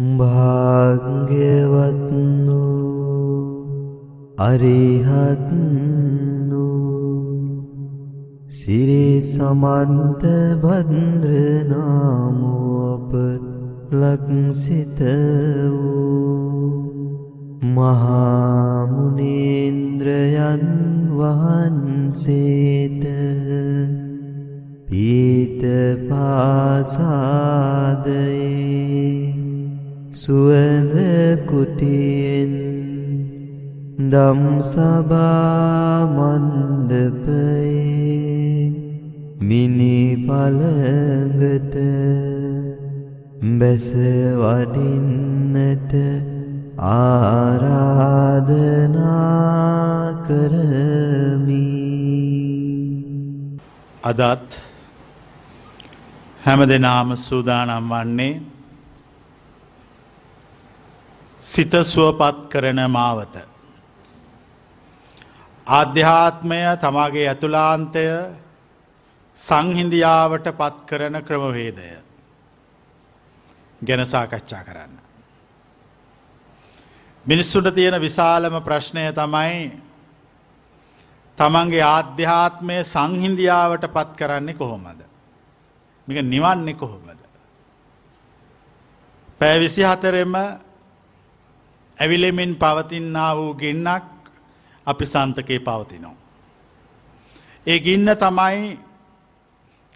භාග්‍යවත්නු අරිහත්නු සිරි සමන්ත භද්‍රනාමෝප ලක්සිත වූ මහාමුණේන්ද්‍රයන් වහන්සේට පීත පාසාදයේ සුවඳ කුටියෙන් දම් සභාමණ්ඩපයේ මිනි පළඟට බැස වඩින්නට ආරාධනා කරමි. අදත් හැම දෙනාම සූදානම් වන්නේ සිත සුවපත් කරන මාවත. ආධ්‍යාත්මය තමාගේ ඇතුලාන්තය සංහින්දියාවට පත් කරන ක්‍රමවේදය ගැන සාකච්ඡා කරන්න. මිනිස්සුට තියෙන විශාලම ප්‍රශ්නය තමයි තමන්ගේ ආධ්‍යාත්මය සංහින්දියාවට පත් කරන්නේ කොහොමද. මික නිවන්නේ කොහොමද. පැෑ විසි හතරෙම ඇවිලෙමින් පවතින්නා වූ ගින්නක් අපි සන්තකයේ පවතිනවා. ඒ ගින්න තමයි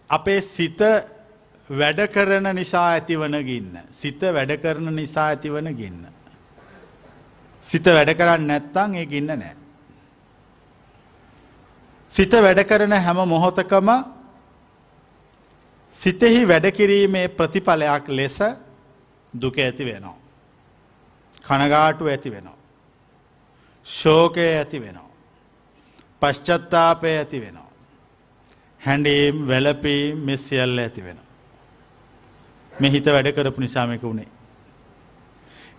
අපේ සිත වැඩ කරන නිසා ඇතිවන ගින්න. සිත වැඩ කරන නිසා ඇතිවන ගින්න. සිත වැඩ කරන්න නැත්තං ඒ ගින්න නෑ. සිත වැඩ කරන හැම මොහොතකම සිතෙහි වැඩකිරීමේ ප්‍රතිඵලයක් ලෙස දුක ඇති වෙනවා. කනගාටු ඇති වෙනවා. ශෝකය ඇති වෙනවා. පශ්චත්තාපය ඇති වෙනවා. හැඩීම් වැලපී මෙසිියල්ල ඇති වෙන. මෙ හිත වැඩ කරපු නිසාමක වුණේ.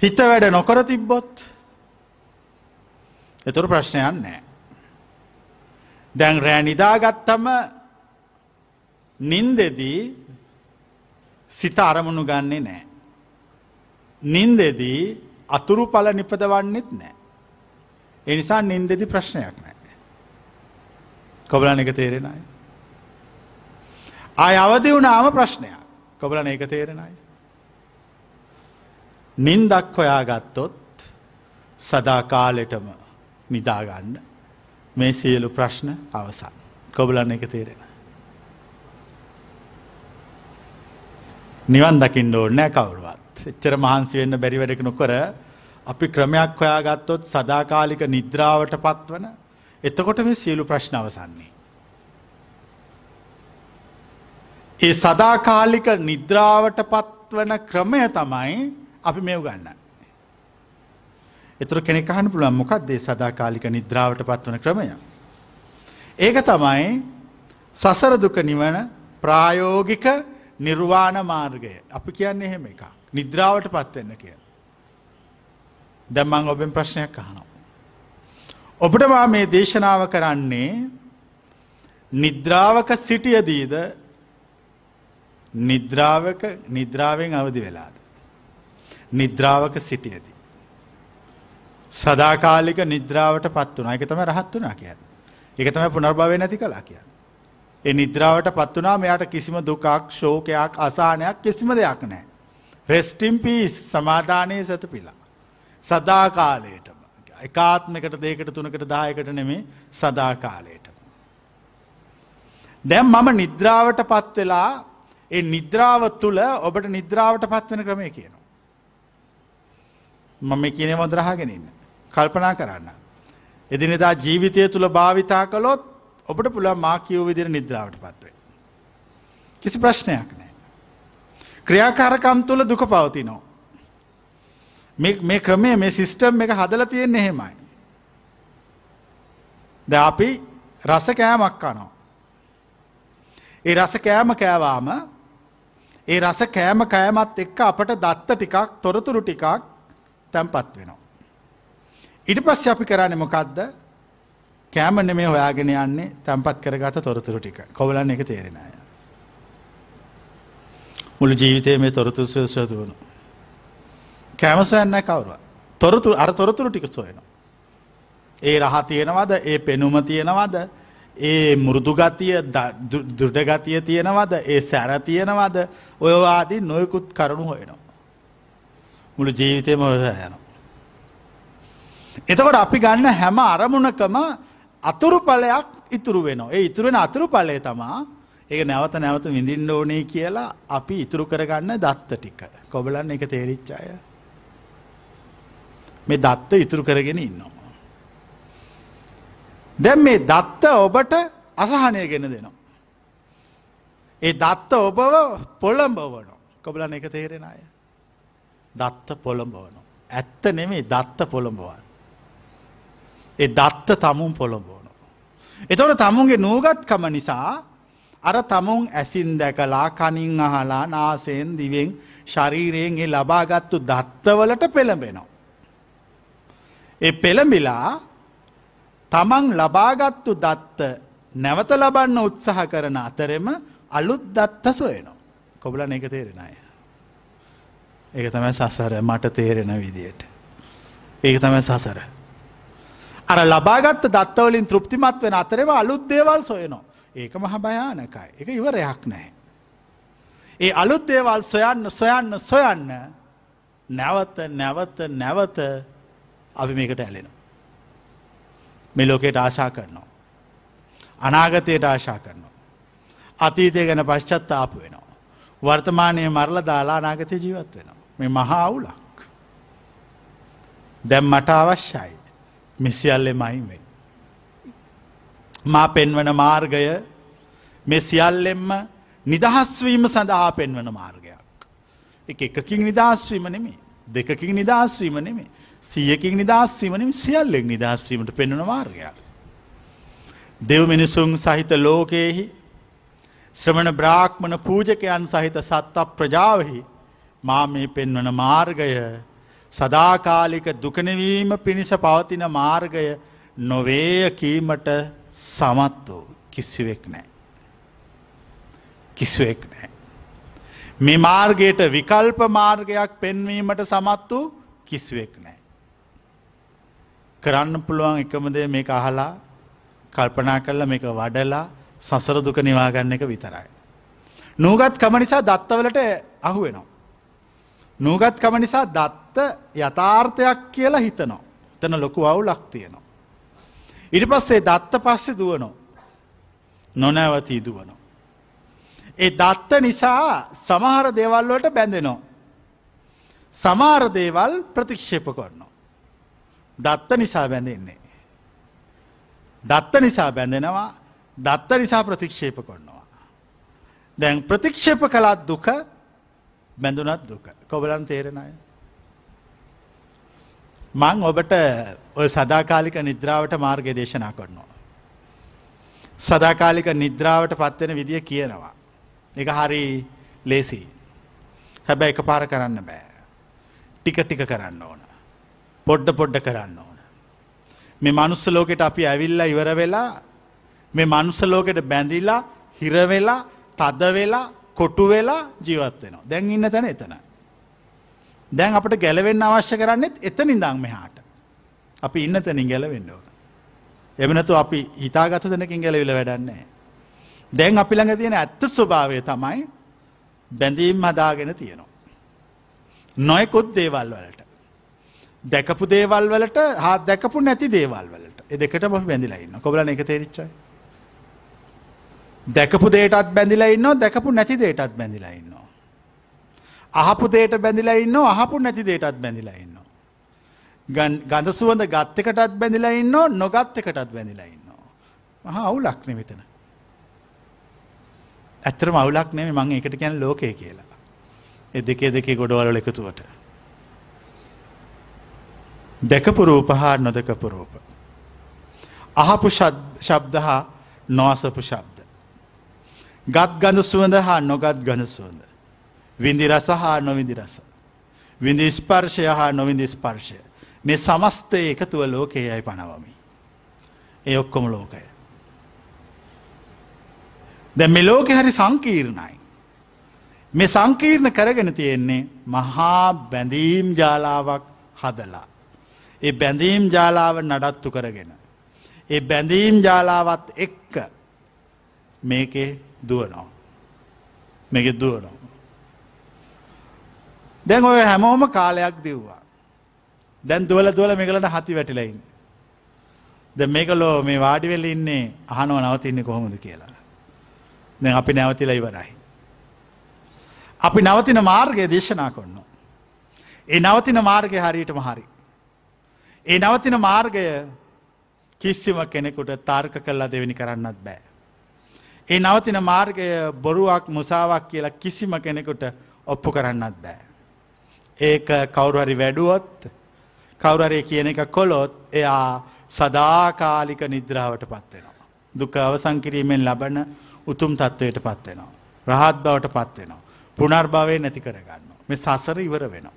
හිත වැඩ නොකර තිබ්බොත් එතුර ප්‍රශ්නයන් නෑ. දැන් රෑ නිදාගත්තම නින්දෙදී සිත අරමුණු ගන්නේ නෑ. නින්දෙදී අතුරු පල නිපදවන්නෙත් නෑ. එනිසා නින්දෙදි ප්‍රශ්නයක් නෑ. කොබලන එක තේරෙනයි. ආය අවදි වුණාම ප්‍රශ්නයක් කොබලන එක තේරෙනයි. නින්දක් හොයා ගත්තොත් සදා කාලෙටම නිදාගන්න මේ සියලු ප්‍රශ්න අවසන් කොබලන්න එක තේරෙන. නිවන් දකිින් ඕනෑ කවරුවත්. එච්චර මහන්සි වෙන්න බැරි වැඩක නොකර අපි ක්‍රමයක් හොයා ගත්තොත් සදාකාලික නිද්‍රාවට පත්වන එතකොට මේ සියලු ප්‍රශ්න අවසන්නේ. ඒ සදාකාලික නිද්‍රාවට පත්වන ක්‍රමය තමයි අපි මෙව් ගන්න. එතුර කෙනෙ අහන පුළුවන් මොකක්දේ සදාකාලික නිද්‍රාවට පත්වන ක්‍රමය. ඒක තමයි සසර දුක නිවන ප්‍රායෝගික නිර්වාණ මාර්ගය අපි කියන්නේ එහෙම එකක්. නිද්‍රාවට පත්වෙන්න කිය. දැම්මං ඔබෙන් ප්‍රශ්නයක් අහනවා. ඔබට මා මේ දේශනාව කරන්නේ නිද්‍රාවක සිටියදීද නිද්‍රාවක නිද්‍රාවෙන් අවදි වෙලාද. නිද්‍රාවක සිටියදී. සදාකාලික නිද්‍රාවට පත් වනා එක තම රහත් වනා කියන්න. එක තම පුනර්භාවය නැති කලා කියන්න. ඒ නිද්‍රාවට පත් වනා මෙයාට කිසිම දුකක් ශෝකයක් අසානයක් කිසිම දෙයක් නෑ. රෙස්ටිම් පිස් සමාධානය සත පිලා. සදාකාලයටම එකාත්මකට දේකට තුනකට දායකට නෙමේ සදාකාලයට. දැම් මම නිද්‍රාවට පත් වෙලා ඒ නිද්‍රාව තුළ ඔබට නිද්‍රාවට පත්වෙන ක්‍රමය කියනවා. මම කියන මොදරහගෙනන්න. කල්පනා කරන්න. එදිනෙදා ජීවිතය තුළ භාවිතා කළොත් ඔබට පුළ මා කියව විදිර නිද්‍රාවට පත්වේ. කිසි ප්‍රශ්නයක් නෑ. ක්‍රියාකාරකම් තුළ දුක පවතිනෝ. මේ ක්‍රමය මේ සිිස්ටම් එක හදල තියෙන්නේ එහෙමයි. ද අපි රස කෑමක් කනෝ. ඒ රස කෑම කෑවාම ඒ රස කෑම කෑමත් එක්ක අපට දත්ත ටිකක් තොරතුරු ටිකක් තැන්පත් වෙනවා. ඉට පස්ස අපි කරන්න මොකක්ද කෑමන මේ හොයාගෙන යන්නේ තැන්පත් කරගත තොරතුරු ටික කොවලන්න එක තේරෙනය. මුළු ජීවිතය මේ තොරතුර සෝතු වුණු. කෑම සොයන්න කවුරුව. තොරතුරු අර තොරතුරු ටික සොයන. ඒ රහ තියෙනවද ඒ පෙනුම තියෙනවද ඒ මුරුදුගතිය දුඩගතිය තියෙනවද ඒ සැර තියෙනවද ඔයවාදී නොයකුත් කරුණු හොයනවා. මුළු ජීවිතයම ඔය යනවා. එතකොට අපි ගන්න හැම අරමුණකම අතුරු පලයක් ඉතුරු වෙන. ඒ ඉතුරුවෙන අතුරු පලය තමා ඒක නැවත නැවත විඳින්න ඕනේ කියලා අපි ඉතුරු කරගන්න දත්ත ටික. කොබලන්න එක තේරිච්චාය. මේ දත්ත ඉතුරු කරගෙන ඉන්නවා. දැන් මේ දත්ත ඔබට අසහනය ගෙන දෙනවා. ඒ දත්ත ඔබව පොළඹවන කොබලන එක තේරෙන අය. දත්ත පොළඹවන. ඇත්ත නෙමේ දත්ත පොළඹවන්. ඒ දත්ත තමුන් පොළඹවන. එතොට තමුන්ගේ නූගත්කම නිසා අර තමුන් ඇසින් දැකලා කනින් අහලා නාසයෙන් දිවෙන් ශරීරයෙන් ඒ ලබාගත්තු දත්තවලට පෙළඹෙනවා. ඒ පෙළඹිලා තමන් ලබාගත්තු දත්ත නැවත ලබන්න උත්සාහ කරන අතරෙම අලුත් දත්ත සොයනවා. කොබලන එක තේරෙන අය. ඒක තමයි සසර මට තේරෙන විදියට. ඒක තමයි සසර. අර ලබාගත්ත දත්තවලින් තෘප්තිමත් වෙන අතරම අලුත් දේවල් සොයනවා. ඒක මහ භයානකයි. එක ඉවරයක් නැහැ. ඒ අලුත් දේවල් සොයන්න සොයන්න සොයන්න නැවත නැවත නැවත අපි මේකට ඇලෙනවා. මේ ලෝකයට ආශා කරනවා. අනාගතයට ආශා කරනවා. අතීතය ගැන පශ්චත්තාප වෙනවා. වර්තමානය මරල දාලා අනාගතය ජීවත් වෙනවා. මේ මහා අවුලක්. දැම් මට අවශ්‍යයි මෙසිියල්ලෙ මයිමෙන්. මා පෙන්වන මාර්ගය මෙ සියල්ලෙම්ම නිදහස්වීම සඳහා පෙන්වන මාර්ගයක්. එක එකකින් නිදහස්වීම නෙමේ දෙකකින් නිදහස්වීම නෙමේ සියකින් නිදහස්වීමනින් සියල්ලෙක් නිදහස්වීමට පෙන්වන මාර්ගයක්. දෙව් මිනිසුන් සහිත ලෝකයෙහි ශ්‍රමණ බ්‍රාක්්මණ පූජකයන් සහිත සත්ත ප්‍රජාවහි මා මේ පෙන්වන මාර්ගය සදාකාලික දුකනවීම පිණිස පවතින මාර්ගය නොවේය කීමට සමත් වූ කිසිවෙක් නෑ. කිසිවෙක් නෑ. මේ මාර්ගයට විකල්ප මාර්ගයක් පෙන්වීමට සමත් වූ කිසිවෙක් නෑ. කරන්න පුළුවන් එකමදේ මේක අහලා කල්පනා කරලා මේක වඩලා සසර දුක නිවාගන්න එක විතරයි. නූගත් කම නිසා දත්තවලට අහු වෙනවා. නූගත් කම නිසා දත්ත යථාර්ථයක් කියලා හිතනවා. තන ලොකු අවුලක් තියෙනවා. ඉට පස්සේ දත්ත පස්සෙ දුවනෝ. නොනැවතී දුවනෝ. ඒ දත්ත නිසා සමහර දේවල්වලට බැඳෙනවා. සමාර දේවල් ප්‍රතික්ෂේප කරනවා. දත්ත නිසා බැඳෙන්නේ. දත්ත නිසා බැඳෙනවා දත්ත නිසා ප්‍රතික්ෂේප කරනවා. දැන් ප්‍රතික්ෂේප කළත් දුක බැඳුනත් දුක කොබලන් තේරෙන අය. මං ඔබට ඔය සදාකාලික නිද්‍රාවට මාර්ගය දේශනා කරනවා. සදාකාලික නිද්‍රාවට පත්වෙන විදිය කියනවා. එක හරි ලේසි. හැබැ එක පාර කරන්න බෑ. ටික ටික කරන්න ඕන. පොඩ්ඩ පොඩ්ඩ කරන්න ඕන. මේ මනුස්ස ලෝකෙට අපි ඇවිල්ලා ඉවර වෙලා මේ මනුස්ස ලෝකෙට බැඳිලා හිරවෙලා තද වෙලා කොටු වෙලා ජීවත් වෙනවා. දැන් ඉන්න තැන එතන. දැන් අපට ගැලවෙන්න අවශ්‍ය කරන්නෙත් එතන ඉඳං මෙහාට. අපි ඉන්න තැනින් ගැලවෙන්න ඕන. එමනතු අපි හිතාගත තැනකින් ගැලවිල වැඩන්නේ. දැන් අපි ළඟ තියෙන ඇත්ත ස්වභාවය තමයි බැඳීම් හදාගෙන තියෙනවා. නොයකොත් දේවල් වලට. දැකපු දේවල් වලට හා දැකපු නැති දේවල් වලට එ දෙකට මොහ බැඳිලයින්න කොබලන එක තේරිච්චයි. දැකපු දේටත් බැඳිලා ඉන්න දැකපු නැති දේටත් බැඳිලා ඉන්නවා. අහපු දේට බැඳිලා ඉන්න අහපු නැති දේටත් බැඳිලා ඉන්න. ගඳ සුවඳ ගත්ත එකටත් බැඳිලා ඉන්න නොගත්ත එකටත් බැඳිලා ඉන්නවා. මහා අවුලක් නෙමෙතන. ඇත්තරම අවුලක් නෙමෙයි මං එකට කියන්නේ ලෝකය කියලා. ඒ දෙකේ දෙකේ ගොඩවල එකතුවට. දැකපු රූප හා නොදකපු රූප. අහපු ශබ්ද හා නොවසපු ශබ්ද. ගත් ගඳ සුවඳ හා නොගත් ගඳ සුවඳ. විඳි රස හා නොවිඳි රස. විඳි ස්පර්ශය හා නොවිඳි ස්පර්ශය. මේ සමස්තය එකතුව ලෝකයේ යයි පනවමි. ඒ ඔක්කොම ලෝකය. දැ මෙලෝකෙ හරි සංකීර්ණයි. මේ සංකීර්ණ කරගෙන තියෙන්නේ මහා බැඳීම් ජාලාවක් හදලා. ඒ බැඳීම් ජාලාව නඩත්තු කරගෙන. ඒ බැඳීම් ජාලාවත් එක්ක මේකේ දුවනවා. මේක දුවනවා. දැන් ඔය හැමෝම කාලයක් දිව්වා. දැන් දුවල දුවල මේකලට හති වැටිලයින්. ද මේකලෝ මේ වාඩිවෙල ඉන්නේ අහනව නවතින්නේ කොහොමද කියලා. දැන් අපි නැවතිලා ඉවරයි. අපි නවතින මාර්ගය දේශනා කොන්න. ඒ නවතින මාර්ගය හරියටම හරි. ඒ නවතින මාර්ගය කිසිම කෙනෙකුට තර්ක කල්ලා දෙවෙනි කරන්නත් බෑ. ඒ නවතින මාර්ගය බොරුවක් මුසාවක් කියලා කිසිම කෙනෙකුට ඔප්පු කරන්නත් බෑ. ඒක කවුරුහරි වැඩුවොත් කවුරරේ කියන එක කොලොත් එයා සදාකාලික නිද්‍රාවට පත්වෙනවා. දුක අවසං කිරීමෙන් ලබන උතුම් තත්ත්වයට පත්වෙනවා. රහත් බවට පත්වෙනවා. පුනර්භාවය නැති කරගන්න. මේ සසර ඉවර වෙනවා.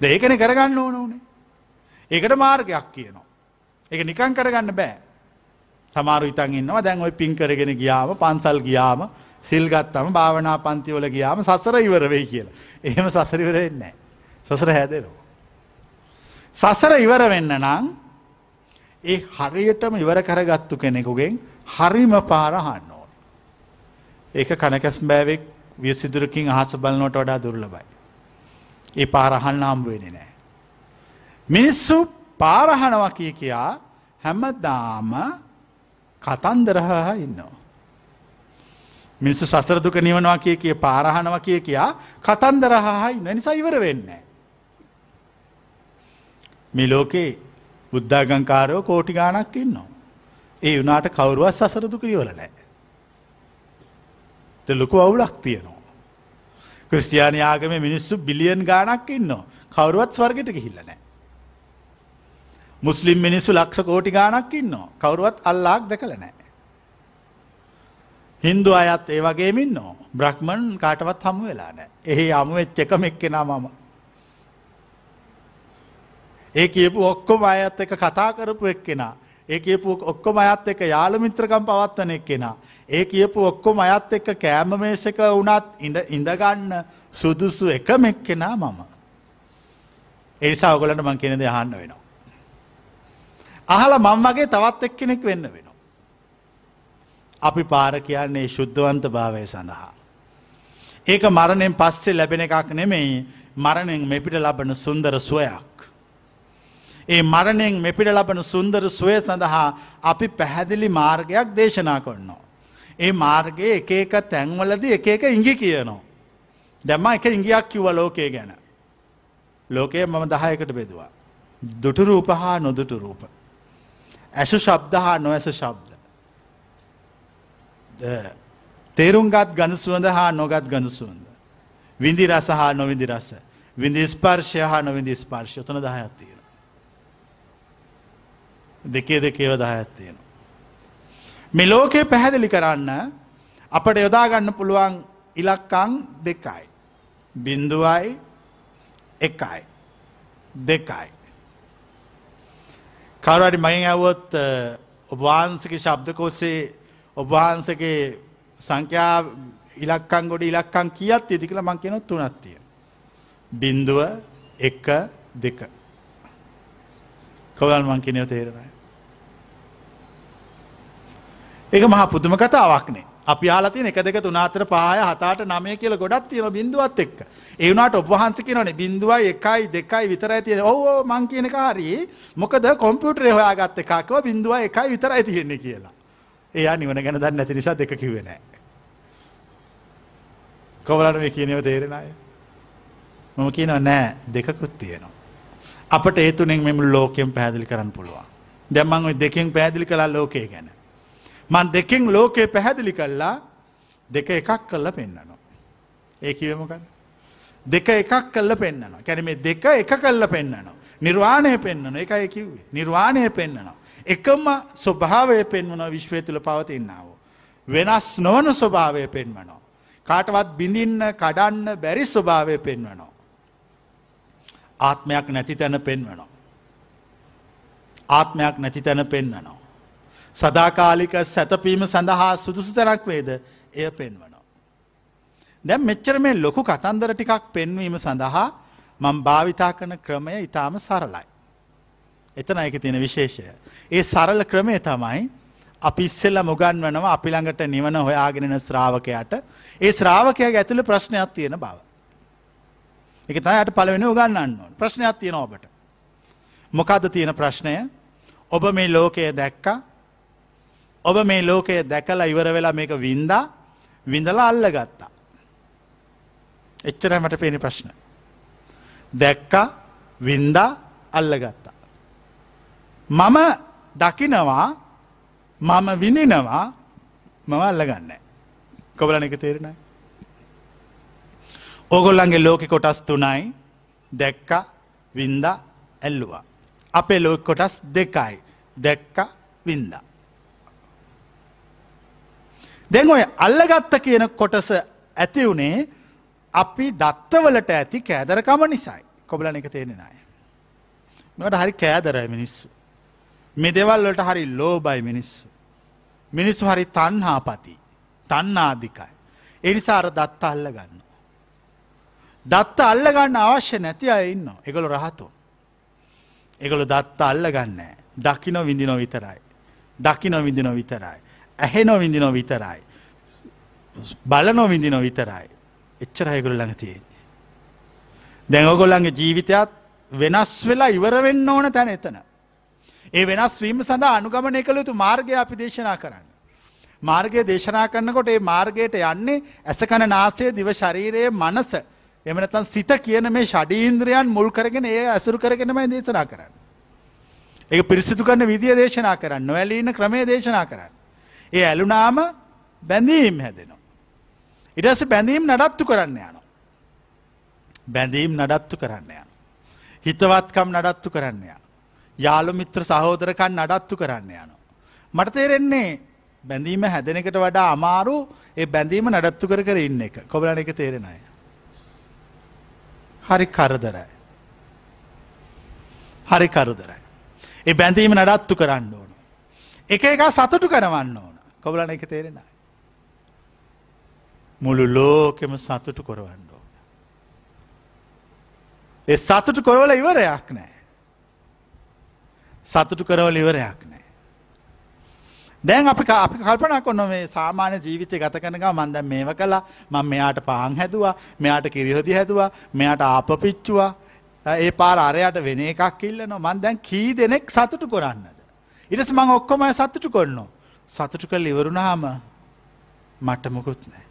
දේකන කරගන්න ඕන ඕනේ. ඒකට මාර්ගයක් කියනවා. එක නිකං කරගන්න බෑ. සමාරු ඉතන් ඉන්නවා දැන් ඔයි පින් කරගෙන ගියාම පන්සල් ගියාම සිල්ගත්තම භාවනා පන්තිවල ගියාම සසර ඉවර වෙයි කියලා. එහෙම සසරිවරෙන්නේ. සසර හැදෙනවා. සසර ඉවර වෙන්න නම් ඒ හරියටම ඉවර කරගත්තු කෙනෙකුගෙන් හරිම පාරහන්න ඕන. ඒක කනකැස් බෑවෙක් විය සිදුරකින් අහස බලනොට වඩා දුර්ලබයි. ඒ පාරහන්න හම්බුවෙන නෑ. මිනිස්සු පාරහනවා කිය කියා හැමදාම කතන්දරහා ඉන්නවා. මිනිස්සු සසරදුක නිවනවා කිය කිය පාරහනව කිය කියා කතන්දරහා ඉන්න නිසා ඉවර වෙන්නේ. මේ ලෝකේ බුද්ධාගංකාරයෝ කෝටි ගානක් ඉන්නවා. ඒ වනාට කවරුවත් සසරදුක නිවල නෑ. ලොකු අවුලක් තියෙනවා. ක්‍රස්තියානි ආගම මිනිස්සු බිලියන් ගානක් ඉන්නවා. කවරුවත් ස්වර්ගට ගිහිල්ල නෑ. මුස්ලිම් මිනිස්සු ලක්ෂ කෝටි ගානක් ඉන්නවා. කවරුවත් අල්ලාක් දැකල නෑ. හින්දු අයත් ඒ වගේ මින්නෝ බ්‍රහ්මන් කාටවත් හමු වෙලා නෑ. එහි අමු වෙච්ච එකම එක්කෙනා මම. ඒ කියපු ඔක්කොම අයත් එක කතා කරපු එක්කෙනා. ඒ කියපු ඔක්කොම අයත් එක යාළමිත්‍රකම් පවත්වන එක්කෙනා. ඒ කියපු ඔක්කොම අයත් එක්ක කෑම මේසක වුණත් ඉඳගන්න සුදුසු එකම එක්කෙනා මම. ඒනිසා ඔගලට මං කෙනෙද අහන්න වෙනවා. අහල මං වගේ තවත් එක්කෙනෙක් වෙන්න වෙනවා. අපි පාර කියන්නේ ශුද්ධවන්ත භාවය සඳහා. ඒක මරණයෙන් පස්සේ ලැබෙන එකක් නෙමෙයි මරණයෙන් මෙපිට ලබන සුන්දර සුවයක්. ඒ මරණයෙන් මෙපිට ලබන සුන්දර සුවය සඳහා අපි පැහැදිලි මාර්ගයක් දේශනා කරනවා. ඒ මාර්ගයේ එක එක තැන්වලද එක එක ඉඟි කියනවා. දැම්ම එක ඉංගියක් කිව්ව ලෝකය ගැන. ලෝකය මම දහයකට බෙදවා. දුටු රූප හා නොදුටු රූප. ඇසු ශබ්ද හා නොඇස ශබ්ද. තේරුම්ගත් ගඳ සුවඳ හා නොගත් ගඳ සුවඳ. විඳි රස හා නොවිඳි රස. විඳි ස්පර්ශය හා නොවිඳි ස්පර්ශ තන දහයත්තියෙන. දෙකේ දෙකේව දහයත්තියෙන. මේ ලෝකය පැහැදිලි කරන්න අපට යොදාගන්න පුළුවන් ඉලක්කං දෙකයි. බින්දුවයි එකයි. දෙකයි. කවරඩි මයින් ඇවොත් ඔබවාන්සක ශබ්දකෝසේ ඔබවහන්සගේ සංඛ්‍යා ඉලක්කං ගොඩ ඉලක්කං කියත් ඉදිකල මං කියන තුනත්තිය. බින්දුව එක දෙක. කොවල් මං කියනව තේරනයි. ඒක මහ පුදුම කතාවක්නේ අපි ආලතින එක දෙක තුනාතර පාය හතාට නමය කියල ගොඩත් තියෙන බිඳුවත් එක්ක. ඒවනට ඔබහන්ස කියනනේ බිඳුවයි එකයි දෙකයි විතරයි තියෙන ඕ මං කියන කාරී මොකද කොම්පියුටර් හොයාගත්ත එකක්ව බිඳුව එකයි විතරයි තියෙන්නේ කියලා. එයා නිවන ගැන දන්න නැති නිසා දෙක කිවෙනෑ කොවලට මේ කියනව තේරෙන අය? මම කියනව නෑ දෙකකුත් තියෙනවා. අපට ඒතුනෙන් මෙම ලෝකෙන් පැදිලි කරන්න පුළුවන්. දැම්මං දෙකින් පැදිලි කලා ලෝකය ගැන. මන් දෙකෙන් ලෝකයේ පැහැදිලි කල්ලා දෙක එකක් කල්ල පෙන්න්නනවා. ඒ කිවමකන්න. දෙක එකක් කල්ල පෙන්න්නනවා. කැන මේ දෙක එක කල්ල පෙන්න්නනවා. නිර්වාණය පෙන්න්නන එකයි කිව්වේ. නිර්වාණය පෙන්න්නනවා. එකම ස්වභාවය පෙන්වන විශ්වය තුළ පවතින්නාව. වෙනස් නොවන ස්වභාවය පෙන්වනවා. කාටවත් බිඳින්න කඩන්න බැරි ස්වභාවය පෙන්වනවා. ආත්මයක් නැති තැන පෙන්වනවා. ආත්මයක් නැති තැන පෙන්වනවා. සදාකාලික සැතපීම සඳහා සුදුසු තැනක් වේද එය පෙන්වනවා. දැන් මෙච්චර මේ ලොකු කතන්දර ටිකක් පෙන්වීම සඳහා මම භාවිතා කරන ක්‍රමය ඊටාම සරලයි. එතන ඒක තියෙන විශේෂය. ඒ සරල ක්‍රමය තමයි අපි ඉස්සෙල්ලා මුගන්වනවා අපි ළඟට නිවන හොයාගෙන එන ශ්‍රාවකයාට ඒ ශ්‍රාවකයාගේ ඇතුළේ ප්‍රශ්නයක් තියෙන බව. ඒක තමයි යට පළවෙනි උගන්වන්න ඕන. ප්‍රශ්නයක් තියෙනවා ඔබට. මොකද්ද තියෙන ප්‍රශ්නය? ඔබ මේ ලෝකය දැක්කා. ඔබ මේ ලෝකය දැකලා ඉවර වෙලා මේක වින්දා විඳලා අල්ලගත්තා. එච්චරයි මට පේන ප්‍රශ්න. දැක්කා වින්දා අල්ලගත්තා. මම දකිනවා මම විඳිනවා මම අල්ලගන්න. කොබලන එක තේරෙනයි. ඕගොල්ලන්ගේ ලෝකෙ කොටස් තුනයි දැක්ක වින්ද ඇල්ලුවා. අපේ ලෝක කොටස් දෙකයි දැක්ක වින්ද. දැන් ඔය අල්ලගත්ත කියන කොටස ඇති වුණේ අපි දත්තවලට ඇති කෑදරකම නිසයි කොබලන එක තේරෙනයි. මට හරි කෑදරයි මිනිස්සු. මේ දෙවල් වලට හරි ලෝබයි මිනිස්සු. මිනිස්සු හරි තන්හාපති තන්නාධිකයි. එනිසා අර දත්ත අල්ල ගන්න. දත්ත අල්ල ගන්න අවශ්‍ය නැති අය ඉන්න එකළු රහතු. එකළු දත්ත අල්ල ගන්න දකිනො විඳිනො විතරයි. දකිනො විඳිනො විතරයි. ඇහෙනො විඳිනො විතරයි. බලනො විඳිනො විතරයි. එච්චර අයගොල්ල ළඟ තියෙන්නේ. දැන් ඔගොල්ලන්ගේ ජීවිතයත් වෙනස් වෙලා ඉවර වෙන්න ඕන තැන එතන. ඒ වෙනස් වීම සඳහා අනුගමනය කළ යුතු මාර්ගය අපි දේශනා කරන්න. මාර්ගය දේශනා කරන්නකොට ඒ මාර්ගයට යන්නේ ඇසකන නාසය දිව ශරීරයේ මනස එමනතන් සිත කියන මේ ෂඩීන්ද්‍රයන් මුල් කරගෙන ඒ ඇසුරු කරගෙනමයි දේශනා කරන්න. ඒ පිරිසිදු කරන්න විදිය දේශනා කරන්න නොවැලීන ක්‍රමය දේශනා කරන්න. ඒ ඇලුනාම බැඳීම් හැදෙනවා. ඉටස බැඳීම් නඩත්තු කරන්න යන. බැඳීම් නඩත්තු කරන්න යන. හිතවත්කම් නඩත්තු කරන්න යන. යාළු මිත්‍ර සහෝදරකන් නඩත්තු කරන්න යන. මට තේරෙන්නේ බැඳීම හැදෙන එකට වඩා අමාරු ඒ බැඳීම නඩත්තු කර කර ඉන්න එක කොබලන එක තේරෙන අය. හරි කරදරයි. හරි කරදරයි. ඒ බැඳීම නඩත්තු කරන්න ඕන. එක එක සතුටු කරවන්න ඕන කොබලන එක තේරෙනයි. මුළු ලෝකෙම සතුටු කොරවන්න ඕන. ඒ සතුටු කොරවල ඉවරයක් නෑ. සතුටු කරවල ඉවරයක් නෑ. දැන් අපි අපි කල්පනා කොන්න මේ සාමාන්‍ය ජීවිතය ගත කනක මන්ද මේව කලා මං මෙයාට පාං හැදවා මෙයාට කිරිහොදි හැදවා මෙයාට ආප පිච්චුවා ඒ පාර අරයට වෙන එකක් ඉල්ල නො මන් දැන් කී දෙනෙක් සතුටු කොරන්නද. ඉටස් මං ඔක්කොම සතුටු කොන්නෝ. සතුටු කල් ඉවරුණාම මට්ට මොකුත් නෑ.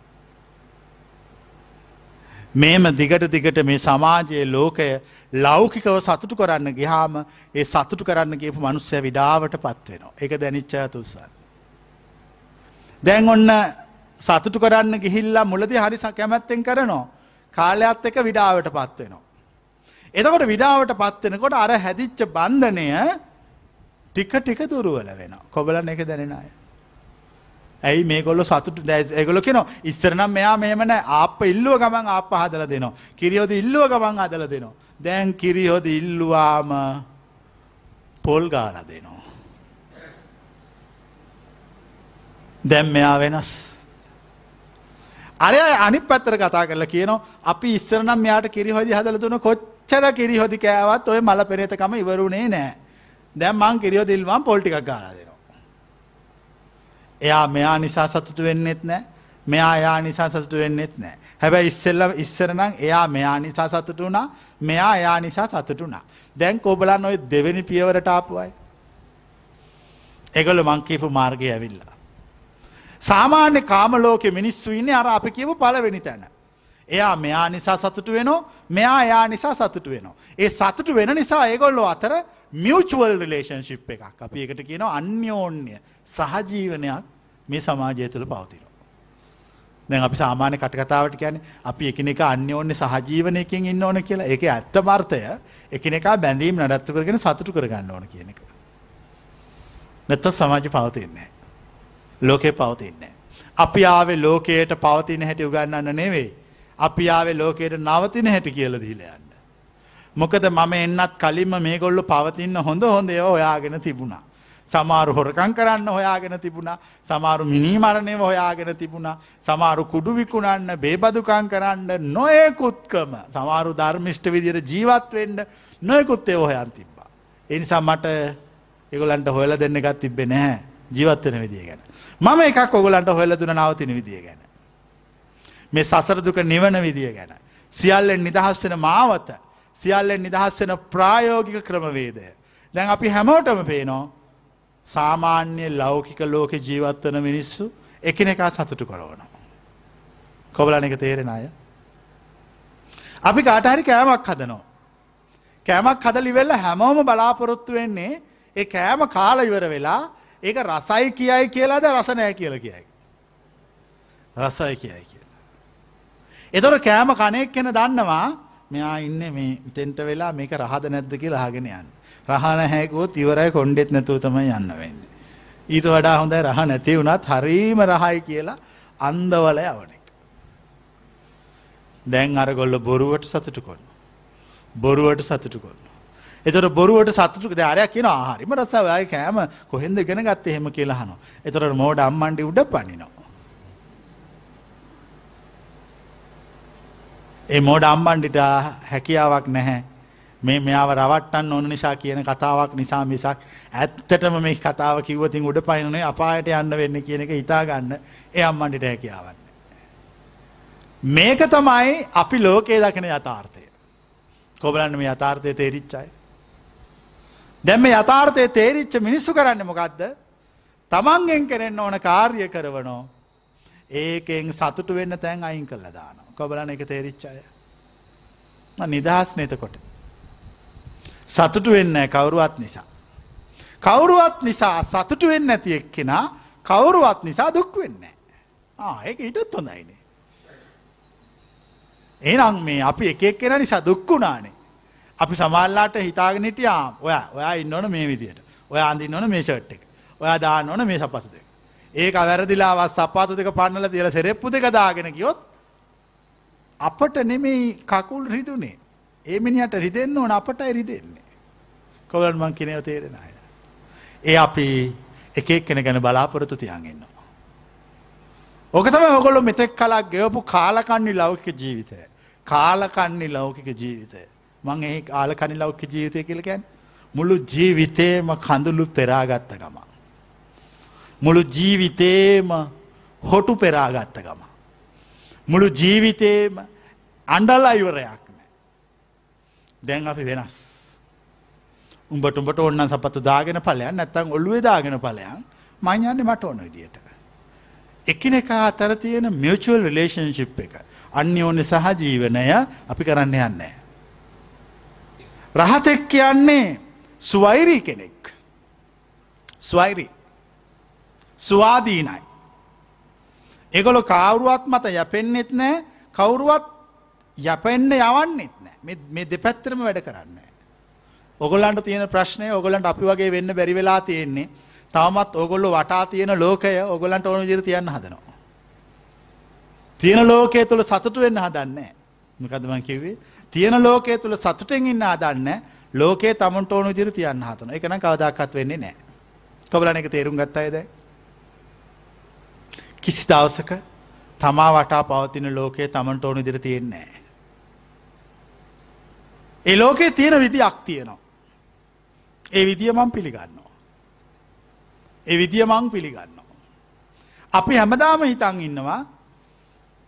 මේම දිගට දිගට මේ සමාජයේ ලෝකය ලෞකිකව සතුටු කරන්න ගිහාම ඒ සතුටු කරන්න ගේපු මනුස්සය විඩාවට පත්වෙනවා. එක දැනිච්චා තුස්සන්න. දැන් ඔන්න සතුටු කරන්න ගිහිල්ලා මුලදි හරි කැමැත්තෙන් කරනවා. කාලයක්ත් එක විඩාවට පත්වෙනවා. එතකොට විඩාවට පත්වෙනකොට අර හැදිච්ච බන්ධනය ටික ටික දුරුවල වෙන. කොබලන එක දැනෙන අය. ඇයි මේගොල්ල සතුට ඇගොල කෙන ඉස්සරනම් මෙයා මෙමන අප ඉල්ලුව ගමන් අප හදල දෙනවා. කිරියෝද ඉල්ලුව ගමන් අදල දෙනවා. දැන් කිරියෝද ඉල්ලුවාම පොල් ගාල දෙනවා. දැම් මෙයා වෙනස්. අරය අනි පත්තර කතා කරලා කියනවා අපි ඉස්සරනම් මෙයාට කිරි හොදි හදල දුන කොච්චර කිරි හොදි කෑවත් ඔය මල පෙරේතකම ඉවරුණේ නෑ දැම් මං කිරියෝ දිල්වාම් පොල්ටික් ගාලා දෙනවා. එයා මෙයා නිසා සතුටු වෙන්නෙත් නෑ මෙයා එයා නිසා සතුටු වෙන්නෙත් නෑ. හැබැයි ඉස්සෙල්ල ඉස්සරනම් එයා මෙයා නිසා සතුටු වුණා මෙයා එයා නිසා සතුටුනා. දැන් කෝබලන් ඔය දෙවෙනි පියවරට ආපුුවයි. එගොල මංකීපු මාර්ගය ඇවිල්ලා. සාමාන්‍ය කාමලෝක මිනිස්සු ඉන්න අර අපි කියපු පලවෙනි තැන. එයා මෙයා නිසා සතුටු වෙනෝ මෙයා එයා නිසා සතුටු වෙනවා. ඒ සතුටු වෙන නිසා ඒගොල්ලෝ අතර මියචුවල් රිලේෂන්ශිප් එකක් අපි එකට කියන අන්‍යෝන්‍ය සහජීවනයක් මේ සමාජය තුළ පවතින. දැන් අපි සාමාන්‍ය කටකතාවට කියන්නේ අපි එකිනෙක අන්‍යෝන්‍ය සහජීවනයකින් ඉන්න ඕන කියලා ඒක ඇත්ත මර්ථය එකිනෙකා බැඳීම් නඩත්තු කරගෙන සතුටු කරගන්න ඕන කියන එක. නැත්ත සමාජ පවතින්නේ. ලෝකේ පවතින්නේ. අපි ආවේ ලෝකයට පවතින හැටි උගන්නන්න නෙවෙයි. අපි ආවේ ලෝකයට නවතින හැටි කියල දීලයන්න. මොකද මම එන්නත් කලින්ම මේ ගොල්ලු පවතින්න හොඳ හොඳ ඒව ඔයාගෙන තිබුණා. සමාරු හොරකං කරන්න හොයාගෙන තිබුණා සමාරු මිනිමරණය හොයාගෙන තිබුණා සමාරු kudu විකුණන්න බේබදුකං කරන්න නොයෙකුත් ක්‍රම සමාරු ධර්මිෂ්ට විදියට ජීවත් වෙන්න නොයෙකුත් ඒව හොයන් තිබ්බා. ඒ නිසා මට ඒගොල්ලන්ට හොයලා දෙන්න එකක් තිබ්බේ නැහැ ජීවත් වෙන විදිය ගැන. මම එකක් ඔයගොල්ලන්ට හොයලා දුන්න නවතින විදිය ගැන. මේ සසර දුක නිවන විදිය ගැන. සියල්ලෙන් නිදහස් වෙන මාවත සියල්ලෙන් නිදහස් වෙන ප්‍රායෝගික ක්‍රමවේදය. දැන් අපි හැමෝටම පේනවා සාමාන්‍ය ලෞකික ලෝක ජීවත්වන මිනිස්සු එකනෙකා සතුටු කරවන. කොබලන එක තේරෙන අය. අපි කාටහරි කෑමක් හදනෝ. කෑමක් හදලිවෙල්ල හැමෝම බලාපොරොත්තු වෙන්නේ ඒ කෑම කාල ඉවර වෙලා ඒක රසයි කියයි කියලාද රසනෑ කියල කියයි. රසයි කියයි කියලා. එතොට කෑම කනෙක් කෙන දන්නවා මෙයා ඉන්න මේ තෙන්ට වෙලා මේක රහද නැද්ද කියලා හගෙන යන්න. රහන හැකුවොත් ඉවරයි කොන්්ඩෙත් නැතුව තමයි යන්න වෙන්න. ඊට වඩා හොඳ රහ නැති වුණත් හරීම රහයි කියලා අන්දවල යවන එක. දැන් අරගොල්ල බොරුවට සතුටු කොන්න. බොරුවට සතුටු කොන්න. එතට බොරුවට සතුටු දාරයක් කියන ආහරිම රසවය කෑම කොහෙන්ද ගෙන ගත්ත එහෙම කියලා හනවා. එතොට මෝඩ අම්මන්ඩි උඩ පනිනවා. ඒ මෝඩ අම්බන්ඩිට හැකියාවක් නැහැ මේ මෙයාව රවට්ටන් ඕන නිසා කියන කතාවක් නිසා මිසක් ඇත්තටම මේ කතාව කිව්වතින් උඩ පයිනේ අපායට යන්න වෙන්න කියන එක හිතාගන්න ඒ අම්මන්ඩිට හැකියාවන්න. මේක තමයි අපි ලෝකයේ දකින යථාර්ථය. කොබලන්න මේ යථාර්ථය තේරිච්චයි. දැම්ම යථාර්ථය තේරිච්ච මිනිස්සු කරන්න මොකක්ද තමන්ගෙන් කරෙන්න ඕන කාර්ය කරවනෝ ඒකෙන් සතුටු වෙන්න තැන් අයින් කල්ල දාන කොබලන එක තේරිච්චාය නිදහස් නතකොට සතුටු වෙන්න කවුරුවත් නිසා. කවුරුවත් නිසා සතුටු වෙන්න ඇති එක්කෙනා කවුරුවත් නිසා දුක් වෙන්න. ඒක ඉටත් හොඳයිනේ. ඒනම් මේ අපි එකක් කෙන නිසා දුක්කුණානේ. අපි සමල්ලාට හිතාගෙනටියා ඔය ඔයා ඉන්න ඕන මේ විදියට ඔය අන්දින්න ඕන මේ ෂට් එක ඔයා දාන්න ඕන මේ සපසු දෙක ඒක වැරදිලාවත් සපාතු දෙක පන්නල තියල සෙරෙප්පු දෙක දාගෙන කියොත් අපට නෙමෙයි කකුල් රිදුනේ ඒ මිනිහට රිදෙන්න ඕන අපටයි රිදෙන්නේ. කොවලන් මං කෙනව තේරෙන අය. ඒ අපි එකෙක් කෙන ගැන බලාපොරොත්තු තියන් ඉන්නවා. ඕක තමයි ඔගොල්ලෝ මෙතෙක් කලක් ගෙවපු කාලකන්නි ලෞකික ජීවිතය. කාලකන්නි ලෞකික ජීවිතය. මං ඒ ආලකනි ලෞකික ජීවිතය කියලා කියන්නේ මුළු ජීවිතේම කඳුළු පෙරාගත්ත ගම. මුළු ජීවිතේම හොටු පෙරාගත්ත ගම. මුළු ජීවිතේම අන්ඩල් අයිවරයක් නෑ. දැන් අපි වෙනස්. උඹට උඹට ඔන්න සපත්තු දාගෙන පලයන් නැත්තං ඔල්ලුවේ දාගෙන පලයන් මංයන්නේ මට ඕන විදියට. එකිනෙක අතර තියෙන මියචුවල් රිලේෂන්ශිප් එක අන්‍යෝන්‍ය සහ ජීවනය අපි කරන්න යන්නේ. රහතෙක් කියන්නේ සුවෛරී කෙනෙක්. ස්වෛරී. ස්වාදීනයි. එගොලො කවුරුවත් මත යැපෙන්න්නෙත් නෑ කවුරුවත් යැපෙන්න්න යවන්නෙත් නෑ. මේ දෙපැත්තරම වැඩ කරන්න. ඔගොල්ලන්ට තියෙන ප්‍රශ්නය ඔගොලන්ට අපි වගේ වෙන්න බැරි වෙලා තියෙන්නේ. තවමත් ඔගොල්ල වටා තියෙන ලෝකය ඔගොලන්ට ඕන ජිර තියන්න හදනවා. තියෙන ලෝකයේ තුළ සතුට වෙන්න හදන්නේ මකදමන් කිවේ තියෙන ලෝකයේ තුළ සතුටෙන් ඉන්න අදන්න ලෝකේ තමන්ට ඕනු දිර තියන්න හතන එකන කවදක්කත් වෙන්නේ නෑ. කොබලන එක තේරුම් ගත්තයිද කිසි දවසක තමා වටා පවතින ලෝකයේ තමන්ට ඕනු දිර තියෙන්නේ ඒ ලෝකයේ තියෙන විදියක් තියෙනවා ඒ විදිය මං පිළිගන්නවා ඒ විදිය මං පිළිගන්නවා අපි හැමදාම හිතන් ඉන්නවා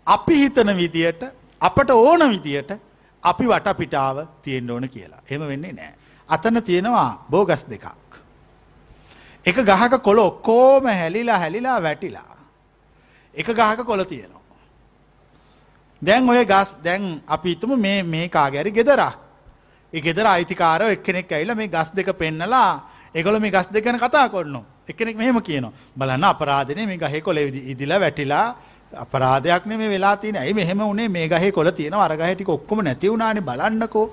අපි හිතන විදියට අපට ඕන විදියට අපි වටපිටාව තියෙන්ට ඕන කියලා. එම වෙන්නේ නෑ. අතන තියෙනවා බෝගස් දෙකක්. එක ගහක කොළ ඔක්කෝම හැලිලා හැලිලා වැටිලා. එක ගහක කොළ තියෙනවා. දැන් ඔය ගස් දැන් අපි ඉතුම මේ මේ කාගැරි ගෙදරක්. ඒ ගෙදර අයිතිකාරව එක්කෙනෙක් ඇයිල මේ ගස් දෙක පෙන්නලා එකොල මේ ගස් දෙකන කතා කොන්න එකනෙක් මෙහෙම කියනවා බලන්න අපරාධනය මේ ගහෙ කොළ ඉදිලා වැටිලා අපරාධයක් නෙමේ වෙලා තියෙන ඇයි මෙහෙම උනේ මේ ගහේ කොළ තියෙන අරගහ ටික ඔක්කොම නැති වුණානේ බලන්නකෝ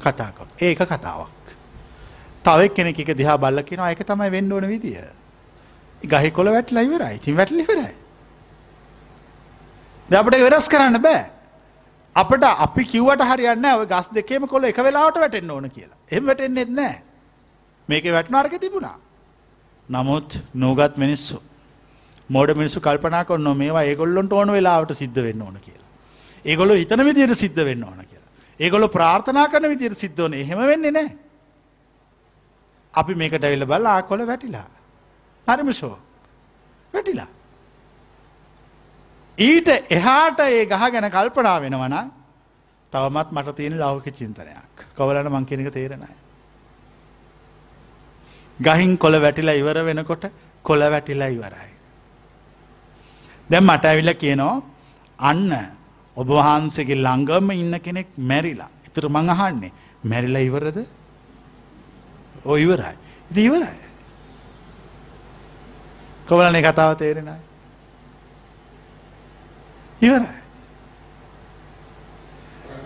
කතා කර. ඒක කතාවක්. තව කෙනෙක් එක දිහා බල්ල කියනවා ඒක තමයි වෙන්න ඕන විදිය. ගහේ කොළ වැටලා ඉවරයි. ඉතින් වැටලා ඉවරයි. දැන් අපිට වෙනස් කරන්න බෑ. අපිට අපි කිව්වට හරියන්නේ නැහැ. ඔය ගස් දෙකේම කොළ එක වෙලාවට වැටෙන්න ඕන කියලා. එහෙම වැටෙන්නේ නැහැ. මේකේ වැටුණ අරක තිබුණා. නමුත් නූගත් මිනිස්සු මෝඩ මිනිස්සු කල්පනා කොන්න මේවා ඒගොල්ලොන්ට ඕන වෙලාවට සිද්ධ වෙන්න ඕන කියලා. ඒගොලු හිතන විදියට සිද්ධ වෙන්න ඕන කියලා. ඒගොලු ප්‍රාර්ථනා කරන විදියට සිද්ධ වන එහෙම වෙන්නේ නෑ. අපි මේකට ඇවිල්ල බල ආකොල වැටිලා. හරිමිෂෝ වැටිලා. ඊට එහාට ඒ ගහ ගැන කල්පනා වෙනවන තවමත් මට තියෙන ලෞක චින්තනයක්. කවලන මං කෙනක තේරෙනයි. ගහින් කොළ වැටිලා ඉවර වෙනකොට කොළ වැටිලා ඉවරයි. දැම් මට ඇවිල්ල කියනවා අන්න ඔබ වහන්සේගේ ළඟම ඉන්න කෙනෙක් මැරිලා. එතර මං අහන්නේ මැරිලා ඉවරද? ඕ ඉවරයි. ඉති ඉවරයි. කොවලනේ කතාව තේරෙනයි ඉවරයි.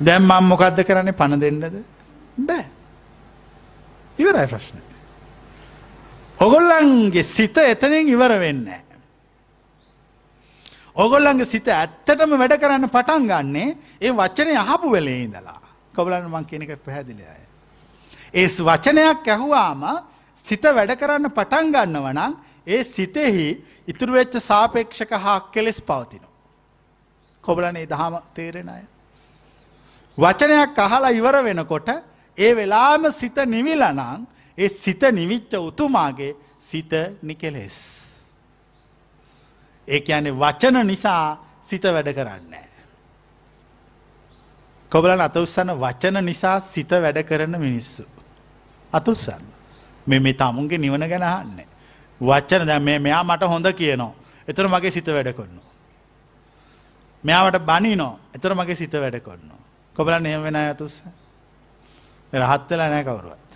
දැම් මං මොකක්ද කරන්නේ? පණ දෙන්නද? බෑ. ඉවරයි ප්‍රශ්න. ඔගොල්ලන්ගේ සිත එතනින් ඉවර වෙන්නේ ඔගොල්ලන්ගේ සිත ඇත්තටම වැඩ කරන්න පටන් ගන්නේ ඒ වචනය අහපු වෙලේ ඉඳලා. කොබලන්න මං කෙනෙක පැහැදිලි අය. ඒ වචනයක් ඇහුවාම සිත වැඩ කරන්න පටන් ගන්නවනම් ඒ සිතෙහි ඉතුරුවෙච්ච සාපේක්ෂක හා කෙලෙස් පවතිනවා. කොබලනේ දහම තේරෙන අය. වචනයක් අහලා ඉවර වෙනකොට ඒ වෙලාම සිත නිවිලනං ඒ සිත නිවිච්ච උතුමාගේ සිත නිකෙලෙස්. ඒ ඇනේ වචන නිසා සිත වැඩ කරන්නේ. කොබලන් අතඋස්සන්න වචන නිසා සිත වැඩ කරන මිනිස්සු. අතුස්සන්න. මෙ මේ තමුන්ගේ නිවන ගැනහන්නේ. වච්චන දැ මේ මෙයා මට හොඳ කියනවා. එතර මගේ සිත වැඩ කොන්න. මෙයාවට බනි නෝ එතර මගේ සිත වැඩ කොන්න. කොබල නියම වෙන ඇතුස්ස. රහත්වෙලා නෑ කවරුවත්.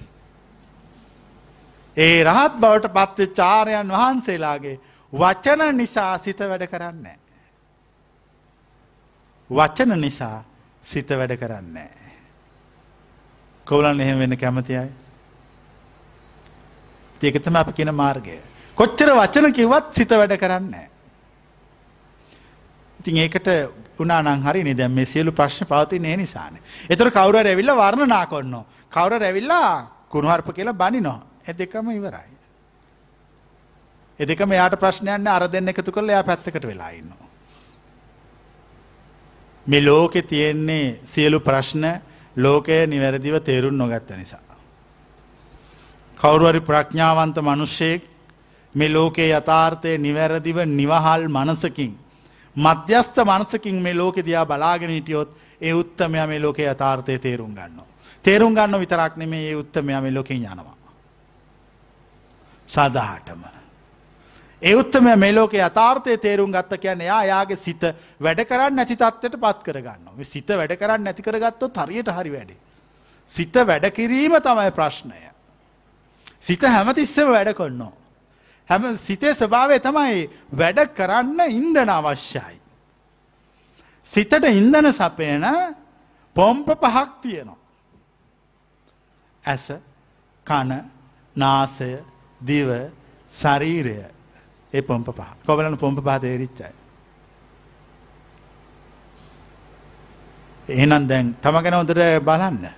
ඒ රහත් බවට පත්ව චාරයන් වහන්සේලාගේ වචන නිසා සිත වැඩ කරන්නේ. වචන නිසා සිත වැඩ කරන්නේ. කවුලන් එහෙම වෙන්න කැමතියි. ඒකතම අප කියන මාර්ගය. කොච්චර වචන කිවත් සිත වැඩ කරන්නේ. ඉතින් ඒකට උනානං හරි දැම් මේ සියලු ප්‍රශ්න පවති ඒ නිසාන. එතර කවර රැවිල්ල වර්ණනා කොන්න. කවර රැවිල්ලා කුණුහර්ප කියලා බනි නො ඇ දෙකම ඉවරයි. එදෙක මෙයාට ප්‍රශ්නයන්න අර දෙන්න එකතු කළ එයා පැත්තකට වෙලා ඉන්නවා. මේ ලෝකෙ තියෙන්නේ සියලු ප්‍රශ්න ලෝකය නිවැරදිව තේරුම් නොගත්ත නිසා. කවුරුවරි ප්‍රඥාවන්ත මනුෂ්‍යයෙක් මේ ලෝකයේ යථාර්ථය නිවැරදිව නිවහල් මනසකින්. මධ්‍යස්ථ මනසකින් මේ ලෝකෙ දයා බලාගෙන හිටියොත් ඒ උත්තමයා මේ ලෝකේ යථාර්ථය තේරුම් ගන්න. තේරුම් ගන්න විතරක් නෙමේ ඒ උත්තමයා මේ ලෝකෙන් යනවා. සදාහටම. ඒ උත්තම මේ ලෝක යථාර්ථය තේරුම් ගත්ත කියන්න එයා යාගේ සිත වැඩ කරන්න නැති තත්වට පත් කරගන්න සිත වැඩ කරන්න නැති කරගත්තොත් හරියට හරි වැඩේ. සිත වැඩ කිරීම තමයි ප්‍රශ්නය. සිත හැමතිස්සම වැඩ කොන්නෝ. හැම සිතේ ස්වභාවය තමයි වැඩ කරන්න ඉන්දන අවශ්‍යයි. සිතට ඉන්දන සපයන පොම්ප පහක් තියෙනවා. ඇස කන නාසය දිව ශරීරය ඒ පොම්ප පහ කොබලන පොම්ප පහ තේරිච්චයි. එහෙනම් දැන් තම ගැන හොඳට බලන්න.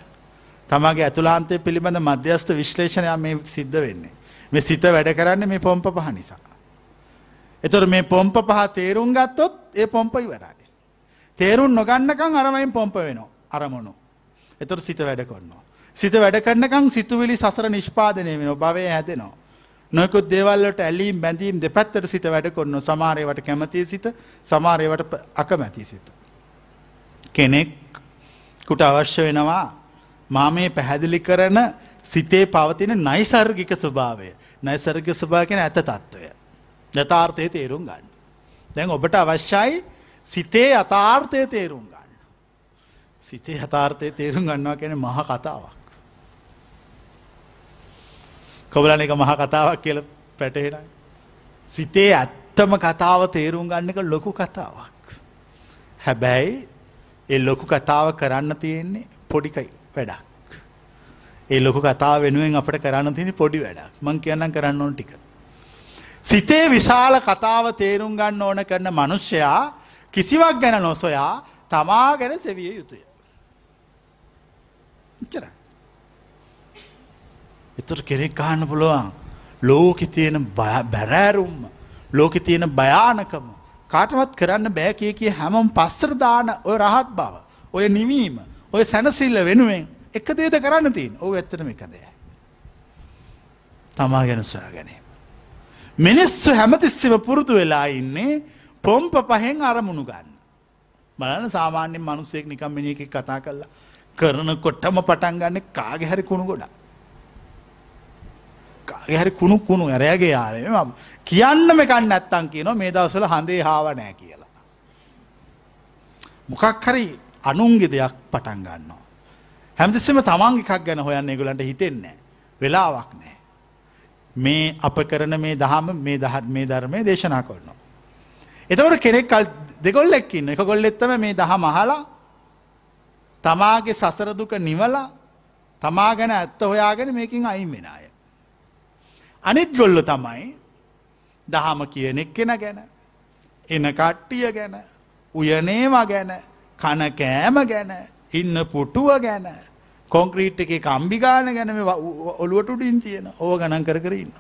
තමගේ ඇතුලාන්තය පිළිබඳ මධ්‍යස්ථ විශ්ලේෂණය මේ සිද්ධ වෙන්නේ. මේ සිත වැඩ කරන්න මේ පොම්ප පහ නිසා. එතොර මේ පොම්ප පහ තේරුම් ගත්තොත් ඒ පොම්ප ඉවරයි. තේරුම් නොගන්නකං අරමයින් පොම්ප වෙනවා අරමුණු. එතොට සිත වැඩ කොන්නවා. සිත වැඩ කරන්නකං සිතුවිලි සසර නිෂ්පාදනය වෙන භවය හැදෙනවා. නොයකුත් දේවල්ලට ඇලීම් බැඳීම් දෙපැත්තට සිත වැඩ කොන්න සමාරයවට කැමතිය සිත සමාරයවට අකමැති සිත. කෙනෙක්කුට අවශ්‍ය වෙනවා මා මේ පැහැදිලි කරන සිතේ පවතින නයිසර්ගික ස්වභාවය නයිසර්ග ස්වභාගෙන ඇත තත්ත්වය. යථාර්ථය තේරුම් ගන්න. දැන් ඔබට අවශ්‍යයි සිතේ අතාර්ථය තේරුම් ගන්න. සිතේ හතාර්ථය තේරුම් ගන්නවා කැන මහ කතාවක්. කොබලන එක මහ කතාවක් කියල පැටහෙනයි. සිතේ ඇත්තම කතාව තේරුම් ගන්නක ලොකු කතාවක්. හැබැයි ඒ ලොකු කතාව කරන්න තියෙන්නේ පොඩිකයි වැඩක්. ඒ ලොකු කතාව වෙනුවෙන් අපට කරන්න තියෙන පොඩි වැඩක් මං කියන්නම් කරන්න ඕන ටික. සිතේ විශාල කතාව තේරුම් ගන්න ඕන කරන මනුෂ්‍යයා කිසිවක් ගැන නොසොයා තමා ගැන සෙවිය යුතුය. ඉච්චරයි. එතොට කෙනෙක් කාන්න පුළුවන් ලෝකෙ තියෙන බැරෑරුම්ම ලෝකෙ තියෙන භයානකම කාටවත් කරන්න බෑ කිය කිය හැමම් පස්සර දාන ඔය රහත් බව ඔය නිවීම ඔය සැනසිල්ල වෙනුවෙන් එක දේද කරන්න තින් ඔ ඇත්තටම එක දෙය තමා ගැන සොයා ගැනීම මිනිස්සු හැමතිස්සම පුරුදු වෙලා ඉන්නේ පොම්ප පහෙන් අරමුණු ගන්න. බලන සාමාන්‍යෙන් මනුස්සෙක් නිකම් මිනික කතා කරලා කරන කොට්ටම පටන් ගන්න කාගෙහරි කුණු ගොඩා හරි කුණු කුණු ඇරයගේ යාරය ම කියන්නම කන්න ඇත්තන් කියනවා මේ දවසල හඳේ හාව නෑ කියලා. මොකක් හරි අනුන්ගෙ දෙයක් පටන් ගන්නවා. හැමතිස්සම තමන් එකක් ගැන හොයන්න ඒගුලන්ට හිතෙන්නේ. වෙලාවක් නෑ. මේ අප කරන මේ දහම මේ දහත් මේ ධර්මය දේශනා කරනවා. එතවට කෙනෙක් කල් දෙගොල්ලෙක්කින්න එක ගොල්ලෙත්තම මේ දහ මහලා තමාගේ සසරදුක නිවලා තමා ගැන ඇත්ත හොයාගෙන මේකින් අයින් වෙන අය. අනිත් ගොල්ල තමයි දහම කියනෙක් කෙන ගැන එන කට්ටිය ගැන උයනේවා ගැන කන කෑම ගැන ඉන්න පුටුව ගැන කොංක්‍රීට් එක කම්බිගාන ගැන ඔළුවට උඩින් තියෙන ඕ ගණන් කර කර ඉන්න.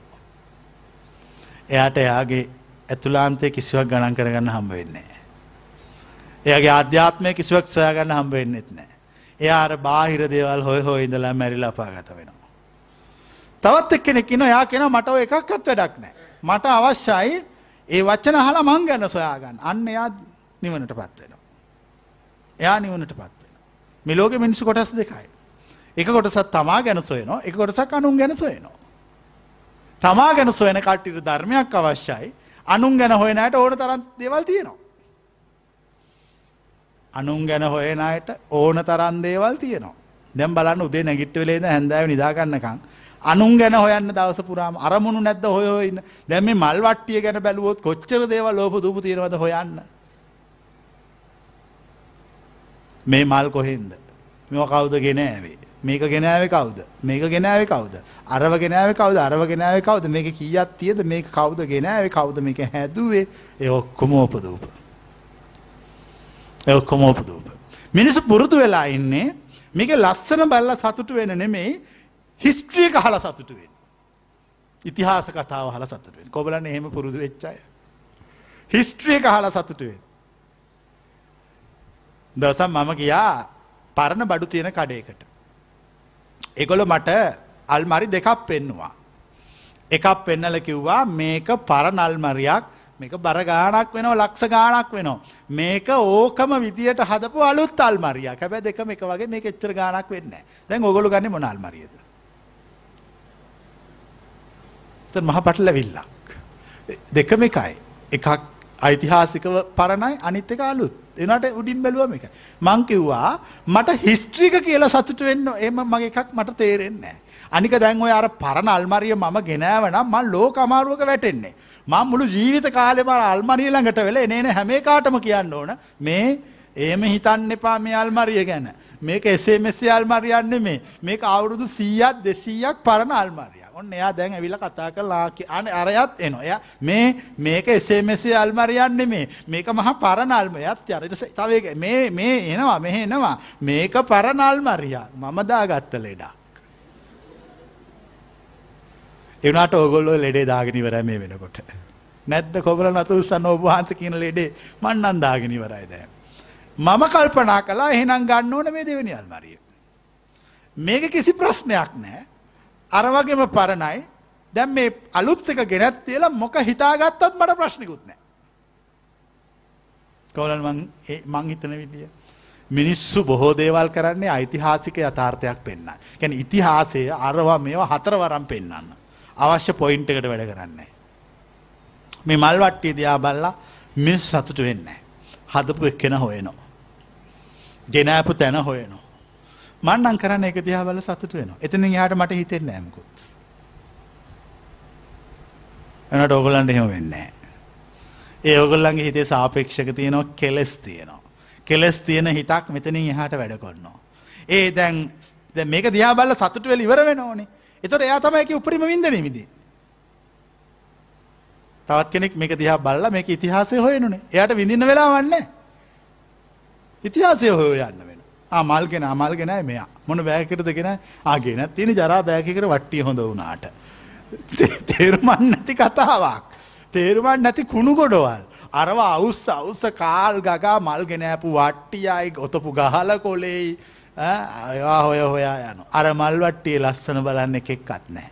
එයාට එයාගේ ඇතුලාන්තය කිසිවක් ගණන් කරගන්න හම්බ වෙන්නේ. එයාගේ අධ්‍යාත්මය කිසිවක් සොයාගන්න හම්බ වෙන්නෙත් නෑ. එයා බාහිර දේවල් හොය හෝ ඉඳලා මැරිලා පාගත වෙනවා. තවත් එක්කෙනෙක් ඉන්න යා කෙන මට ඔය එකක්වත් වැඩක් නෑ. මට අවශ්‍යයි ඒ වච්චන හලා මං ගැන සොයාගන්න අන්න එයා නිවනට පත් වෙනවා. එයා නිවනට පත් වෙන. මිලෝක මිනිස්සු කොටස් දෙකයි. එක කොටසත් තමා ගැන සොයනවා එක කොටසක් අනුන් ගැන සොයනවා. තමා ගැන සොයන කට්ටිට ධර්මයක් අවශ්‍යයි අනුන් ගැන හොයනයට ඕන තරන් දේවල් තියෙනවා. අනුන් ගැන හොයනයට ඕන තරන් දේවල් තියෙනවා. දැම් බලන්න උදේ නැගිට්ට වෙලේද හැඳෑව නිදාගන්නකං අනුන් ගැන හොයන්න දවස පුරාම අරමුණු නැද්ද හොයෝඉන්න දැම මේ මල් වට්ටිය ගැන බැලුවොත් කොච්චර දේව ලෝප දූප තියෙනවද හොයන්න. මේ මල් කොහෙන්ද මෙ කවුද ගෙන ඇවේ මේක ගෙනාව කවුද මේක ගෙනාව කවුද අරව ගෙනාව කවුද අරව ගෙනාව කවුද මේක කියත් තියද මේක කවුද ගෙනාව කවුද මේක හැදුවේ එ ඔක්කොම ඕපදූප. එඔක්කොම ඕපදූප. මිනිස්සු පුරුදු වෙලා ඉන්නේ මේක ලස්සන බල්ල සතුට වෙන නෙමෙයි හිස්ට්‍රියක හල සතුටුවෙන්. ඉතිහාස කතාව හල සතුටුවෙන් කොබලන්න එහෙම පුරුදු වෙච්චාය. හිස්ට්‍රියක හල සතුටුවෙන්. දවසම් මම ගියා පරණ බඩු තියෙන කඩේකට. එකොල මට අල්මරි දෙකක් පෙන්නවා. එකක් පෙන්නල කිව්වා මේක පරණල්මරියක් මේක බර ගානක් වෙනවා ලක්ෂ ගානක් වෙනවා. මේක ඕකම විදියට හදපු අලුත් අල්මරියක් හැබැ දෙක එක වගේ මේ එච්චර ගානක් වෙන්න දැන් ඔගොලු ගන්න මොනල්මරියද. මහ පටලැවිල්ලක්. දෙකම එකයි. එකක් ඓතිහාසිකව පරණයි අනිත් එක අලුත්. එනට උඩින් බැලුවම එක. මං කිව්වා මට හිස්ට්‍රික කියලා සතුට වෙන්න එම මගේ එකක් මට තේරෙන්නේ. අනික දැන් ඔය අර පරණ අල්මරිය මම ගෙනෑවනම් මං ලෝක අමාරුවක වැටෙන්නේ. මං මුළු ජීවිත කාලෙම අල්මරිය ළඟට වෙලා එනේන හැම එකටම කියන්න ඕන මේ එහෙම හිතන්න එපා මේ අල්මරිය ගැන. මේක එසේ මෙසේ අල්මරියක් නෙමේ. මේක අවුරුදු 100ක් 200ක් පරණ අල්මරිය. ඔන්න එයා දැන් ඇවිල්ලා කතා කරලා අනේ අරයත් එනවා. එයා මේ මේක එසේ මෙසේ අල්මරියක් නෙමේ. මේක මහා පරණ අල්මරියක්. ඊට තව මේ මේ එනවා මෙහෙ එනවා. මේක පරණ අල්මරියක්. මම දාගත්ත ලෙඩක්. ඒ වුණාට ඕගොල්ලෝ ලෙඩේ දාගෙන ඉවරයි මේ වෙනකොට. නැද්ද කොබල නතු උස්සන්න ඔබ වහන්සේ කියන ලෙඩේ මං නම් දාගෙන ඉවරයි දැන්. මම කල්පනා කළා එහෙනම් ගන්න ඕන මේ දෙවෙනි අල්මාරිය. මේක කිසි ප්‍රශ්නයක් නෑ. අර වගේම පරණයි දැන් මේ අලුත් එක ගෙනත් තියලා මොක හිතාගත්තත් මට ප්‍රශ්නිකුත් නෑ. කවලන් මං හිතන විදිය. මිනිස්සු බොහෝ දේවල් කරන්නේ ඓතිහාසික යථාර්ථයක් පෙන්න්න. ගැන ඉතිහාසය අරවා මේවා හතර වරම් පෙන්න්න. අවශ්‍ය පොයින්ට එකට වැඩ කරන්නේ. මේ මල්වට්ටිය දයා බල්ලා මිස් සතුට වෙන්න. හදපු එක්කෙන හොයනෝ. ගෙනෑපු තැන හොයනෝ. මන්නන් කරන්න එක තියා බල සතුට වෙන එතන යාට මට හිතෙන් නෑමකුත් එනට ඔගොලන්ට එහෙම වෙන්නේ ඒ ඔගොල්ලන්ගේ හිතේ සාපේක්ෂක තියෙනවා කෙලෙස් තියෙනවා. කෙලෙස් තියෙන හිතක් මෙතනින් එහාට වැඩ කරනවා. ඒ දැන් මේක දිහා බල්ල සතුට වෙල ඉවර වෙන ඕනේ එතොට එයා තමයික උපරිම වින්දන විදි තවත් කෙනෙක් මේක දිහා බල්ල මේක ඉතිහාසය හොයනුනේ. එයට විඳින්න වෙලා වන්න ඉතිහාසය හොය යන්න මල්ගෙන අමල්ගෙන මෙයා මොන බෑකරද ගෙන ආගෙන තියෙන ජරා බෑකිකට වට්ටිය හොඳ වුණාට. තේරුමන් නැති කතාවක්. තේරුමන් නැති කුණු ගොඩවල්. අරවා අවුස්ස අවුස්ස කාල් ගගා මල් ගෙනෑපු වට්ටියයි ඔතපු ගහල කොලෙයි අයා හොය හොයා යන. අර මල්වට්ටිය ලස්සන බලන්න එකෙක්කත් නෑ.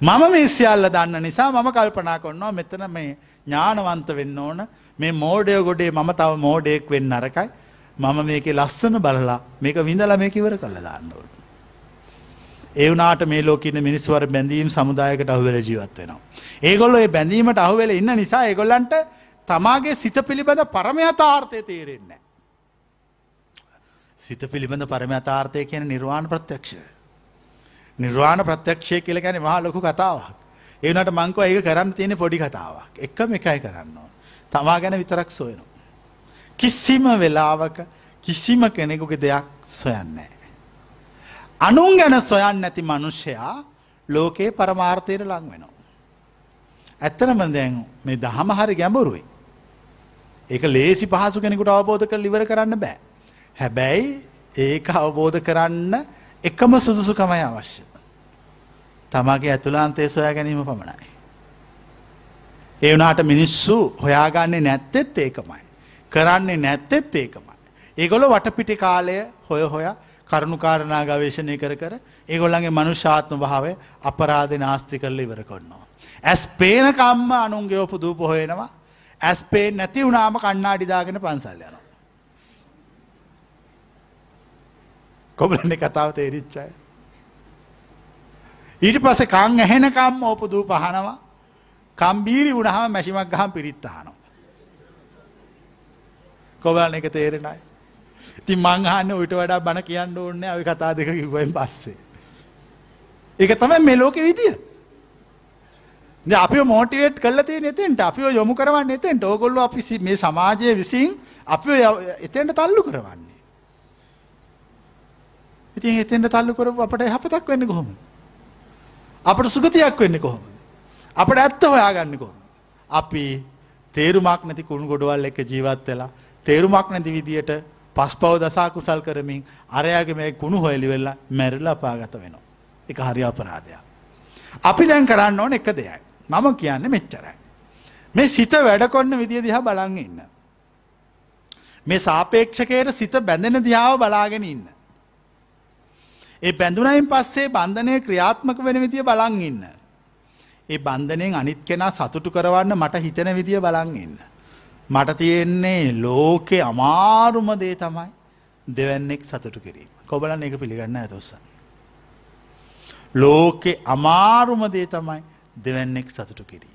මම මේ සියල්ල දන්න නිසා මම කල්පනා කොන්නවා මෙතන මේ ඥානවන්ත වෙන්න ඕන මේ මෝඩය ගොඩේ මම තව මෝඩයෙක් වෙන්න අරකයි මම මේක ලස්සන බලලා මේක විඳල මේක ඉවර කළ දාන්න ඕන. ඒවනාට මේ ලෝකන මිනිස්වර බැඳීම් සමුදායකට අහුවෙල ජීවත් වෙනවා. ඒගොල්ල ඒ බැඳීමට අහුවෙල ඉන්න නිසා ඒගොල්ලන්ට තමාගේ සිත පිළිබඳ පරමයථාර්ථය තේරෙන්නේ. සිත පිළිබඳ පරමයථාර්ථය කියන නිර්වාණ ප්‍රත්‍යක්ෂය. නිර්වාණ ප්‍රත්‍යක්ෂය කියල ගැන මහා ලොකු කතාවක්. ඒනට මංකව ඒක කරන්න තියෙන පොඩි කතාවක්. එක්කම එකයි කරන්න ඕන. තමා ගැන විතරක් සොයනවා. කිසිම වෙලාවක කිසිම කෙනෙකුගේ දෙයක් සොයන්නේ. අනුන් ගැන සොයන් නැති මනුෂ්‍යයා ලෝකයේ පරමාර්ථයට ලං වෙනවා. ඇත්තනම දැන් මේ දහම හරි ගැඹුරුයි. ඒක ලේසි පහසු කෙනෙකුට අවබෝධ කර ඉවර කරන්න බෑ. හැබැයි ඒක අවබෝධ කරන්න එකම සුදුසුකමයි අවශ්‍ය. තමාගේ ඇතුලාන්තේ සොයා ගැනීම පමණයි. ඒ වනාට මිනිස්සු හොයාගන්නේ නැත්තෙත් ඒකමයි. කරන්නේ නැත්තෙත් ඒකමයි. ඒගොල වටපිටි කාලය හොය හොයා කරුණුකාරණා ගවේශණය කර කර ඒගොල්ලන්ගේ මනුෂ්‍යාත්ම භාවය අපරාධ නාස්ති කරල ඉවර කොන්නවා. ඇස් පේනකම්ම අනුන්ගේ ඔපු දූප හොයෙනවා ඇස් පේ නැති වුණාම කන්නාඩිදාගෙන පන්සල් යනවා. කොබලන්නේ කතාව තේරිච්චාය. ඊට පස්සේ කං ඇහෙනකම් ඕපු දූ පහනවා කම්බීරි වුණහම මැසිමක් ගහම් පිරිත්තහනවා. කොබලන එක තේරෙනයි. ඉතින් මං අහන්න ඌට වඩා බණ කියන්න ඕනේ අපි කතා දෙක කිව්වෙන් පස්සේ. ඒක තමයි මේ ලෝකේ විදිය. දැන් අපිව මොටිවේට් කරලා තියෙන එතෙන්ට අපිව යොමු කරවන්නේ එතෙන්ට. ඕගොල්ලෝ අපි මේ සමාජයේ විසින් අපිව එතෙන්ට තල්ලු කරවන්නේ. ඉතින් එතෙන්ට තල්ලු කරපු අපට යහපතක් වෙන්නේ කොහොමද? අපට සුගතියක් වෙන්නේ කොහොමද? අපට ඇත්ත හොයාගන්නේ කොහොමද? අපි තේරුමක් නැති කුණු ගොඩවල් එක්ක ජීවත් වෙලා තේරුමක් නැති විදියට පස්පව දසා කුසල් කරමින් අරයාගේ මේ කුණු හොයලි වෙල්ලා මැරිලා අපාගත වෙනවා. එක හරි අපරාධයක්. අපි දැන් කරන්න ඕන එක දෙයයි. මම කියන්නේ මෙච්චරයි. මේ සිත වැඩකොන්න විදිය දිහා බලන් ඉන්න. මේ සාපේක්ෂකයට සිත බැඳෙන දිහාව බලාගෙන ඉන්න. ඒ බැඳුනයින් පස්සේ බන්ධනය ක්‍රියාත්මක වෙන විදිය බලන් ඉන්න. ඒ බන්ධනයෙන් අනිත් කෙනා සතුටු කරවන්න මට හිතෙන විදිය බලන් ඉන්න. මට තියෙන්නේ ලෝකෙ අමාරුම දේ තමයි දෙවැන්නෙක් සතුටු කිරීම. කොබලන් එක පිළිගන්න ඇතොස්සන්. ලෝකෙ අමාරුම දේ තමයි දෙවැන්නෙක් සතුටු කිරීම.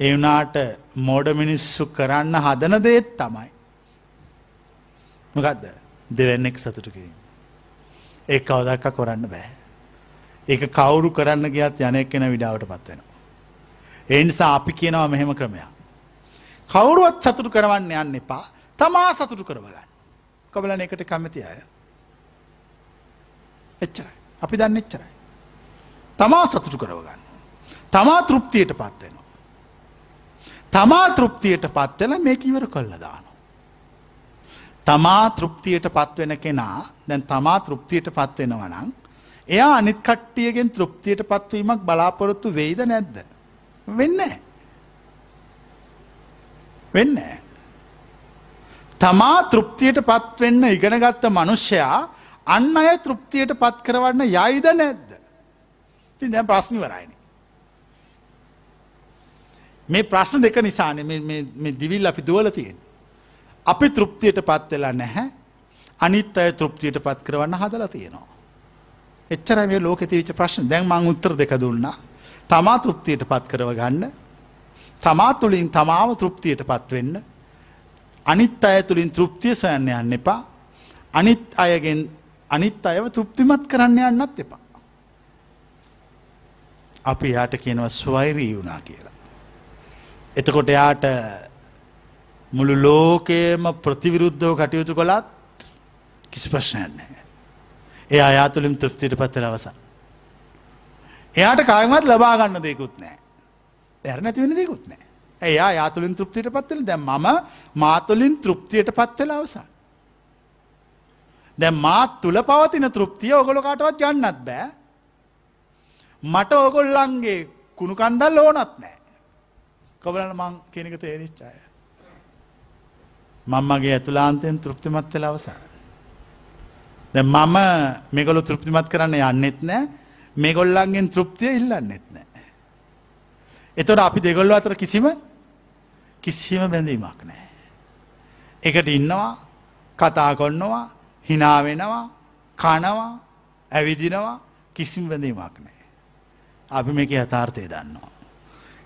ඒ වනාට මෝඩ මිනිස්සු කරන්න හදන දේත් තමයි. මොකක්ද දෙවැන්නෙක් සතුටු කිරීම. ඒ කවදක්ක කොරන්න බෑ. ඒක කවුරු කරන්න ගියත් යනෙක් කෙන විඩාවට පත්වෙනවා. එනිසා අපි කියනවා මෙහෙම ක්‍රමයක්. කවුරුවත් සතුටු කරවන්න යන්න එපා තමා සතුටු කරවගන්න. කොබලන එකට කැමති අය. එච්චරයි. අපි දන්න එච්චරයි. තමා සතුටු කරවගන්න. තමා තෘප්තියට පත්වෙනවා. තමා තෘප්තියට පත්වෙන මේ ඉවර කොල්ල දානවා. තමා තෘප්තියට පත්වෙන කෙනා දැන් තමා තෘප්තියට පත්වෙනවනං එයා අනිත් කට්ටියගෙන් තෘප්තියට පත්වීමක් බලාපොරොත්තු වෙයිද නැද්ද. වෙන්නේ. වෙන්න. තමා තෘප්තියට පත්වෙන්න ඉගෙනගත්ත මනුෂ්‍යයා අන්න අය තෘප්තියට පත් කරවන්න යයිද නැද්ද. ති දැ ප්‍රශ්නිවරයින. මේ ප්‍රශ්න දෙක නිසාන දිවිල් අපි දුවල තියෙන්. අපි තෘප්තියට පත් වෙලා නැහැ අනිත් අය තෘප්තියට පත් කරවන්න හදලා තියෙනවා. එච්චර මේ ලෝක තිවිච ප්‍රශ්න දැන් මං උත්තර දෙක දුන්නා තමා තෘප්තියට පත් කරව ගන්න තමා තුළින් තමාව තෘප්තියට පත්වෙන්න අනිත් අය තුළින් තෘප්තිය සොයන්න යන්න එපා අනිත් අයගෙන් අනිත් අයව තෘප්තිමත් කරන්න යන්නත් එපා. අපි යාට කියනව ස්වෛරී වුණා කියලා. එතකොට යාට මුළු ලෝකයම ප්‍රතිවිරුද්ධව කටයුතු කොළත් කිසි ප්‍රශ්නයන්නේ. ඒ අයා තුළින් තෘප්තියට පත්තර අවසන්. එයාට කායමත් ලබාගන්න දෙකුත් නෑ. ඇර නැති වෙන දෙකුත් නෑ. එයා යාතුලින් තෘප්තියට පත්වල දැ මම මාතුලින් තෘප්තියට පත්වෙල අවසන්. දැ මාත් තුළ පවතින තෘප්තිය ඔගොල කාටවත් ගන්නත් බෑ මට ඕගොල්ලන්ගේ කුණු කන්දල් ඕනත් නෑ. කොබලන මං කෙනෙක තේරිච්චාය. මංමගේ ඇතුලාන්තයෙන් තෘප්තිමත් වෙල අවසා. ද මම මෙගොලු තෘප්තිමත් කරන්න යන්නෙත් නෑ මේගොල්ලන්ගෙන් තෘප්තිය ඉල්ලන්නෙත් නෑ. එතොට අපි දෙගොල්ල අතර කිසිම කිසිම බැඳීමක් නෑ. එකට ඉන්නවා කතා කොන්නවා හිනාවෙනවා කනවා ඇවිදිනවා කිසිම බැඳීමක් නෑ. අපි මේක යථාර්ථය දන්නවා.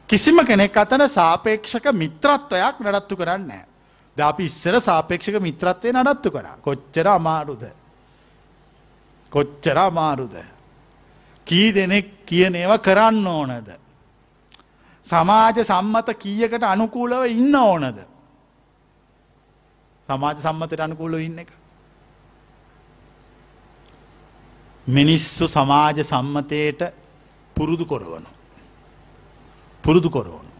කිසිම කෙනෙක් අතර සාපේක්ෂක මිත්‍රත්වයක් නඩත්තු කරන්න. ද අපි ඉස්සර සාපේක්ෂක මිත්‍රත්වය නඩත්තු කරා කොච්චර අමාරුද. කොච්චර අමාරුද. කී දෙනෙක් කියන ඒව කරන්න ඕනද. සමාජ සම්මත කීයකට අනුකූලව ඉන්න ඕනද. සමාජ සම්මතයට අනුකූලව ඉන්න එක. මිනිස්සු සමාජ සම්මතයට පුරුදු කොරවනු. පුරුදු කොරවනු.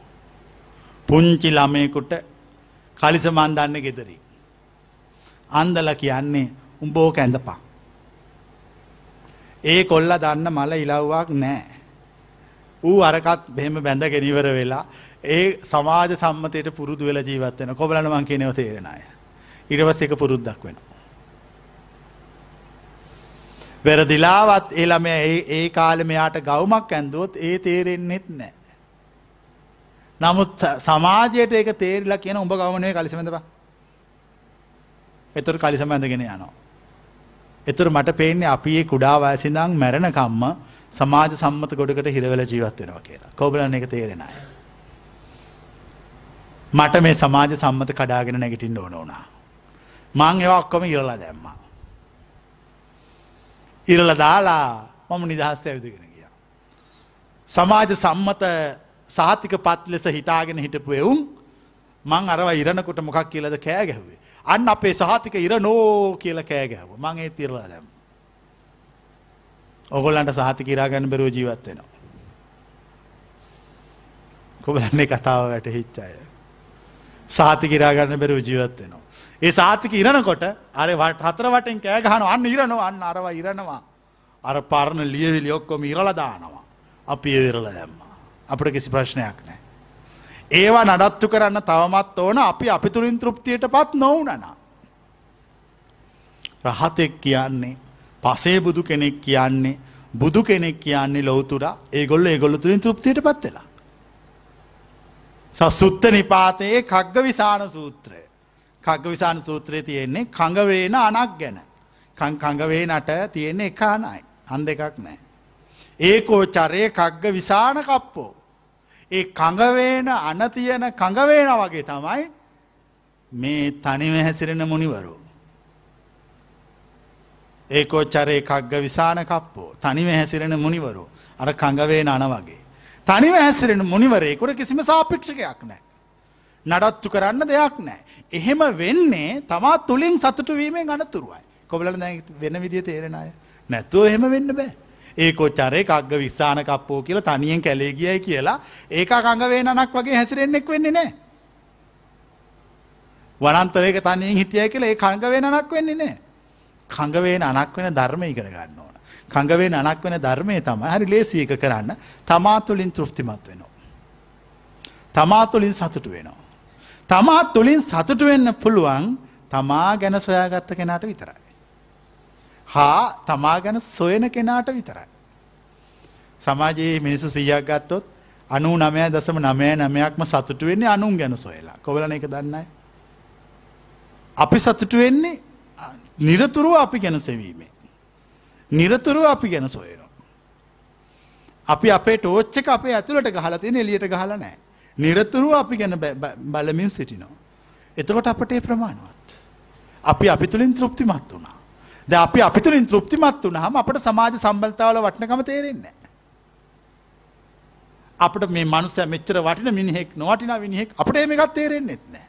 පුංචි ළමයකුට කලිසමන් දන්න ගෙදරි. අන්දල කියන්නේ උඹෝ කැඳපා. ඒ කොල්ල දන්න මල ඉලව්වක් නෑ. ඌ අරකත් බෙහෙම බැඳ ගෙනිවර වෙලා ඒ සමාජ සම්මතයට පුරුදු වෙල ජීවත්වෙන කොබලන මං කියනව තේරෙනය. ඉරවස් එක පුරුද්දක් වෙන. වැරදිලාවත් එළම ඒ කාලෙ මෙයාට ගවමක් ඇන්දුවොත් ඒ තේරෙන්නෙත් නෑ. නමුත් සමාජයට ඒක තේරලා කියන උඹ ගවනය කලිසමඳබ. එතුර කලිසම ඇඳගෙන යනවා. එතුර මට පේන්නේ අපි ඒ කුඩා වයසිදං මැරණකම්ම සමාජ සම්මත ගොඩකට හිරවල ජීවත් වෙනවා කියලා. කෝබලන්න එක තේරෙන අය. මට මේ සමාජ සම්මත කඩාගෙන නැගටින් ඕන වුණා. මං ඒවා ඔක්කොම ඉරලා දැම්මා. ඉරල දාලා මම නිදහස් ඇවිදගෙන ගිය. සමාජ සම්මත සාතික පත් ලෙස හිතාගෙන හිටපු එවුන් මං අරව ඉරණකොට මොකක් කියලද කෑ ගැහුවේ. අන්න අපේ සහතික ඉර නෝ කියල කෑ ගැහව මං ඒ තිරලා දැම්. ඔගොල්ලන්ට සහති කිරාගන්න බැරුව ජීවත් වෙනවා. කොබලන්නේ කතාව වැට හිච්චාය. සාති කිරාගන්න බැරුව ජීවත් වෙනවා. ඒ සාතික ඉරණකොට අර හතර වටෙන් කෑ ගහන අන්න ඉරනවා අන්න අරව ඉරනවා. අර පරණ ලියවිලි ඔක්කොම ඉරල දානවා. අපි ඒවිරල දැම්ම. අපට කිසි ප්‍රශ්නයක් නෑ. ඒවා නඩත්තු කරන්න තවමත් ඕන අපි අපි තුළින් තෘප්තියට පත් නොවනන. රහතෙක් කියන්නේ පසේ බුදු කෙනෙක් කියන්නේ බුදු කෙනෙක් කියන්නේ ලොවතුර ඒගොල්ල ඒගොල්ල තුළින් තෘප්තියට පත් වෙලා. සුත්ත නිපාතයේ කග්ග විසාන සූත්‍රය. කග්ග විසාන සූත්‍රය තියෙන්නේ කඟවේන අනක් ගැන. කඟවේ නට තියෙන්නේ එකානයි. අන් දෙකක් නෑ. ඒකෝ චරය කග්ග විසාන කප්පෝ. ඒ කඟවේන අනතියන කඟවේන වගේ තමයි මේ තනිව හැසිරෙන මුනිවරු. ඒකෝච්චරේ කක්ග විසාන කප්පෝ තනිව හැසිරෙන මුනිවරු අර කඟවේ නන වගේ. තනිව හැසිරෙන මුනිවරේකුට කිසිම සාපික්ෂකයක් නෑ. නඩත්තු කරන්න දෙයක් නෑ. එහෙම වෙන්නේ තමත් තුළින් සතුට වීමෙන් අනතුරුවයි. කොබල වෙන විදිය තේරෙන අය නැතුව එහෙම වෙන්න බෑ. ඒකොච්චරේ කක්ග විස්සාන කප්පෝ කියලා තනියෙන් කැලේ ගියයි කියලා ඒක කඟවේ නක් වගේ හැසිරෙන්නෙක් වෙන්නේ නෑ. වනන්තරයක තනියෙන් හිටියයි කියලා ඒ කංගවේ නක් වෙන්නේ නෑ. කඟවේන අනක් වෙන ධර්ම ඉගෙන ගන්න ඕන. කඟවෙන අනක් වෙන ධර්මය තම හරි ලේසි එක කරන්න තමා තුළින් තෘප්තිමත් වෙනවා. තමා තුළින් සතුටු වෙනවා. තමා තුළින් සතුටු වෙන්න පුළුවන් තමා ගැන සොයාගත්ත කෙනාට විතරයි. හා තමා ගැන සොයන කෙනාට විතරයි. සමාජයේ මිනිසු සීයක් ගත්තොත් අනු නමය දසම නමය නමයක්ම සතුටු වෙන්නේ අනුන් ගැන සොයලා කොවලන එක දන්නයි. අපි සතුටු වෙන්නේ නිරතුරුව අපි ගැන සෙවීමේ. නිරතුරුව අපි ගැන සොයනවා. අපි අපේ ටෝච්චක අපේ ඇතුළට ගහල තියෙන එලියට ගහල නෑ. නිරතුරුව අපි ගැන බලමින් සිටිනවා. එතකොට අපටේ ප්‍රමාණවත්. අපි අපි තුළින් තෘප්තිමත් වුණා. ද අපි අපි තුළින් තෘප්තිමත් වුණ හම අපට සමාජ සම්බල්තාවල වටනකම තේරෙන්නේ. අපට මේ මනුස මෙච්චර වටින මිනිහෙක් නොවටින විනිහෙක් අපට මේකත් තේරෙන්නෙත් නෑ.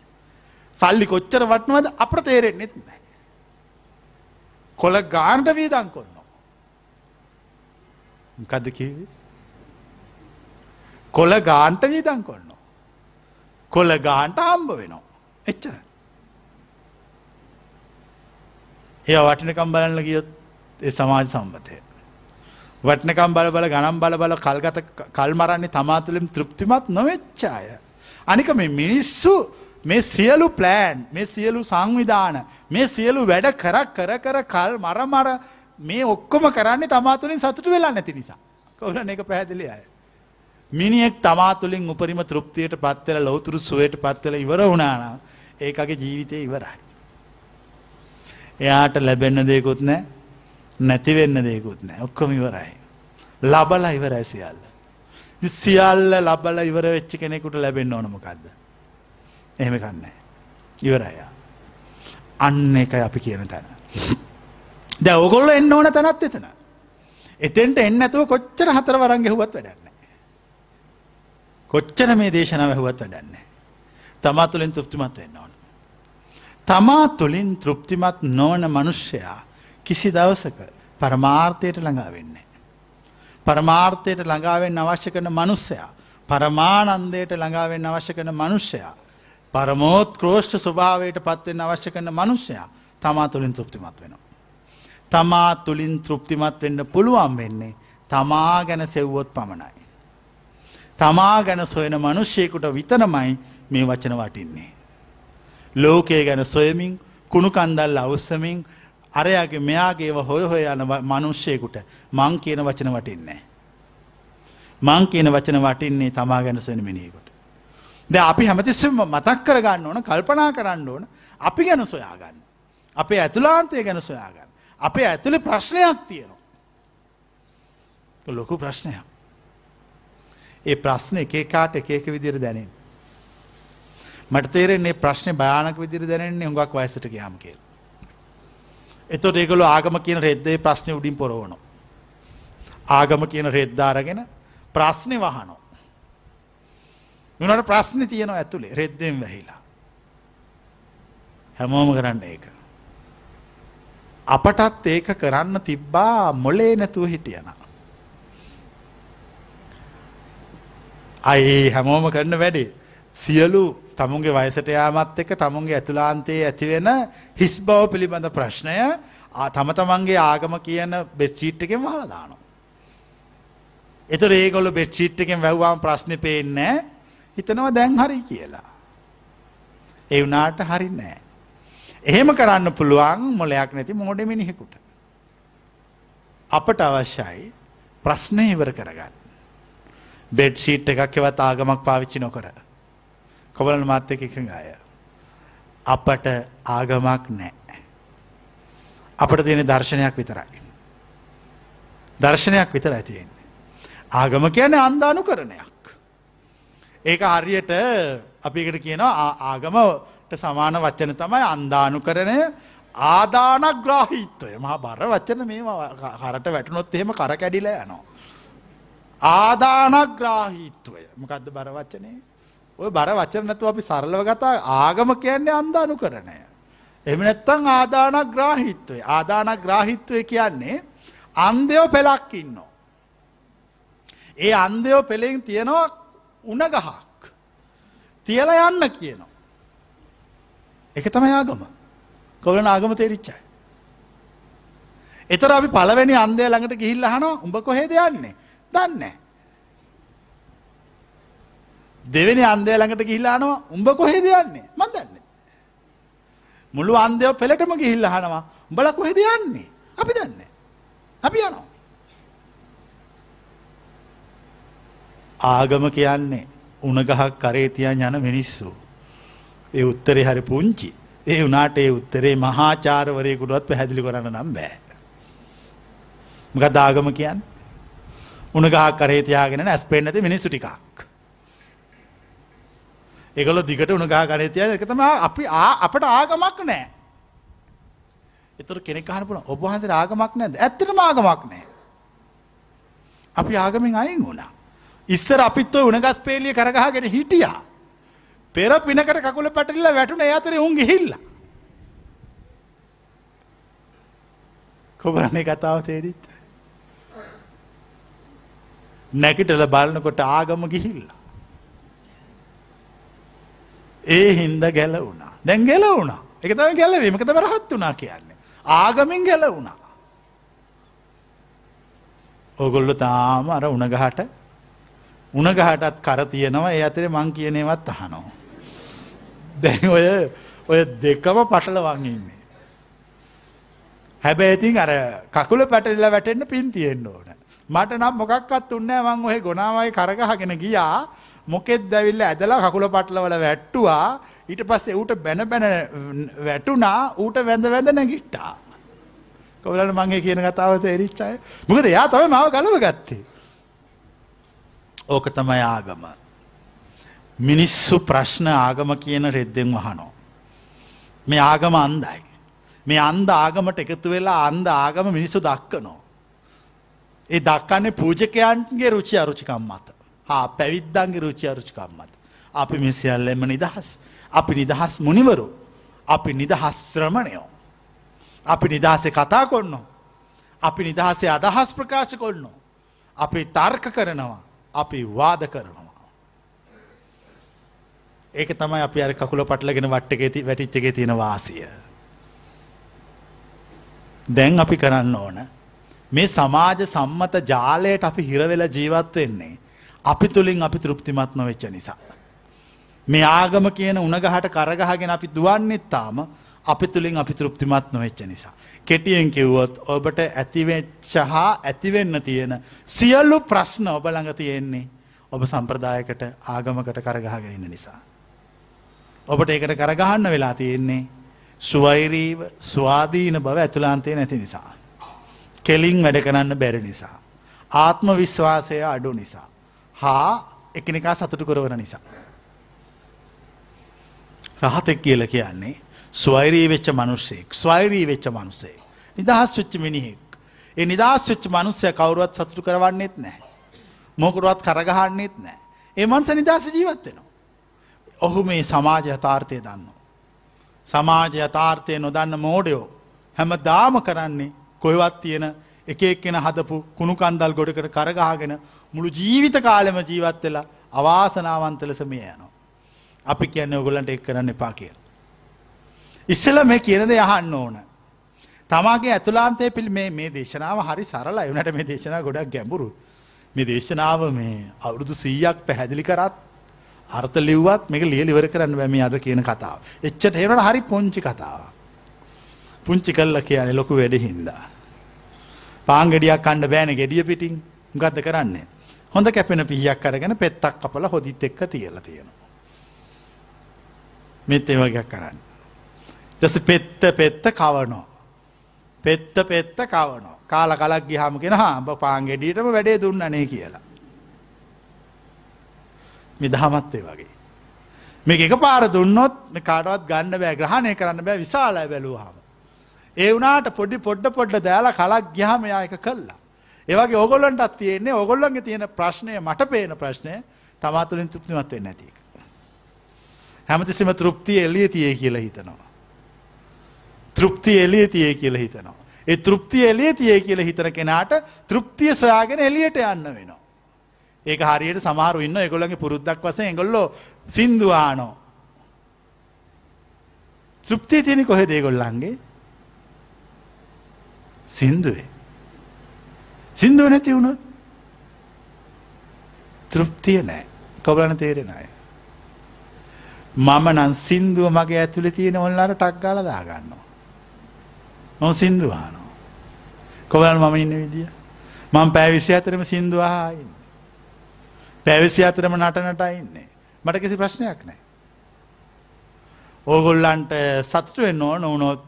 සල්ලි කොච්චර වටනවද අප තේරෙන්නෙත් නෑ. කොළ ගාන්ට වීදන් කොන්න. කද කිවේ. කොළ ගාන්ට වීදන් කොන්න. කොළ ගාන්ට හම්බ වෙනවා. එච්චර. එය වටිනකම් බලන්න ගියොත් ඒ සමාජ සම්බතය. වටනකම් බල බල ගනම් බල බල කල්ගත කල් මරන්නේ තමා තුළින් තෘප්තිමත් නොවෙච්චාය. අනික මේ මිනිස්සු මේ සියලු ප්ලෑන් මේ සියලු සංවිධාන මේ සියලු වැඩ කර කර කර කල් මර මර මේ ඔක්කොම කරන්නේ තමා තුළින් සතුට වෙලා නැති නිසා. කවුරන එක පැහැදිලි අය. මිනිියෙක් තමා තුළින් උපරිම තෘප්තියට පත්වල ලෝතුරු සුවයට පත්වල ඉවර වුණානම් ඒකගේ ජීවිතය ඉවරයි. එයාට ලැබෙන්න දෙකුත් නෑ නැතිවෙන්න දෙකුත් නෑ ඔක්කොම ඉවරයි. ලබල ඉවරයි සියල්ල. සියල්ල ලබල ඉවර වෙච්චි කෙනෙකුට ලැබෙන්න ඕනමකක්ද. එහෙම කන්නේ. ඉවරය. අන්න එකයි අපි කියන තැන. ද ඔගොල්ල එන්න ඕන තැනත් එතන. එතෙන්ට එන්න ඇතුව කොච්චර හතර වරන් ගැහුවත් වැඩන්න. කොච්චර මේ දේශනාව ඇහුවත් වැඩන්න. තමා තුළින් තෘප්තිමත් වෙන්න ඕන. තමා තුළින් තෘප්තිමත් නොවන මනුෂ්‍යයා කිසි දවසක පරමාර්ථයට ළඟා වෙන්නේ. පරමාර්ථයට ළඟාවෙන් අවශ්‍ය කරන මනුස්සයා පරමානන්දයට ළඟාවෙන් අවශ්‍ය කරන මනුෂ්‍යයා පරමෝත් ක්‍රෝෂ්ඨ ස්වභාවයට පත්වෙන් අවශ්‍ය කරන මනුෂ්‍යයා තමා තුළින් තෘප්තිමත් වෙනවා. තමා තුළින් තෘප්තිමත් වෙන්න පුළුවන් වෙන්නේ තමා ගැන සෙව්වොත් පමණයි. තමා ගැන සොයන මනුෂ්‍යයකුට විතරමයි මේ වචන වටින්නේ. ලෝකය ගැන සොයමින් කුණු කන්දල් අවස්සමින් අරයාගේ මෙයාගේව හොය හොය යන මනුෂ්‍යයකුට මං කියන වචන වටින්නේ. මං කියන වචන වටින්නේ තමා ගැන සොයන මිනිියකුට. ද අපි හැමතිස්සම මතක් කරගන්න ඕන කල්පනා කරන්න ඕන අපි ගැන සොයාගන්න. අපේ ඇතුලාන්තය ගැන සොයාගන්න. අපේ ඇතුළි ප්‍රශ්නයක් තියෙනවා. ලොකු ප්‍රශ්නයක්. ඒ ප්‍රශ්න එක කාට එක එක විදිර දැනෙන්. මට තේරෙන්නේ ප්‍රශ්න භයානක විදිර දැනෙන්නේ හුඟක් වයසට ගයාම කියල. එතොට ඒගොලු ආගම කියන රෙද්දේ ප්‍රශ්නය උඩින් පොරවනො. ආගම කියන රෙද්දාරගෙන ප්‍රශ්නය වහනෝ. උනට ප්‍රශ්න තියනවා ඇතුළේ රෙද්දෙන් වැහිලා. හැමෝම කරන්න ඒක. අපටත් ඒක කරන්න තිබ්බා මොලේ නැතුව හිටියනා. අයි හැමෝම කරන වැඩේ. සියලු තමුන්ගේ වයසට යාමත් එක්ක තමුන්ගේ ඇතුලාන්තයේ ඇතිවෙන හිස් බව පිළිබඳ ප්‍රශ්නය තම තමන්ගේ ආගම කියන බෙච්චීට් එකෙන් වහලා දානවා. එතකොට ඒගොල්ලෝ බෙච්චීට් එකෙන් වැව්වාම ප්‍රශ්නේ පේන්නේ හිතනවා දැන් හරි කියලා. ඒ වුණාට හරි නෑ. එහෙම කරන්න පුළුවන් මොලයක් නැති මොඩ මිනිහෙකුට. අපට අවශ්‍යයි ප්‍රශ්නය ඉවර කරගන්න. බෙඩ් ෂීට් එකක් එවත් ආගමක් පාවිච්චි නොකර. කොබලන මාත්‍ය එක අය. අපට ආගමක් නෑ. අපට තියෙන දර්ශනයක් විතරයි. දර්ශනයක් විතර ඇතියෙන්නේ. ආගම කියන අන්දානු කරනයක්. ඒක හරියට අපිකට කියනවා ආගමට සමාන වච්චන තමයි අන්දානු කරනය ආදානග්‍රාහිත්වය මහා බර වච්චන මේ හරට වැටනොත් එහෙම කර කැඩිලා යනවා. ආදානග්‍රාහිත්වය මොකක්ද බර වචනේ ඔය බර වචන නැතුව අපි සරලව ගතා ආගම කියන්නේ අන්දානු කරණය. එම නැත්තං ආදානග්‍රාහිත්වය ආදානග්‍රාහිත්වය කියන්නේ අන්දයෝ පෙලක් ඉන්නෝ. ඒ අන්දයෝ පෙළෙන් තියෙනවා උනගහක් තියල යන්න කියනවා. එක තමයි ආගම කොවලන ආගම තේරිච්චයි. එතර අපි පලවැනි අන්දය ළඟට ගිහිල්ල හනවා උඹ කොහෙද යන්නේ දන්නේ. දෙවෙනි අන්දය ළඟට ගිහිල්ලානවා උඹ කොහෙද යන්නේ මන් දන්නේ. මුළු අන්දය පෙළටම ගිහිල්ල හනවා උඹල කොහෙද යන්නේ අපි දන්නේ. අපි යනවා. ආගම කියන්නේ උනගහක් කරේතියන් යන මිනිස්සු. ඒ උත්තරේ හරි පුංචි. ඒ වනාට ඒ උත්තරේ මහාචාරවරයකුටුවත් පැහැදිලි කරන්න නම් බෑ. මකද ආගම කියන්න උනගහක් කරේ තියාගෙන ඇස් පෙන් නැති මිනිස්සු ටිකක්. ඒගොල්ලෝ දිගට උනගහ කරේ තියා ඒක තමයි අපි අපට ආගමක් නැහැ. ඒතර කෙනෙක් අහන්න පුළුවන් ඔබ වහන්සේ ආගමක් නැද්ද? ඇත්තටම ආගමක් නැහැ. අපි ආගමෙන් අයින් වුණා. ඉස්සර අපිත් ඔය උණගස් පේලිය කරගහගෙන හිටියා. පෙර පිනකට කකුල පැටලිලා වැටුණ ඒ අතරේ උන් ගිහිල්ලා. කොබරන්නේ කතාව තේරිච්ච. නැකිටල බලනකොට ආගම ගිහිල්ලා. ඒ හින්ද ගැලවුණා. දැන් ගැලවුණා. එක තම ගැලවීම එක තම රහත් වුණා කියන්නේ. ආගමින් ගැලවුණා. ඔගොල්ලො තාම අර උනගහට උනගහටත් කර තියෙනවා ඒ අතරේ මං කියනවත් අහනෝ. දැන් ඔය ඔය දෙකම පටලවන් ඉන්නේ. හැබැයි ඉතින් අර කකුල පැටලිලා වැටෙන්න පින් තියෙන්න ඕන. මට නම් මොකක්වත් උන්නේ නැහැ මං ඔය ගොනාවයි කරගහගෙන ගියා. මොකෙත් දැවිල්ල ඇදලා කකුල පටලවල වැට්ටුවා. ඊට පස්සේ ඌට බැන බැන වැටුණා ඌට වැඳ වැඳ නැගිට්ටා. කොහොමද මං ඒ කියන කතාව තේරිච්ච අය? මොකද එයා තමයි මාව ගලව ගත්තේ. ඕක තමයි ආගම. මිනිස්සු ප්‍රශ්න ආගම කියන රෙද්දෙන් වහනෝ. මේ ආගම අන්දයි. මේ අන්ද ආගමට එකතු වෙලා අන්ද ආගම මිනිස්සු දක්කනෝ. ඒ දක්කන්නේ පූජකයන්ගේ රුචි අරුචිකම් මත. හා පැවිද්දන්ගේ රුචි අරුචිකම් මත. අපි මිසිියල්ලෙම නිදහස්. අපි නිදහස් මුනිවරු. අපි නිදහස් ශ්‍රමණයෝ. අපි නිදහසේ කතා කොන්නෝ. අපි නිදහසේ අදහස් ප්‍රකාශ කොන්නෝ. අපි තර්ක කරනවා. අපි වාද කරනවා. ඒක තමයි අපි අර කකුල පටලගෙන වට්ටක වැටිච්චගේ තියෙන වාසිය. දැන් අපි කරන්න ඕන. මේ සමාජ සම්මත ජාලයට අපි හිරවෙල ජීවත් වෙන්නේ. අපි තුළින් අපි තෘප්තිමත්ම වෙච්ච නිසා. මේ ආගම කියන උනගහට කරගහගෙන අපි දුවන්නෙත්තාම අපි තුළින් අපි තෘප්තිමත් නොවෙච්ච නිසා. කෙටියෙන් කිව්වොත් ඔබට ඇතිවෙච්ච හා ඇතිවෙන්න තියෙන සියල්ලු ප්‍රශ්න ඔබ ළඟ තියෙන්නේ ඔබ සම්ප්‍රදායකට ආගමකට කරගහගෙන ඉන්න නිසා. ඔබට ඒකට කරගහන්න වෙලා තියෙන්නේ සුවෛරීව ස්වාධීන බව ඇතුලාන්තය නැති නිසා. කෙලින් වැඩ කරන්න බැරි නිසා. ආත්ම විශ්වාසය අඩු නිසා. හා එකනිකා සතුටු කරවන නිසා. රහතෙක් කියල කියන්නේ ස්වෛරී වෙච්ච මනුස්සෙක් ස්වෛරී වෙච්ච මනුසේ. නිදහස් වෙච්ච මිනිහෙක්. ඒ නිදහස් වෙච්ච මනුස්සය කවරුවත් සතුටු කරවන්නෙත් නෑ. මොකරුවත් කරගහන්නෙත් නෑ. ඒ මන්ස නිදහස ජීවත් වෙනවා. ඔහු මේ සමාජ යථාර්ථය දන්න. සමාජ යථාර්ථය නොදන්න මෝඩයෝ හැම දාම කරන්නේ කොයවත් තියෙන එක එක්කෙන හදපු කුණු කන්දල් ගොඩකට කරගාගෙන මුළු ජීවිත කාලෙම ජීවත් වෙලා අවාසනාවන්ත ලෙස මේ යනවා. අපි කියන්න ඔගොලන්ට එක් කරන්න එපා කියල. ඉස්සල මේ කියනද යහන්න ඕන. තමාගේ ඇතුලාන්තය පිල් මේ මේ දේශනාව හරි සරලා එවනට මේ දේශනා ගොඩක් ගැඹුරු. මේ දේශනාව මේ අවුරුදු සීයක් පැහැදිලි කරත් අර්ථ ලිව්වත් මේක ලියලිවර කරන්න බැම අද කියන කතාව. එච්චට හෙරට හරි පොංචි කතාව. පුංචි කල්ල කියන්නේ ලොකු වැඩ හින්දා. පාංගෙඩියක් කණ්ඩ බෑන ගෙඩිය පිටින් ගත්ත කරන්නේ. හොඳ කැපෙන පිහියක් කරගෙන පෙත්තක් කපල හොදිත් එක්ක තියල තියෙනවා. මෙත් ඒවගයක් කරන්න. ටස පෙත්ත පෙත්ත කවනෝ. පෙත්ත පෙත්ත කවනෝ කාල කලක් ගිහාම කෙන හාඹ පාංගෙඩියටම වැඩේ දුන්නනේ කියලා. මිදහමත්තේ වගේ. මේක එක පාර දුන්නොත් කාටවත් ගන්න බෑ ග්‍රහණය කරන්න බෑ විශාලය බැලූහම. ඒ වනාට පොඩි පොඩ්ඩ පොඩ්ඩ දාලා කලක් ගිහම යායක කල්ලා. ඒවගේ ඔගොල්ලන්ටත් තියෙන්නේ ඔගොල්ලන්ගේ තියෙන ප්‍රශ්නය මට පේන ප්‍රශ්නය තමාතුලින් තෘප්තිමත්වේ නැතික. හැමතිසිම තෘප්තිය එල්ලිය තිය කියලා හිතනවා. තෘප්ති එලිය තිය කියල හිතනවා. ඒ තෘප්තිය එලිය තිය කියල හිතන කෙනාට තෘප්තිය සොයාගෙන එලියට යන්න වෙනවා. ඒක හරියට සමහරු ඉන්න එකොළගේ පුරුද්දක් වස එගොල්ලො සින්දුවානෝ. තෘප්තිය තියෙන කොහෙ දේගොල්ලන්ගේ සින්දුවේ. සින්දුව නැති වුණොත් තෘප්තිය නෑ කොබලන තේරෙන අය. මම නන් සින්දුව මගේ ඇතුළ තියෙන ඔල්ලාට ටක්ගාල දාගන්නවා. නො සින්දුවානෝ. කොවල් මම ඉන්න විදිිය. මං පැවිසි අතරම සින්දුවාහායින්න. පැවිසි අතරම නටනට ඉන්නේ. මට කිසි ප්‍රශ්නයක් නෑ. ඕගොල්ලන්ට සතුටුවෙන් ඕන උනොත්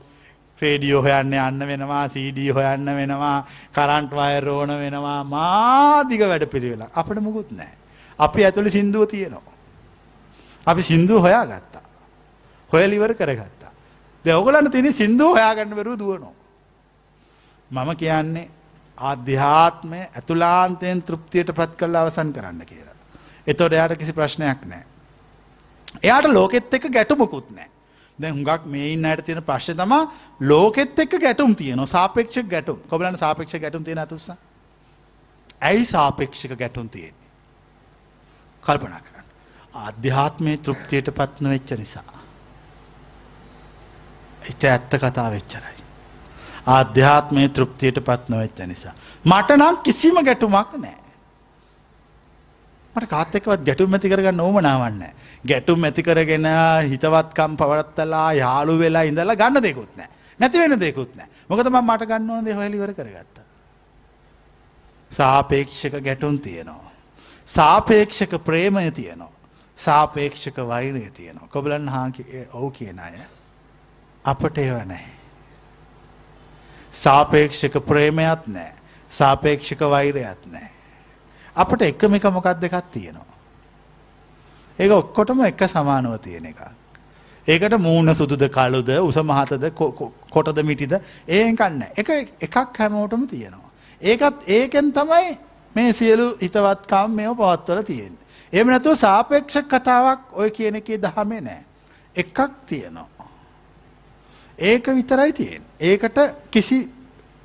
ක්‍රේඩියෝ හොයන්න යන්න වෙනවා සීඩී හොයන්න වෙනවා කරන්ට් වයර් ඕන වෙනවා මාදික වැඩ පිළිවෙලා අපට මුකුත් නෑ. අපි ඇතුළි සින්දුව තියෙනවා. අපි සින්දුව හොයා ගත්තා. හොයලිවර කරගත්තා. ද ඔගලන්න තිනි සින්දුව හොයාගන්නවරු දුවනෝ. මම කියන්නේ අධ්‍යාත්මය ඇතුලාන්තයෙන් තෘප්තියට පත් කල්ල අවසන් කරන්න කියලා. එතොට එයාට කිසි ප්‍රශ්නයක් නෑ. එයාට ලෝකෙත් එක ගැටුමකුත් නෑ. දැ හුඟක් මේ ඉන්නට තියෙන ප්‍රශ්න තම ලෝකෙත් එක් ගැටුම් තියන සාපේක්ෂ ගැටුම් කොබලන සාපේක්ෂ ගැටුම් තියෙන තුස ඇයි සාපේක්ෂික ගැටුම් තියෙන්නේ කල්පනා කරන්න අධ්‍යාත්මය තෘප්තියට පත්න වෙච්ච නිසා එට ඇත්ත කතා වෙච්චරයි ආධ්‍යාත්මය තෘප්තියට පත් නොවෙච්ච නිසා. මට නම් කිසිම ගැටුමක් නෑ. මට කාත්තකවත් ගැටුම් ඇති කරගන්න ඕමනාවන්න. ගැටුම් ඇති කරගෙන හිතවත්කම් පවරත්තලා යාළු වෙලා ඉඳලා ගන්න දෙකුත් නෑ නැති වෙන දෙකුත් නෑ මොකද ම මට ගන්න ඕද හොලිවර කරගත්ත. සාපේක්ෂක ගැටුම් තියෙනවා. සාපේක්ෂක ප්‍රේමය තියෙනවා. සාපේක්ෂක වෛරය තියෙනවා. කොබලන් හා ඔවු කියන අය අපට ඒව නෑ. සාපේක්ෂක ප්‍රේමයක් නෑ සාපේක්ෂක වෛරයක් නෑ. අපට එකම එක මොකක් දෙකක් තියෙනවා. ඒක ඔක්කොටම එක සමානව තියෙන එක. ඒකට මූුණ සුදුද කළුද උස මහතද කොටද මිටිද ඒකන්න එක එකක් හැමෝටම තියෙනවා. ඒකත් ඒකෙන් තමයි මේ සියලු හිතවත්කම් මෙෝ පවත්වල තියෙන්. එම නැතුව සාපේක්ෂ කතාවක් ඔය කියන එකේ දහමේ නෑ. එකක් තියෙනවා. ඒක විතරයි තියෙන්. ඒකට කිසි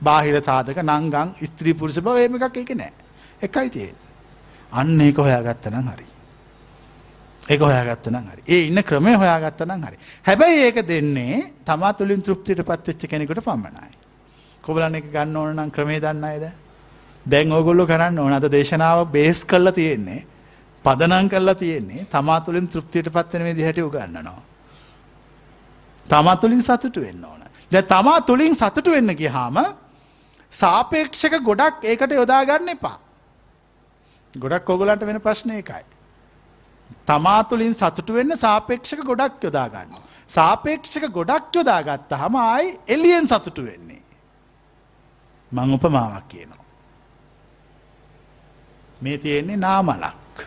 බාහිර සාධක නංගං ස්ත්‍රී පුරුෂ බව ඒම එකක් එක නෑ. එකයි තියෙන්. අන්න ඒක හොයාගත්තනම් හරි. ඒක හොයාගත්තනම් හරි. ඒ ඉන්න ක්‍රමය හොයාගත්තනම් හරි. හැබැයි ඒක දෙන්නේ තමා තුළින් තෘප්තියට පත්වෙච්ච කෙනෙකුට පමණයි. කොබලන්න එක ගන්න ඕන නම් ක්‍රමේ දන්න අයද. දැන් ඕගොල්ලො කරන්න ඕන අද දේශනාව බේස් කල්ලා තියෙන්නේ පදනං කරලා තියෙන්නේ තමා තුළින් තෘප්තියට පත්වන මේ දිහට උගන්නනවා. තමා තුළින් සතුටු වෙන්න ඕන. දැ තමා තුළින් සතුටු වෙන්න ගිහාම සාපේක්ෂක ගොඩක් ඒකට යොදාගන්න එපා. ගොඩක් ඔගොලන්ට වෙන ප්‍රශ්නය එකයි. තමා තුළින් සතුටු වෙන්න සාපේක්ෂක ගොඩක් යොදාගන්න. සාපේක්ෂක ගොඩක් යොදාගත්ත හම අයි එලියෙන් සතුටු වෙන්නේ. මං උපමාවක් කියනවා. මේ තියෙන්නේ නාමලක්.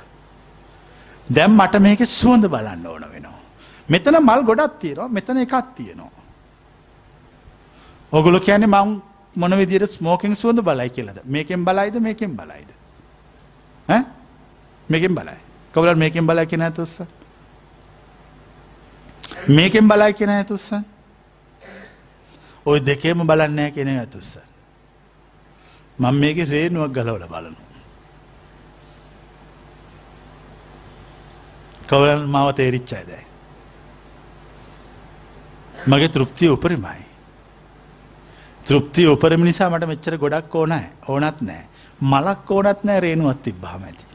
දැම් මට මේක සුවඳ බලන්න ඕන වෙනවා. මෙතන මල් ගොඩක් තියෙනවා මෙතන එකක් තියෙනවා. ඔගුලු කියන මං මොන විදිර ස්මෝකින් සුවඳ බලයි කියලද? මේකෙන් බලයිද මේකෙන් බලයිද. මේකෙන් බලයි. කවුලට මේකෙන් බලයි කියෙන ඇතුස්ස මේකෙන් බලයි කියෙන ඇතුස්ස ඔය දෙකේම බලන්නෑ කෙන ඇතුස්ස මං මේක රේනුවක් ගලවල බලනු කවලන් මාව තේරිච්චාය දැයි මගේ තෘප්තිය උපරිමයි තෘප්තිය උපරම නිසා මට මෙච්චර ගොඩක් ඕනෑ ඕනත් නෑ මලක් ඕනත් නෑ රේනුවත් තිබ්බාම ඇති.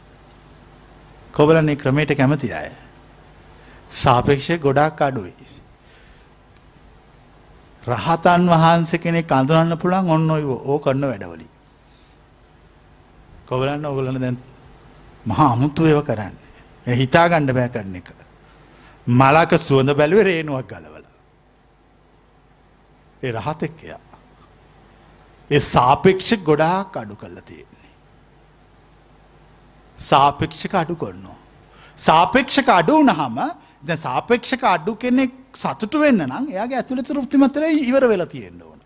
කොබලන්නේ ක්‍රමයට කැමති අය. සාපේක්ෂ ගොඩක් අඩුයි. රහතන් වහන්ස කෙනෙ කඳුරන්න පුළන් ඔන්න ඔය ඕ කරන්න වැඩවලි. කොබලන්න ඔගලන දැන් මහා අමුතු ඒව කරන්න. හිතා ගණ්ඩ බෑ කරන එක. මලක සුවඳ බැලුව රේනුවක් ගලවල. ඒ රහතෙක්කයා. ඒ සාපේක්ෂ ගොඩාක් අඩු කල්ල තියෙන. සාපේක්ෂක අඩු කොන්නවා. සාපේක්ෂක අඩු වනහම ද සාපේක්ෂක අඩු කෙනෙක් සතුට වෙන්න නම් එයාගේ ඇතුළත ෘප්තිමතර ඉවර වෙලා තියෙන්න්න ඕන.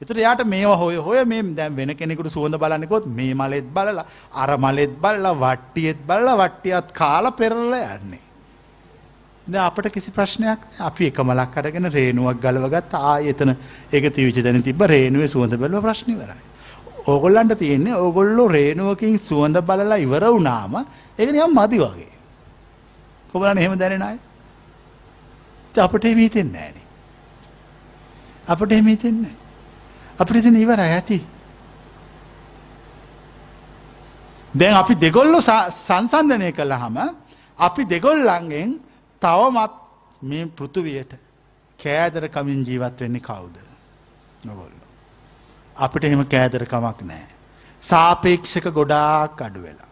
එතට යාට මේ හොය හොය මේ දැම් වෙන කෙනෙකුට සුවඳ බලන්නකොත් මේ මලෙත් බලලා අර මලෙත් බලලා වට්ටියත් බලලා වට්ටියත් කාල පෙරල යන්නේ. ද අපට කිසි ප්‍රශ්නයක් අපි එක මලක් අරගෙන රේනුවක් ගලවගත් ආ එතන ඒක තිවිච දැන තිබ රේනුවේ සුවඳ බැලව ප්‍රශ්නිවරයි. ඕගොල්ලන්ට තියෙන්නේ ඕගොල්ලො රේනුවකින් සුවඳ බලලා ඉවර වුනාම එකන යම් මදි වගේ. කොබලන එහෙම දැනෙනයි. අපට එමීතෙන් නෑන. අපට එමීතෙන්න. අපට ඉතින් ඉවර ඇති. දැන් අපි දෙගොල්ලො සංසන්ධනය කළ හම අපි දෙගොල්ලන්ගෙන් තවමත් මේ පෘතුවයට කෑදර කමින් ජීවත් වෙන්නේ කවුද නොගොල්ල. අපිට එහෙම කෑදර කමක් නෑ. සාපේක්ෂක ගොඩාක් අඩු වෙලා.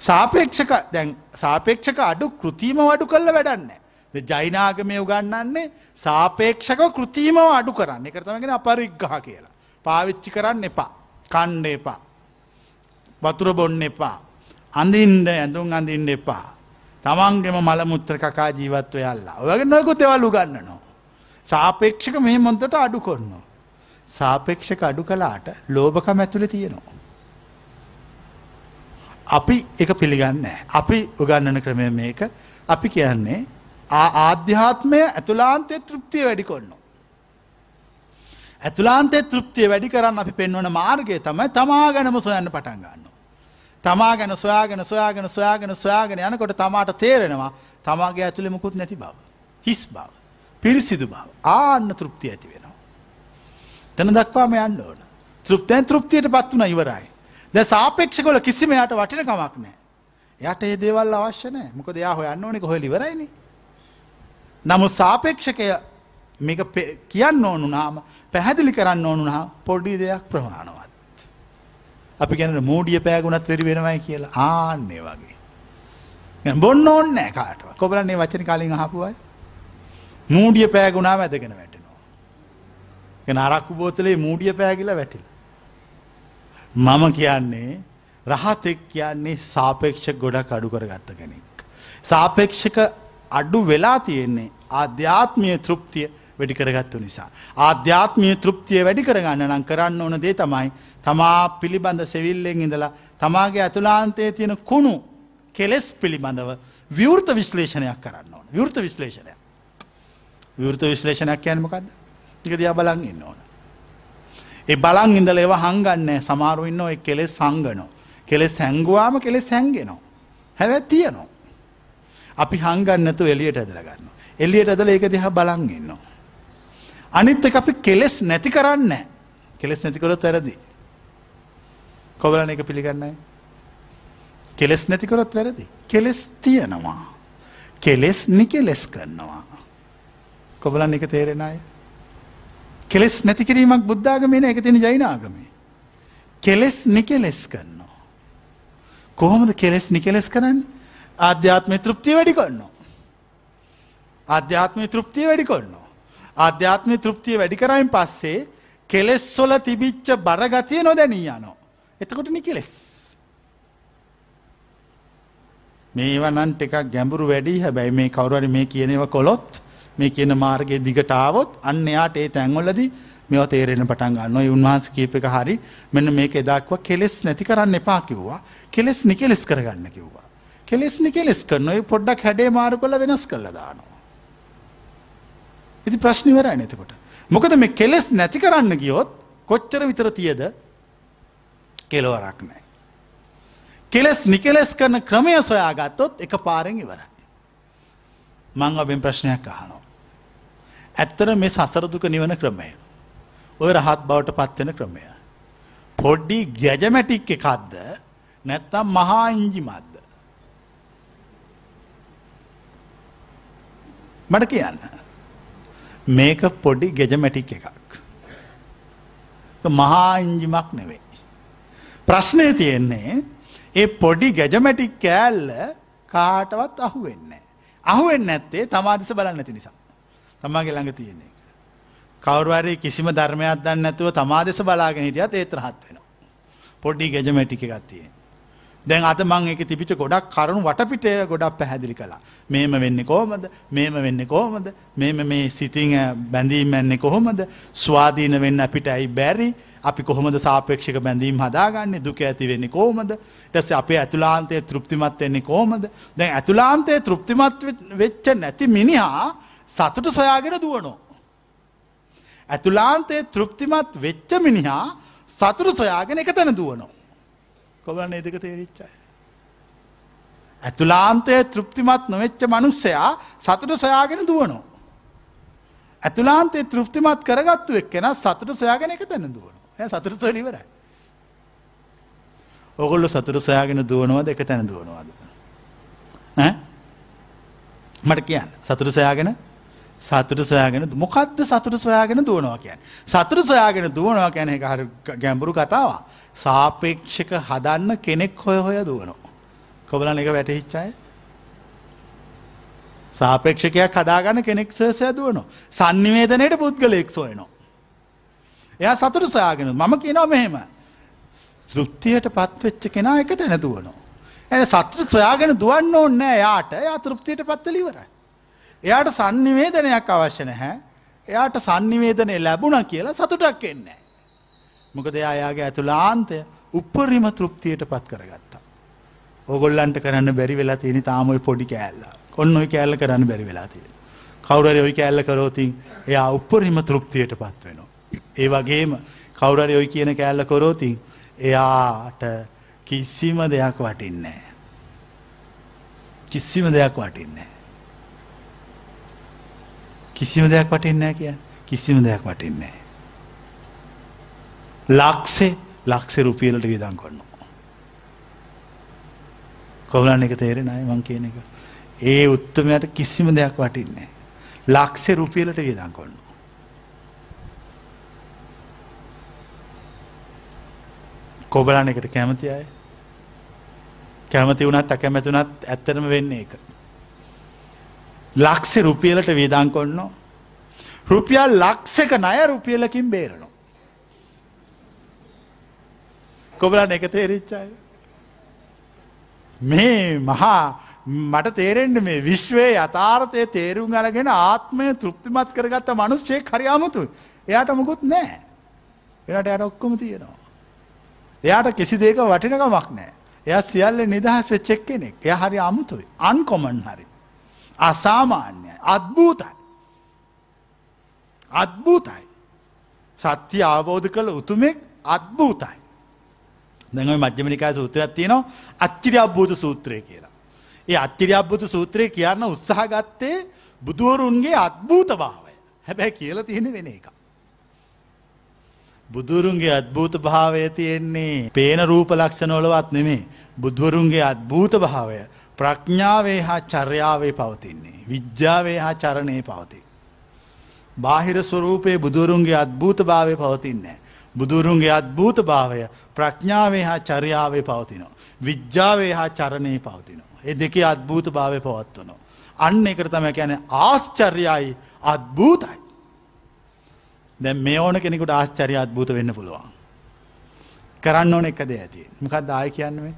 සාපේක්ෂක දැන් සාපේක්ෂක අඩු කෘතිීම වඩු කල්ල වැඩන්න. ජයිනාගමය උගන්නන්නේ සාපේක්ෂක කෘතිීම අඩු කරන්න එකතමගෙන අපරිග්ගහ කියලා. පාවිච්චි කරන්න එපා. කණ්ඩ එපා. වතුර බොන්න එපා. අඳින්ට ඇඳුම් අඳින්න එපා. තමන්ගෙම මළමුත්‍ර කකා ජීවත්වය අල්ලා ඔයගේ නොයකු තෙවල්ලු ගන්නනවා. සාපේක්ෂක මෙහි මොන්තට අඩු කොන්නවා. සාපේක්ෂක අඩු කලාට ලෝභකම ඇතුළ තියෙනවා. අපි එක පිළිගන්න අපි උගන්නන ක්‍රමය මේක අපි කියන්නේ ආධ්‍යාත්මය ඇතුලාන්තය තෘප්තිය වැඩි කොන්න. ඇතුලාන්තේ තෘප්තිය වැඩි කරන්න අපි පෙන්වන මාර්ගය තමයි තමා ගැනම සොයන්න පටන් ගන්න. තමා ගැන සොයාගෙන සොයාගෙන සොයාගෙන සොයාගෙන යනකොට තමාට තේරෙනවා තමාගේ ඇතුළෙ මුකුත් නැති බව. හිස් බව. පිරිසිදු බව. ආන්න තෘප්තිය ඇති වෙනවා. එතන දක්වාම යන්න ඕන. තෘප්තයන් තෘප්තියට පත් වුණ ඉවරයි. දැන් සාපේක්ෂකවල කිසිම යාට වටින කමක් නැහැ. එයාට මේ දේවල් අවශ්‍ය නැහැ. මොකද එයා හොයන්න ඕනේ කොහෙල ඉවරයිනේ. නමුත් සාපේක්ෂකය මේක කියන්න ඕනුනාම පැහැදිලි කරන්න ඕනුනා පොඩි දෙයක් ප්‍රමාණවත්. අපි ගැන මූඩිය පෑගුණත් වෙරි වෙනවයි කියලා ආන්නේ වගේ. බොන්න ඕන්නෑ කාට කොබලන්නේ වචන කලින් අහපුුවයි. මූඩිය පෑගුණා වැදගෙන වැටෙනවා. එන අරක්කු බෝතලේ මූඩිය පෑගිල වැටිල්. මම කියන්නේ රහතෙක් කියන්නේ සාපේක්ෂ ගොඩක් අඩු කරගත්ත කෙනෙක්. සාපේක්ෂක අඩු වෙලා තියෙන්නේ ආධ්‍යාත්මය තෘප්තිය වැඩි කරගත්තු නිසා. ආධ්‍යාත්මය තෘප්තිය වැඩි කරගන්න නම් කරන්න ඕන දේ තමයි තමා පිළිබඳ සෙවිල්ලෙන් ඉඳලා තමාගේ ඇතුලාන්තයේ තියෙන කුණු කෙලෙස් පිළිබඳව විවෘත විශ්ලේෂණයක් කරන්න ඕන විවෘත විශ්ලේෂණය. විවෘත විශ්ලේෂණයක් කියනමකක්ද එක දියා බලන් ඉන්න ඕන. ඒ බලන් ඉඳල ඒව හංගන්න සමාරු ඉන්න ඔය කෙලෙස් සංගනෝ. කෙලෙස් හැංගුවාම කෙලෙස් හැන්ගෙනවා. හැවැ තියනවා. අපි හංගන්නතු එලියට ඇදලගන්න. එල්ලියට ඇදල ඒක දිහා බලන් ඉන්නවා. අනිත් එක අපි කෙලෙස් නැති කරන්න කෙලෙස් නැතිකොරොත් ඇරදි. කොවලන එක පිළිගන්නයි. කෙලෙස් නැතිකොරොත් වැරදි. කෙලෙස් තියනවා. කෙලෙස් නිකෙලෙස් කරනවා. කොබලන් එක තේරෙන අය. කෙලෙස් නැතිකිරීමක් බුද්ධාගමෙන එක තින ජයිනාගමේ. කෙලෙස් නිකෙලෙස් කරනවා. කොහොමද කෙලෙස් නිකෙලෙස් කරන්න ආධ්‍යාත්මය තෘප්තිය වැඩි කරනවා. ආධ්‍යාත්මය තෘප්තිය වැඩි කරනවා. ආධ්‍යාත්මය තෘප්තිය වැඩි කරයින් පස්සේ කෙලෙස් සොල තිබිච්ච බරගතිය නොදැනී යනෝ. එතකොට නිකෙලෙස්. මේවනන් ටිකක් ගැඹුරු වැඩි හැබැයි මේ කවරුවරි මේ කියනව කොළොත් මේ කියන මාර්ගයේ දිගටාවොත් අන්න එයාට ඒ තැන්වලද මෙව තේරෙන පටන් ගන්න ඔය උන්වහන්ස කීප එක හරි මෙන්න මේක එදක්ව කෙලෙස් නැති කරන්න එපා කිව්වා කෙලෙස් නිකෙලෙස් කරගන්න කිව්වා. කෙලෙස් නිකෙලෙස් කරන ඔය පොඩ්ඩක් හැඩේ මාරු කොල වෙනස් කළ දානවා. ඉති ප්‍රශ්නිවරයි නැතකොට. මොකද මේ කෙලෙස් නැති කරන්න ගියොත් කොච්චර විතර තියද කෙලවරක් නෑ. කෙලෙස් නිකෙලෙස් කරන ක්‍රමය සොයා ගත්තොත් එක පාරෙන් ඉවරයි. මං ඔබෙන් ප්‍රශ්නයක් අහනවා. ඇත්තර මේ සසරදුක නිවන ක්‍රමය. ඔය රහත් බවට පත්වෙන ක්‍රමය. පොඩ්ඩි ගැජමැටික් එකක්ද නැත්තම් මහා ඉංජිමත්ද. මට කියන්න. මේක පොඩි ගෙජමැටික් එකක්. මහා ඉංජිමක් නෙවෙයි. ප්‍රශ්නය තියෙන්නේ ඒ පොඩි ගැජමැටික් කෑල්ල කාටවත් අහු වෙන්න. අහුවෙන් නැත්තේ තමාදිස බලන්න නැති නිසා. තමාගේ ළඟ තියෙන එක. කවරුවරේ කිසිම ධර්මයක් දන්න නැතුව තමාදෙස බලාගෙන හිටියත් ඒත් රහත් වෙනවා. පොඩ්ඩි ගැජමැටික එකක් තියෙන. දැන් අද මං එක තිබිච ගොඩක් කරුණු වටපිටය ගොඩක් පැහැදිලි කලා. මේම වෙන්න කෝමද මේම වෙන්න කෝමද මෙම මේ සිතිං බැඳීම් ඇන්නේ කොහොමද ස්වාධීන වෙන්න අපිට ඇයි බැරි අපි කොහොමද සාපේක්ෂක බැඳීම් හදාගන්නේ දුක ඇති වෙන්නේ කෝමද ටස අපේ ඇතුලාන්තය තෘප්තිමත් වෙන්නේ කෝමද දැන් ඇතුලාන්තය තෘප්තිමත් වෙච්ච නැති මිනිහා සතුට සොයාගෙන දුවනෝ. ඇතුලාන්තය තෘප්තිමත් වෙච්ච මිනිහා සතුරු සොයාගෙන එක තැන දුවනෝ. කොබලන්න එදක තේරිච්චාය. ඇතුලාන්තය තෘප්තිමත් නොවෙච්ච මනුස්සයා සතුට සොයාගෙන දුවනෝ. ඇතුලාන්තේ තෘප්තිමත් කරගත්තු එක්කෙන සතුට සොයාගෙන එක තැන දුවන සතුට සොලිවරයි. ඔගොල්ල සතුට සොයාගෙන දුවනවද එක තැන දුවනවාද. මට කියන්න සතුට සොයාගෙන සතුට සොයාගෙන මොකක්ද සතුට සොයාගෙන දුවනවා කියන්. සතුට සොයාගෙන දුවනවා කැන එක හර ගැඹුරු කතාව. සාපේක්ෂක හදන්න කෙනෙක් හොය හොය දුවනවා. කොබලන එක වැටහිච්චාය සාපේක්ෂකයක් හදාගන්න කෙනෙක් සසය දුවනවා. සන්නිවේදනයට පුද්ගලෙක් සොයනවා. එයා සතුට සයාගෙන මම කියනවා මෙහෙම. තෘප්තියට පත්වෙච්ච කෙනා එක තැන දුවනවා. ඇ සතුට සොයාගෙන දුවන්න ඕන්නෑ යාට යා තෘප්තියට පත්වලිවරයි. එයාට සන්නිවේදනයක් අවශ්‍ය නැහැ. එයාට සන්නිවේදනය ලැබුණ කියලා සතුටක් එන්නේ. මොකද එයායාගේ ඇතුලාන්තය උපරිම තෘප්තියට පත් කරගත්තා. ඔගොල්ලන්ට කරන්න බැරි වෙලා තියෙන තාමයි පොඩි කෑල්ලා ඔන්න ඔයි කෑල්ල කරන්න බැරි වෙලා තියෙන. කවුරරි ඔයි කෑල්ල කරෝතින් එයා උපරිම තෘප්තියට පත් වෙනවා. ඒ වගේම කවුරරි ඔයි කියන කෑල්ල කොරෝතින් එයාට කිසිම දෙයක් වටින්නේ. කිසිම දෙයක් වටින්නේ. කිසිම දෙයක් වටින්නේ කිය කිසිම දෙයක් වටින්නේ. ලක්සේ ලක්ෂ රුපියලට විදන් කොන්න. කොවලන්න එක තේරෙන අය මං කියන එක. ඒ උත්තමයට කිසිම දෙයක් වටින්නේ. ලක්ෂ රුපියලට විදන් කොන්න. කොබලන්න එකට කැමති අය කැමති වුණත් අකැමැතුනත් ඇත්තරම වෙන්න එක. ලක්ෂ රුපියලට වේදන් කොන්න රුපියල් ලක්ෂක නය රුපියලකින් බේරනවා. කොබලන්න එක තේරිච්චාය. මේ මහා මට තේරෙන්ට මේ විශ්වයේ යථාර්ථය තේරුම් අරගෙන ආත්මය තෘප්තිමත් කරගත්ත මනුස්්‍යය හරියාමුතු එයාට මුකුත් නෑ එනට යට ඔක්කොම තියෙනවා. එයාට කිසි දේක වටිනකමක් නෑ එය සියල්ල නිදහස් වෙච්චෙක් කෙනෙක් එය හරි අමුතුයි අන්කොමන් හරි. අසාමාන්‍යයි අත්භූතයි. අත්භූතයි. සත්‍ය අවබෝධ කළ උතුමෙක් අත්භූතයි. දැඟ මජ්‍යමනිකා සූත්‍රයක් තියෙනවා අච්චිරි අබ්බූත සූත්‍රය කියලා. ඒ අච්චිරි අබ්බුත සූත්‍රය කියන්න උත්සාහ ගත්තේ බුදුවරුන්ගේ අත්භූත භාවය හැබැයි කියල තියෙන වෙන එක. බුදුරුන්ගේ අත්භූත භාවය තියෙන්නේ පේන රූප ලක්ෂණොලවත් නෙමේ බුදුවරුන්ගේ අත්භූත භාවය ප්‍රඥාවේ හා චර්යාවේ පවතින්නේ. විද්‍යාවේ හා චරණය පවති. බාහිර ස්වරූපයේ බුදුරුන්ගේ අත්භූත භාවය පවතින්නේ. බුදුරුන්ගේ අත්භූත භාවය ප්‍රඥාවේ හා චරියාවේ පවතිනවා. විද්‍යාවේ හා චරණය පවතිනවා. ඒ දෙකේ අත්භූත භාවය පවත්වනවා. අන්න එකට තම කියන ආශ්චර්යයි අත්භූතයි. දැ මේ ඕන කෙනෙකුට ආශ්චරය අත්භූත වෙන්න පුළුවන්. කරන්න ඕන එකද ඇති මොකක් දාය කියන්නවේ.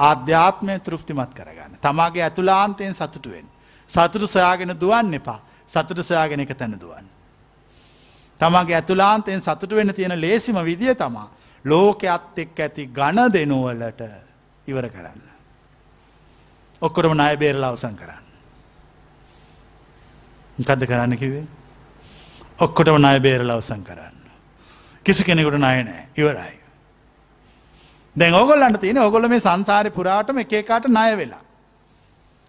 ආධ්‍යාත්මය තෘප්තිමත් කරගන්න. තමාගේ ඇතුලාන්තයෙන් සතුටුවෙන්. සතුටු සොයාගෙන දුවන්න එපා සතුට සොයාගෙන එක තැන දුවන්. තමගේ ඇතුලාන්තයෙන් සතුට වෙන තියෙන ලේසිම විදිය තමා ලෝකයත් එක් ඇති ගණ දෙනුවලට ඉවර කරන්න. ඔක්කොටම ණය බේරලා අවසන් කරන්න. මොකද්ද කරන්න කිව්වේ? ඔක්කොටම ණය බේරලා අවසන් කරන්න. කිසි කෙනෙකුට ණය නැහැ. ඉවරයි. දැන් ඕගොල්ලන්ට තියෙන ඕගොල්ලෝ මේ සංසාරේ පුරාටම එක එකාට ණය වෙලා.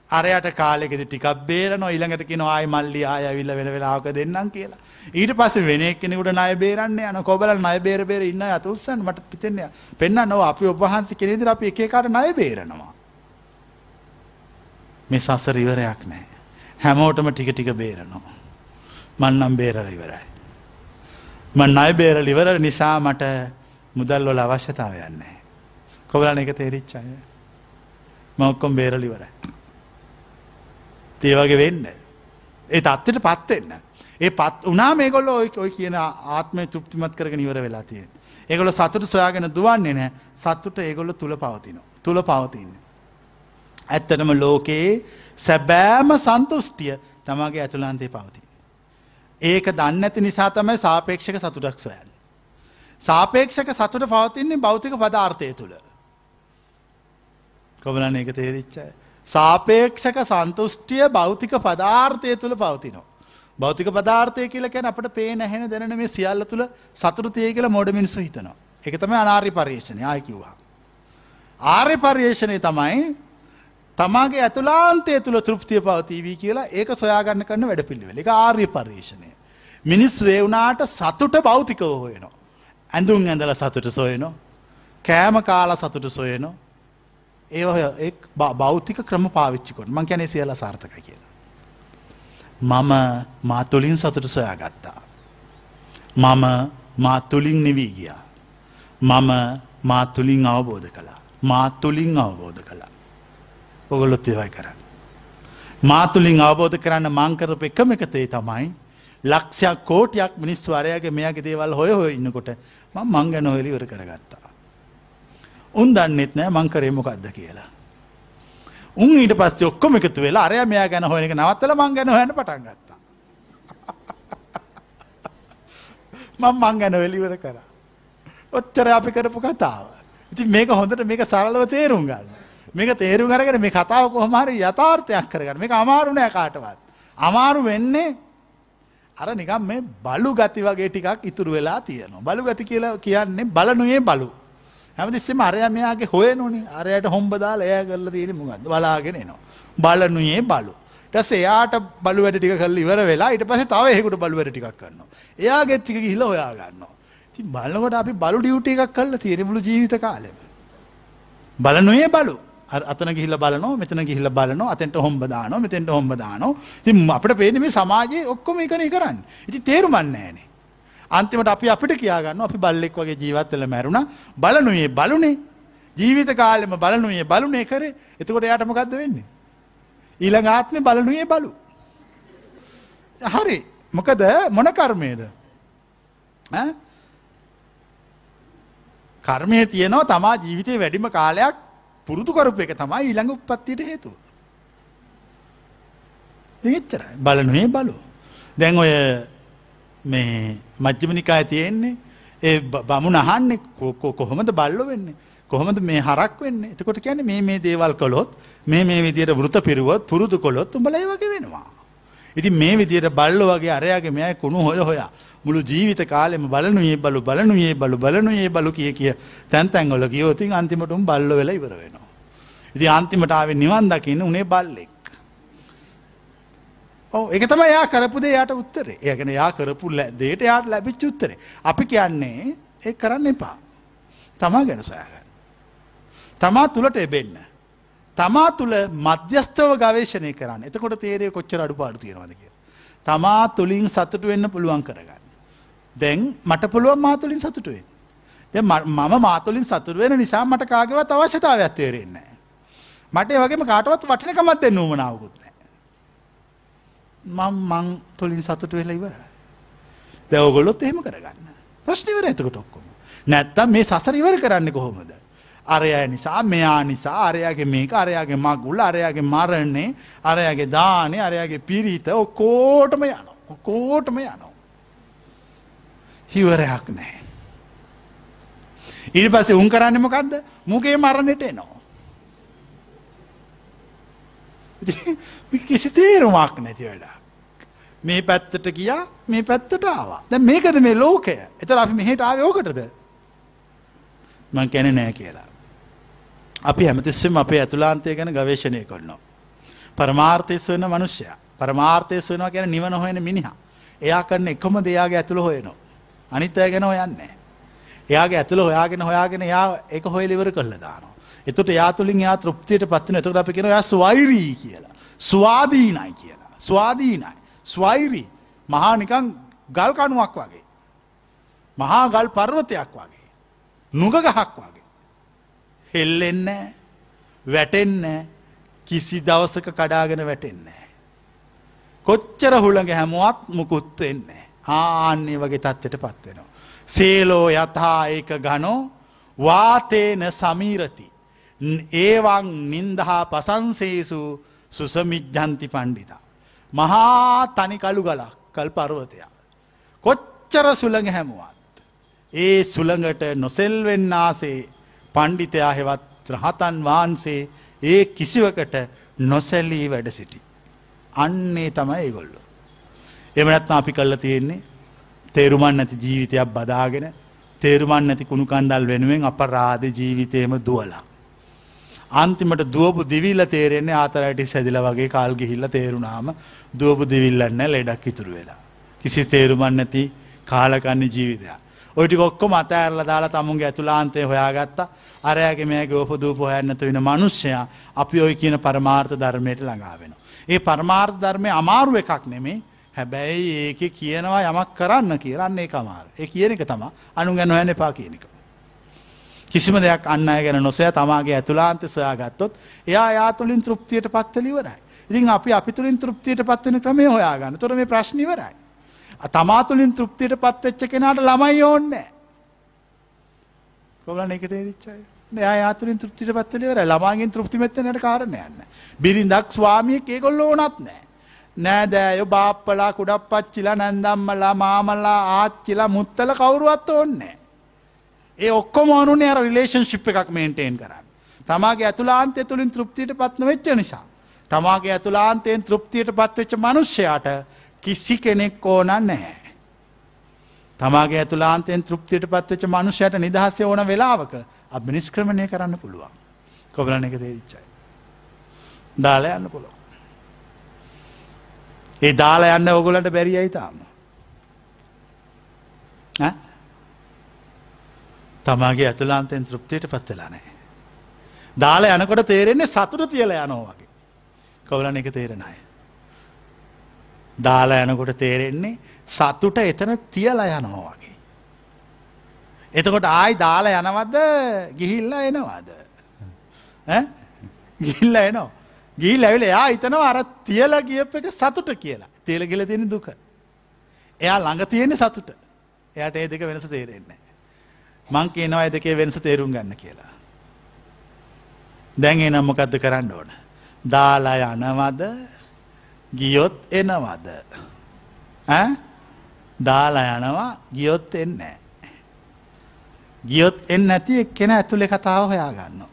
අරයට කාලෙකෙදි ටිකක් බේරනවා ඊළඟට කියනවා ආයි මල්ලි ආය ඇවිල්ලා වෙන වෙලාවක දෙන්නම් කියලා. ඊට පස්සේ වෙන එක්කෙනෙකුට ණය බේරන්න යන කොබල ණය බේර බේර ඉන්න අත උස්සන්න මට හිතෙන්නේ පෙන්නන්න ඕ අපි ඔබ වහන්සේ කෙනෙක් විදිහට අපි එක එකාට ණය බේරනවා. මේ සසර ඉවරයක් නැහැ. හැමෝටම ටික ටික බේරනවා. මන් නම් බේරලා ඉවරයි. මන් ණය බේරලා ඉවර නිසා මට මුදල් වල අවශ්‍යතාවයක් නැහැ. කොබලන් එක තේරිච්ච අය. මම ඔක්කොම බේරලා ඉවරයි. ඒ වගේ වෙන්න. ඒ තත්ත්වයට පත් වෙන්න. ඒ පත් උනා මේගොල්ල ඔය ඔය කියන ආත්මය තෘප්තිමත් කරගෙන ඉවර වෙලා තියෙන. ඒගොල්ල සතුට සොයාගෙන දුවන්නේ නැහැ. සතුට ඒගොල්ල තුල පවතිනවා. තුල පවතින්නේ. ඇත්තටම ලෝකයේ සැබෑම සන්තුෂ්ටිය තමාගේ ඇතුළාන්තේ පවතින. ඒක දන්න ඇති නිසා තමයි සාපේක්ෂක සතුටක් සොයන්. සාපේක්ෂක සතුට පවතින්නේ භෞතික පදාර්ථය තුළ. කොබලන එක තේරිච්චයි. සාපේක්ෂක සන්තුෂ්ටිය භෞතික පදාර්ථය තුළ පවතිනවා. භෞතික පදාර්ථය කියල කැන අපට පේ නැහෙන දැන මේ සියල්ල තුළ සතුරතිය කියල මොඩ මිනිසු හිතනවා. එක තම අනාරි පර්යේෂණය ආයකිව්වා. ආර්ය පර්යේෂණය තමයි තමාගේ ඇතුලාන්තය තුළ තෘප්තිය පවතිවී කියලා ඒක සොයාගන්න කරන්න වැඩ පිළිවෙල එක ආර්ය පර්යේෂණය. මිනිස් වේවුනාට සතුට භෞතිකව හොයනවා. ඇඳුම් ඇඳල සතුට සොයනො කෑම කාලා සතුට සොයනො ඒ බෞතික ක්‍රම පාවිච්චිකොට මං කැනෙ සියල සාර්ථක කියලා. මම මා තුළින් සතුට සොයා ගත්තා. මම මා තුළින් නිවී ගියා. මම මා තුළින් අවබෝධ කළා. මා තුළින් අවබෝධ කළා. ඔගොලොත් ඒවයි කරන්න. මා තුළින් අවබෝධ කරන්න මංකරප එකම එකතේ තමයි ලක්ෂයක් කෝටයක් මිනිස් වරයාගේ මෙයාගේ දේවල් හොය හොය ඉන්නකොට ම මං ගැන හොලිවර කරගත්තා. උන් දන්නෙත් නෑ මං කරේ මොකක්ද කියලා. උන් ඊට පස්සේ ඔක්කොම එකතු වෙලා අරය මෙයා ගැන හොයන එක නවත්තල මං ගැන හොයන පටන් ගත්තා. මං මං ගැන වෙලිවර කර. ඔච්චර අපි කරපු කතාව. ඉති මේක හොඳට මේක සරලව තේරුම් ගන්න. මේක තේරුම් අරගෙන මේ කතාව කොහොමහරි යථාර්ථයක් කරගන්න මේක අමාරුනෑ කාටවත්. අමාරු වෙන්නේ අර නිකම් මේ බලු ගති වගේ ටිකක් ඉතුරු වෙලා තියෙනවා. බලු ගති කියලා කියන්නේ බලනුයේ බලු. හැමතිස්සෙම අරයා මෙයාගේ හොයනෝනේ අරයට හොම්බදාල එය කරල තියෙන මුගද බලාගෙන නවා. බලනුයේ බලු. ටස් එයාට බලුවට ටික කල් ඉවර වෙලා ඉට පස තව හෙකුට බලුවට ටිකක් කරන්න. එයාගෙත් ටික හිල හොයා ගන්නවා. ඉතින් බලනකොට අපි බලු ඩියුටි එකක් කරලා තියෙන මුළු ජීවිත කාලෙම. බලනුයේ බලු. අතන ගිහිල්ලා බලනවා මෙතන ගිහිල්ලා බලනවා අතෙන්ට හොම්බ දානවා මෙතෙන්ට හොම්බ දානවා. ඉතින් අපිට පේන්නේ මේ සමාජයේ ඔක්කොම එකනේ කරන්නේ. ඉතින් තේරුමක් නැහැනේ. අන්තිමට අපි අපිට කියා ගන්නවා අපි බල්ලෙක් වගේ ජීවත් වෙලා මැරුණා. බලනුයේ බලුනේ. ජීවිත කාලෙම බලනුයේ බලුනේ කරේ. එතකොට එයාට මොකද්ද වෙන්නේ? ඊළඟ ආත්මේ බලනුයේ බලු. හරි. මොකද මොන කර්මයේද? ඈ කර්මය තියෙනවා තමා ජීවිතේ වැඩිම කාලයක් පුරුදු කරපු එක තමයි ඊළඟ උප්පත්තියට හේතුව. එච්චරයි. බලනුවේ බලු. දැන් ඔය මේ මජ්ක්‍ධිම නිකායේ තියෙන්නේ ඒ බමුණ අහන්නේ කොහොමද බල්ලෝ වෙන්නේ? කොහොමද මේ හරක් වෙන්නේ? එතකොට කියන්නේ මේ මේ දේවල් කළොත් මේ මේ විදියට වෘත පිරුවොත් පුරුදු කළොත් උඹලා ඒ වගේ වෙනවා. ඉතින් මේ විදියට බල්ලෝ වගේ අරයාගේ මෙයයි කුණු හොය හොයා මුළු ජීවිත කාලෙම බලනුයේ බලු බලනුයේ බලු බලනුයේ බලු කිය කිය තැන් තැන්වල ගියොත් ඉතින් අන්තිමට උන් බල්ලෝ වෙලා ඉවර වෙනවා. ඉතින් අන්තිමට ආවේ නිවන් දකින්න උනේ බල්ලෙක්. ඔව් ඒක තමයි යා කරපු දේ යාට උත්තරේ. ඒ කියන්නේ යා කරපු දෙයට යාට ලැබිච්ච උත්තරේ. අපි කියන්නේ ඒක කරන්න එපා. තමා ගැන සොයාගන්න. තමා තුලට එබෙන්න. තමා තුල මධ්‍යස්තව ගවේෂණය කරන්න. එතකොට තේරෙයි කොච්චර අඩුපාඩු තියෙනවද කියලා. තමා තුලින් සතුටු වෙන්න පුළුවන් කරගන්න. දැන් මට පුළුවන් මාතුලින් සතුට වෙන්න. දැන් මම මාතුලින් සතුට වෙන නිසා මට කාගේවත් අවශ්‍යතාවයක් තේරෙන්නේ නැහැ. මට ඒ වගේම කාටවත් වටිනකමක් දෙන්න උවමනාවකුත් නැහැ. මම මං තුලින් සතුට වෙලා ඉවරයි. දැන් ඔයගොල්ලොත් එහෙම කරගන්න. ප්‍රශ්න ඉවරයි එතකොට ඔක්කොම. නැත්තම් මේ සසර ඉවර කරන්නේ කොහොමද? අරයා නිසා මෙයා නිසා අරයාගේ මේක අරයාගේ මගුල අරයාගේ මරණේ අරයාගේ දානේ අරයාගේ පිරිත ඔක්කොටම යනවා. ඔක්කොටම යනවා. හිවරයක් නැහැ. ඊට පස්සේ උන් කරන්නේ මොකද්ද? මුගේ මරණයට එනවා. කිසි තේරුමක් නැති වැඩක්. මේ පැත්තට ගියා මේ පැත්තට ආවා. දැන් මේකද මේ ලෝකය. එතන අපි මෙහෙට ආවේ ඕකටද? මං කියන්නේ නෑ කියලා. අපි හැමතිස්සෙම අපේ ඇතුළාන්තය ගැන ගවේෂණය කරනවා. පරමාර්ථය සොයන මනුෂ්‍යයා. පරමාර්ථය සොයනවා කියන්නේ නිවන හොයන මිනිහා. එයා කරන එකම දෙයාගේ ඇතුළ හොයනවා. අනිත් අය ගැන හොයන්නේ එයාගේ ඇතුළ හොයාගෙන හොයාගෙන එයා ඒක හොයලා ඉවර කරලා දානවා. එතකොට එයා තුලින් එයා තෘප්තියට පත් වෙනවා. එතකොට අපි කියනවා එයා ස්වෛරී කියලා. ස්වාධීනයි කියලා. ස්වාධීනයි. ස්වෛරී. මහා නිකන් ගල් කණුවක් වගේ. මහා ගල් පර්වතයක් වගේ. නුග ගහක් වගේ. හෙල්ලෙන්නේ වැටෙන්නේ කිසි දවසක කඩාගෙන වැටෙන්නේ කොච්චර හුළඟ හැමුවත් මුකුත් වෙන්නේ ආන්නේ වගේ තත්ත්වයට පත් වෙනවා. සේලෝ යථා ඒක ගනෝ වාතේන සමීරති. ඒවන් නින්දහා පසන්සේසු සුසමිජ්ජන්ති පණ්ඩිතා. මහා තනිකලු ගලක් කල් පර්වතයක්. කොච්චර සුළඟ හැමුවත්. ඒ සුළඟට නොසෙල්වෙන්නාසේ පණ්ඩිතයා හෙවත් රහතන් වහන්සේ ඒ කිසිවකට නොසැලී වැඩ සිටි. අන්නේ තමයි ඒගොල්ලො. එහෙම නැත්නම් අපි කළා තියෙන්නේ තේරුමක් නැති ජීවිතයක් බදාගෙන තේරුමක් නැති කුණු කන්දල් වෙනුවෙන් අපරාධ ජීවිතේම දුවලා. අන්තිමට දුවපු දිවිල්ල තේරෙන්නේ ආතරයිටිස් හැදිලා වගේ කාල් ගිහිල්ලා තේරුණාම දුවපු දිවිල්ලක් නැහැ ලෙඩක් ඉතුරු වෙලා. කිසි තේරුමක් නැති කාලකන්ණි ජීවිතයක්. ඔය ටික ඔක්කොම අතෑරලා දාලා තමුන්ගේ ඇතුළාන්තය හොයාගත්තා. අරයාගේ මේගේ ඕපදූප හොයන්න නැතු වෙන මිනිස්සයා අපි ওই කියන පරමාර්ථ ධර්මයට ළඟා වෙනවා. ඒ පරමාර්ථ ධර්මයේ අමාරු එකක් නෙමෙයි හැබැයි ඒක කියනවා යමක් කරන්න කියරන්න ඒ අමාර ඒ කියන එක තමා අනු ගැන හොයන්න එපා කියන එක. කිසිම දෙයක් අන්න අය ගැන නොසය තමාගේ ඇතුලාන්ත සොයා ගත්තොත් එයා යාතුලින් තෘප්තියට පත්වලිවරයි. ඉතින් අපි අපි තුළින් තෘප්තියට පත්වන ක්‍රමය හොයාගන්න තොර මේ ප්‍රශ්නිවරයි. තමා තුළින් තෘප්තියට පත්වෙච්ච කෙනාට ළමයි ඕන්නේ. කොබලන එක තේරිච්චයි. එයා යාතුලින් තෘප්තියට පත්වලිවර ළමාගෙන් තෘප්තිමත්වනට කාරණ යන්න. බිරිඳක් ස්වාමියෙක් ඒගොල්ල ඕනත් නෑ. නෑදෑයෝ බාප්පලා කුඩප්පච්චිලා නැන්දම්මලා මාමල්ලා ආච්චිලා මුත්තල කවුරුවත් ඕන්නේ. ඒ ඔක්කොම ඕනුනේ අර රිලේෂන්ෂිප් එකක් මේන්ටේන් කරන්න. තමාගේ ඇතුලාන්තය තුළින් තෘප්තියට පත්න වෙච්ච නිසා. තමාගේ ඇතුලාන්තයෙන් තෘප්තියට පත්වෙච්ච මනුෂ්‍යයාට කිසි කෙනෙක් ඕන නැහැ. තමාගේ ඇතුලාන්තයෙන් තෘප්තියට පත්වෙච්ච මනුෂ්‍යයට නිදහසේ ඕන වෙලාවක අබ නිස්ක්‍රමණය කරන්න පුළුවන්. කොබලන එක තේරිච්චයි. දාලා යන්න පුළුවන්. ඒ දාලා යන්න ඔගොලට බැරියයි තාම. තමාගේ ඇතුලාන්තයෙන් තෘප්තියට පත්වෙලා නෑ. දාලා යනකොට තේරෙන්නේ සතුට තියල යනෝ වගේ. කවුලන එක තේරෙන අය. දාලා යනකොට තේරෙන්නේ සතුට එතන තියලා යනෝ වගේ. එතකොට ආයි දාලා යනවද ගිහිල්ලා එනවාද. ගිහිල්ල එනවා. ගිහිල් ඇවිල එයා හිතනවා අර තියලා ගියප එක සතුට කියලා තේල ගිල තියෙන දුක. එයා ළඟ තියෙන්නේ සතුට. එයාට ඒ දෙක වෙනස තේරෙන්නේ. මං කියනවා ඒ දෙකේ වෙනස තේරුම් ගන්න කියලා. දැන් එනම් මොකද්ද කරන්න ඕන. දාලා යනවද ගියොත් එනවද. දාලා යනවා ගියොත් එන්නේ. ගියොත් එන්න ඇති එක්කෙන ඇතුළේ කතාව හොයා ගන්න.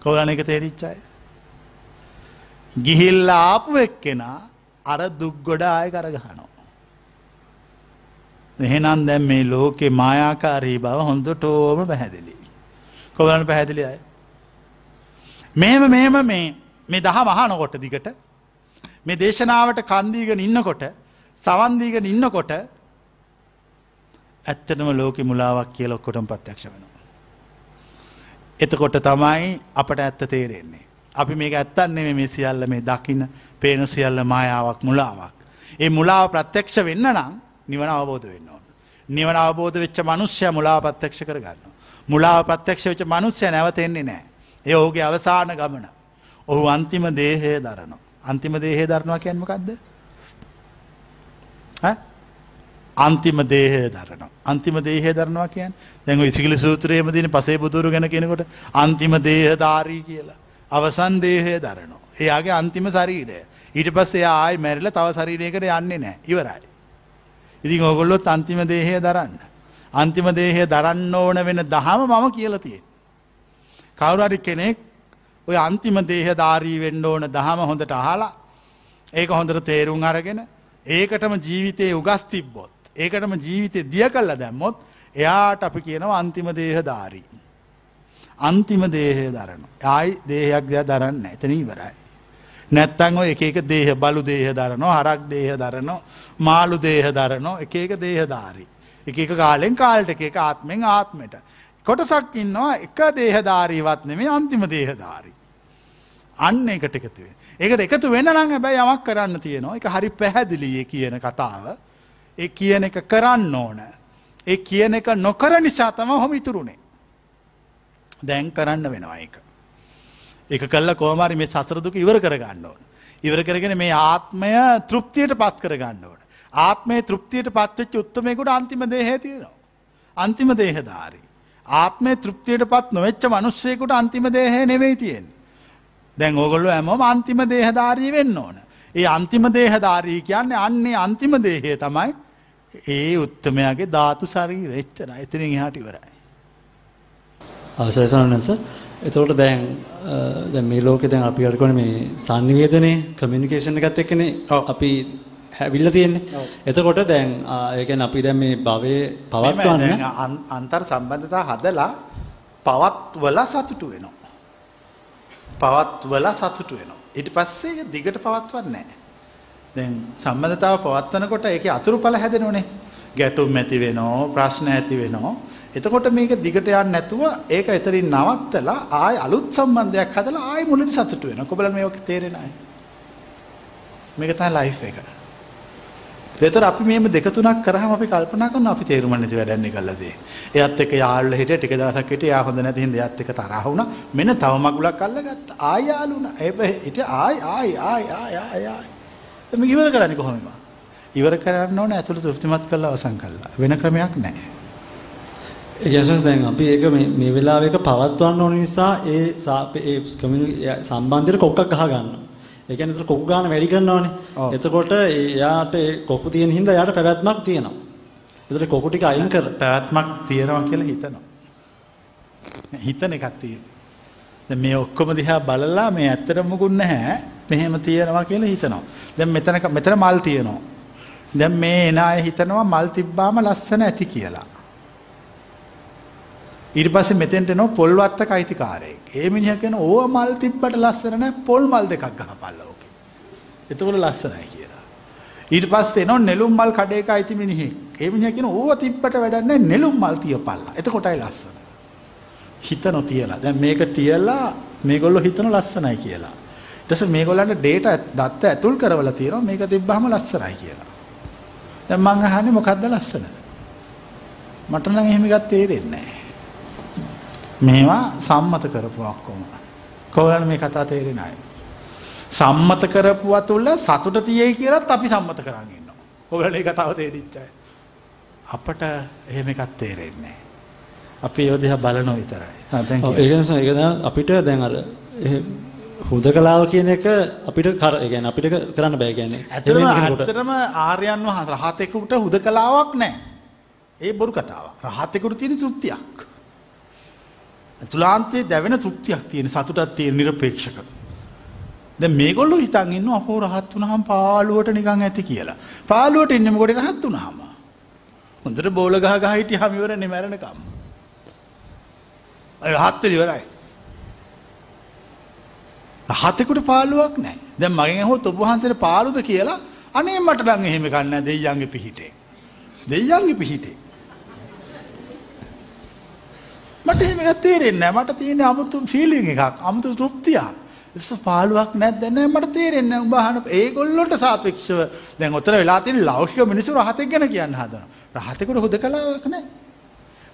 කවුලන එක තේරිච්චාය. ගිහිල්ල ආපු එක්කෙනා අර දුක් ගොඩ ආය කරගහනෝ. එහෙනම් දැන් මේ ලෝකෙ මායාකාරී බව හොඳටෝම පැහැදිලි. කොවලන පැහැදිලි අය. මෙහෙම මෙහෙම මේ මේ දහ මහනකොට දිගට මේ දේශනාවට කන්දීගෙන ඉන්නකොට සවන්දීගෙන ඉන්නකොට ඇත්තනම ලෝකෙ මුලාවක් කියල ඔක්කොටම ප්‍රත්‍යක්ෂ වෙනවා. එතකොට තමයි අපට ඇත්ත තේරෙන්නේ. අපි මේක ඇත්තන්නේ මේ සියල්ල මේ දකින්න පේන සියල්ල මායාවක් මුලාවක්. ඒ මුලාව ප්‍රත්‍යක්ෂ වෙන්න නම් නිවන අවබෝධ වෙන්න ඕන. නිවන අවබෝධ වෙච්ච මනුස්්‍යය මුලාව ප්‍රත්‍යක්ෂ කරගන්න. මුලාව ප්‍රත්‍යක්ෂ වෙච්ච මනුස්්‍යය නැවතෙන්නේ නෑ. ඒ ඔහුගේ අවසාන ගමන. ඔහු අන්තිම දේහය දරන. අන්තිම දේහය දරනවා කියන්මකක්ද? අන්තිම දේහය දරන. අන්තිම දේහය දරනවා කියන් දැඟ ඉසිකිලි සූත්‍රයේම දින පසේ බුදුරු ගැන කෙනකොට අන්තිම දේහධාරී කියලා. අවසන් දේහය දරනවා. එයාගේ අන්තිම ශරීරය. ඊට පස් එයා ආයි මැරිල තව ශරීරයකට යන්නේ නෑ ඉවරයි. ඉතින් ඔගොල්ලොත් අන්තිම දේහය දරන්න. අන්තිම දේහය දරන්න ඕන වෙන දහම මම කියලතියෙන්. කවුරරි කෙනෙක් ඔය අන්තිම දේහධාරී වෙන්න ඕන දහම හොඳට අහලා ඒක හොඳට තේරුම් අරගෙන ඒකටම ජීවිතයේ උගස් තිබ්බොත්. ඒකටම ජීවිතය දිය කල්ල දැම්මොත් එයාට අපි කියනවා අන්තිම දේහධාරී. අන්තිම දේහය දරන. ආයි දේහයක් දෙයක් දරන්න ඇතන ඉවරයි. නැත්තං ඔය එක එක දේහ බලු දේහ දරනෝ හරක් දේහ දරනෝ මාළු දේහ දරනෝ එක එක දේහධාරී. එක එක කාලෙන් කාල්ට එක එක ආත්මෙන් ආත්මට. කොටසක් ඉන්නවා එක දේහධාරීවත් නෙමේ අන්තිම දේහධාරී. අන්න එකට එකතුවේ. ඒකට එකතු වෙන්න නම් හැබැයි යමක් කරන්න තියෙනවා එක හරි පැහැදිලිය කියන කතාව ඒ කියන එක කරන්න ඕන. ඒ කියන එක නොකර නිසා තම හොම ඉතුරුණේ. දැන් කරන්න වෙනවා එක. එක කල්ල කෝමාරි මේ සසරදුක ඉවර කරගන්න ඕන. ඉවර කරගෙන මේ ආත්මය තෘප්තියට පත් කරගන්න ඕන. ආත්මය තෘප්තියට පත්වෙච්ච උත්තමයකුට අන්තිම දේහ තියෙනවා. අන්තිම දේහධාරී. ආත්මය තෘප්තියට පත් නොවෙච්ච මනුස්සයකුට අන්තිම දේහ නෙවෙයි තියෙන්. දැන් ඕගොල්ලු ඇමම අන්තිම දේහධාරී වෙන්න ඕන. ඒ අන්තිම දේහධාරී කියන්නේ අන්නේ අන්තිම දේහය තමයි ඒ උත්තමයාගේ ධාතු ශරීර එච්චර එතනින් එහාට ඉවරයි. අවසරයි සනනස එතකොට දැන් දැන් මේ ලෝකේ දැන් අපි කරකෝනේ මේ sannivedanaye communication එකත් එක්කනේ අපි හැවිල්ලා තියෙන්නේ. එතකොට දැන් ඒ කියන්නේ අපි දැන් මේ භවයේ පවත්වන්න අන්තර් සම්බන්ධතා හදලා පවත්වලා සතුටු වෙනවා. පවත්වලා සතුටු වෙනවා. ඊට පස්සේ ඒක දිගට පවත්වන්නේ නැහැ. දැන් සම්බන්ධතාව පවත්වනකොට ඒකේ අතුරුඵල හැදෙනෝනේ. ගැටුම් ඇති වෙනවා, ප්‍රශ්න ඇති වෙනවා. එතකොට මේක දිගට යන්නේ නැතුව ඒක එතනින් නවත්තලා ආය අලුත් සම්බන්ධයක් හදලා ආය මුලදී සතුටු වෙනවා. කොබලන් මේක තේරෙන අය. මේක තමයි ලයිෆ් එක. ඒතර අපි මේම දෙක තුනක් කරාම අපි කල්පනා කරනවා අපි තේරුම් නැති වැඩන්නේ කළාදී. එයත් එක්ක යාළුවා හිටිය ටික දවසක් හිටිය එයා හොඳ නැති හින්දා එයත් එක්ක තරහ වුණා. මෙන්න තව මගුලක් අල්ලගත්තා. ආය යාළු වුණා. ඒ හිටිය ආය ආය ආය ආය ආය ආය. එමෙ ඉවර කරන්නේ කොහොමද? ඉවර කරන්න ඕනේ ඇතුළත තෘප්තිමත් කරලා අවසන් කළා. වෙන ක්‍රමයක් නැහැ. යසස් දැන් අපි ඒක මේ වෙලාවේක පවත්වන්න ඕන නිසා ඒ ඒ සම්බන්ධයට කොක්කක් ගහ ගන්නවා. ඒ කියන්නේ ඒතර කොකු ගන්න වැඩි කරනවානේ. එතකොට එයාට ඒ කොකු තියෙන හින්දා එයාට පැවැත්මක් තියෙනවා. ඒතර කොකු ටික අයින් කර පැවැත්මක් තියෙනවා කියලා හිතනවා. හිතන එකක් තියෙනවා. මේ ඔක්කොම දිහා බලලා මේ ඇත්තටම මුකුත් නැහැ. මෙහෙම තියෙනවා කියලා හිතනවා. දැන් මෙතන මෙතන මල් තියෙනවා. දැන් මේ එන අය හිතනවා මල් තිබ්බාම ලස්සන ඇති කියලා. ඊට පස්සේ මෙතෙන්ට එනවා පොල් වත්තක අයිතිකාරයෙක්. ඒ මිනිහා කියන ඕව මල් තිබ්බට ලස්සන නැහැ පොල් මල් දෙකක් ගහපල්ලා ඕකේ. එතකොට ලස්සනයි කියලා. ඊට පස්සේ එනවා නෙළුම් මල් කඩේක අයිති මිනිහෙක්. ඒ මිනිහා කියන ඕව තිබ්බට වැඩක් නැහැ නෙළුම් මල් තියපල්ලා. එතකොටයි ලස්සන. හිතනෝ තියලා. දැන් මේක තියලා මේගොල්ලෝ හිතන ලස්සනයි කියලා. ඊට පස්සේ මේගොල්ලන්ට ඩේටා දත්ත ඇතුල් කරවලා තියෙනවා මේක තිබ්බහම ලස්සනයි කියලා. දැන් මං අහන්නේ මොකද්ද ලස්සන? මට නම් එහෙම එකක් තේරෙන්නේ නැහැ. මේවා සම්මත කරපු ඔක්කොම. කොහොමද මේ කතා තේරෙන්නේ නැහැ. සම්මත කරපුවා තුල සතුට තියෙයි කියලාත් අපි සම්මත කරන් ඉන්නවා. කොහොමද මේ කතාව තේරිච්චයි? අපට එහෙම එකක් තේරෙන්නේ නැහැ. අපි ඒව දිහා බලනවා විතරයි. හා දැන් ඒක අපිට දැන් අර හුදකලාව කියන එක අපිට කර ඒ කියන්නේ අපිට කරන්න බෑ කියන්නේ. ඇත්තටම. ඇත්තටම ආර්යයන් වහන්සේ රහතෙකුට හුදකලාවක් නැහැ. ඒ බොරු කතාවක්. රහතෙකුට තියෙන තෘප්තියක්. තුලාන්තයේ දැවෙන තෘප්තියක් තියෙන සතුටත් තියෙන නිර්පේක්ෂක. දැන් මේගොල්ලෝ හිතන් ඉන්න අපෝ රහත් වුණාම පාළුවට නිකන් ඇති කියලා. පාළුවට ඉන්නේ මොකටද රහත් වුණාම? හොඳට බෝල ගහ ගහ හිටියාම ඉවරනේ මැරෙනකම්. අය රහත් ඉවරයි. රහතෙකුට පාළුවක් නැහැ. දැන් මගෙන් අහුවොත් ඔබ වහන්සේට පාළුද කියලා අනේ මට නම් එහෙම ගන්න දෙයියන්ගේ පිහිටේ. දෙයියන්ගේ පිහිටේ. මට එහෙම එකක් තේරෙන්නේ නැහැ. මට තියෙන්නේ අමුතු ෆීලිං එකක්, අමුතු තෘප්තියක්. ඉස්ස පාළුවක් නැද්ද නැහැ මට තේරෙන්නේ නැහැ. උඹ අහන ඒගොල්ලොන්ට සාපේක්ෂව දැන් ඔතන වෙලා තියෙන ලෞකික මිනිස්සු රහතෙක් ගැන කියන්න හදනවා. රහතෙකුට හුදකලාවක් නැහැ.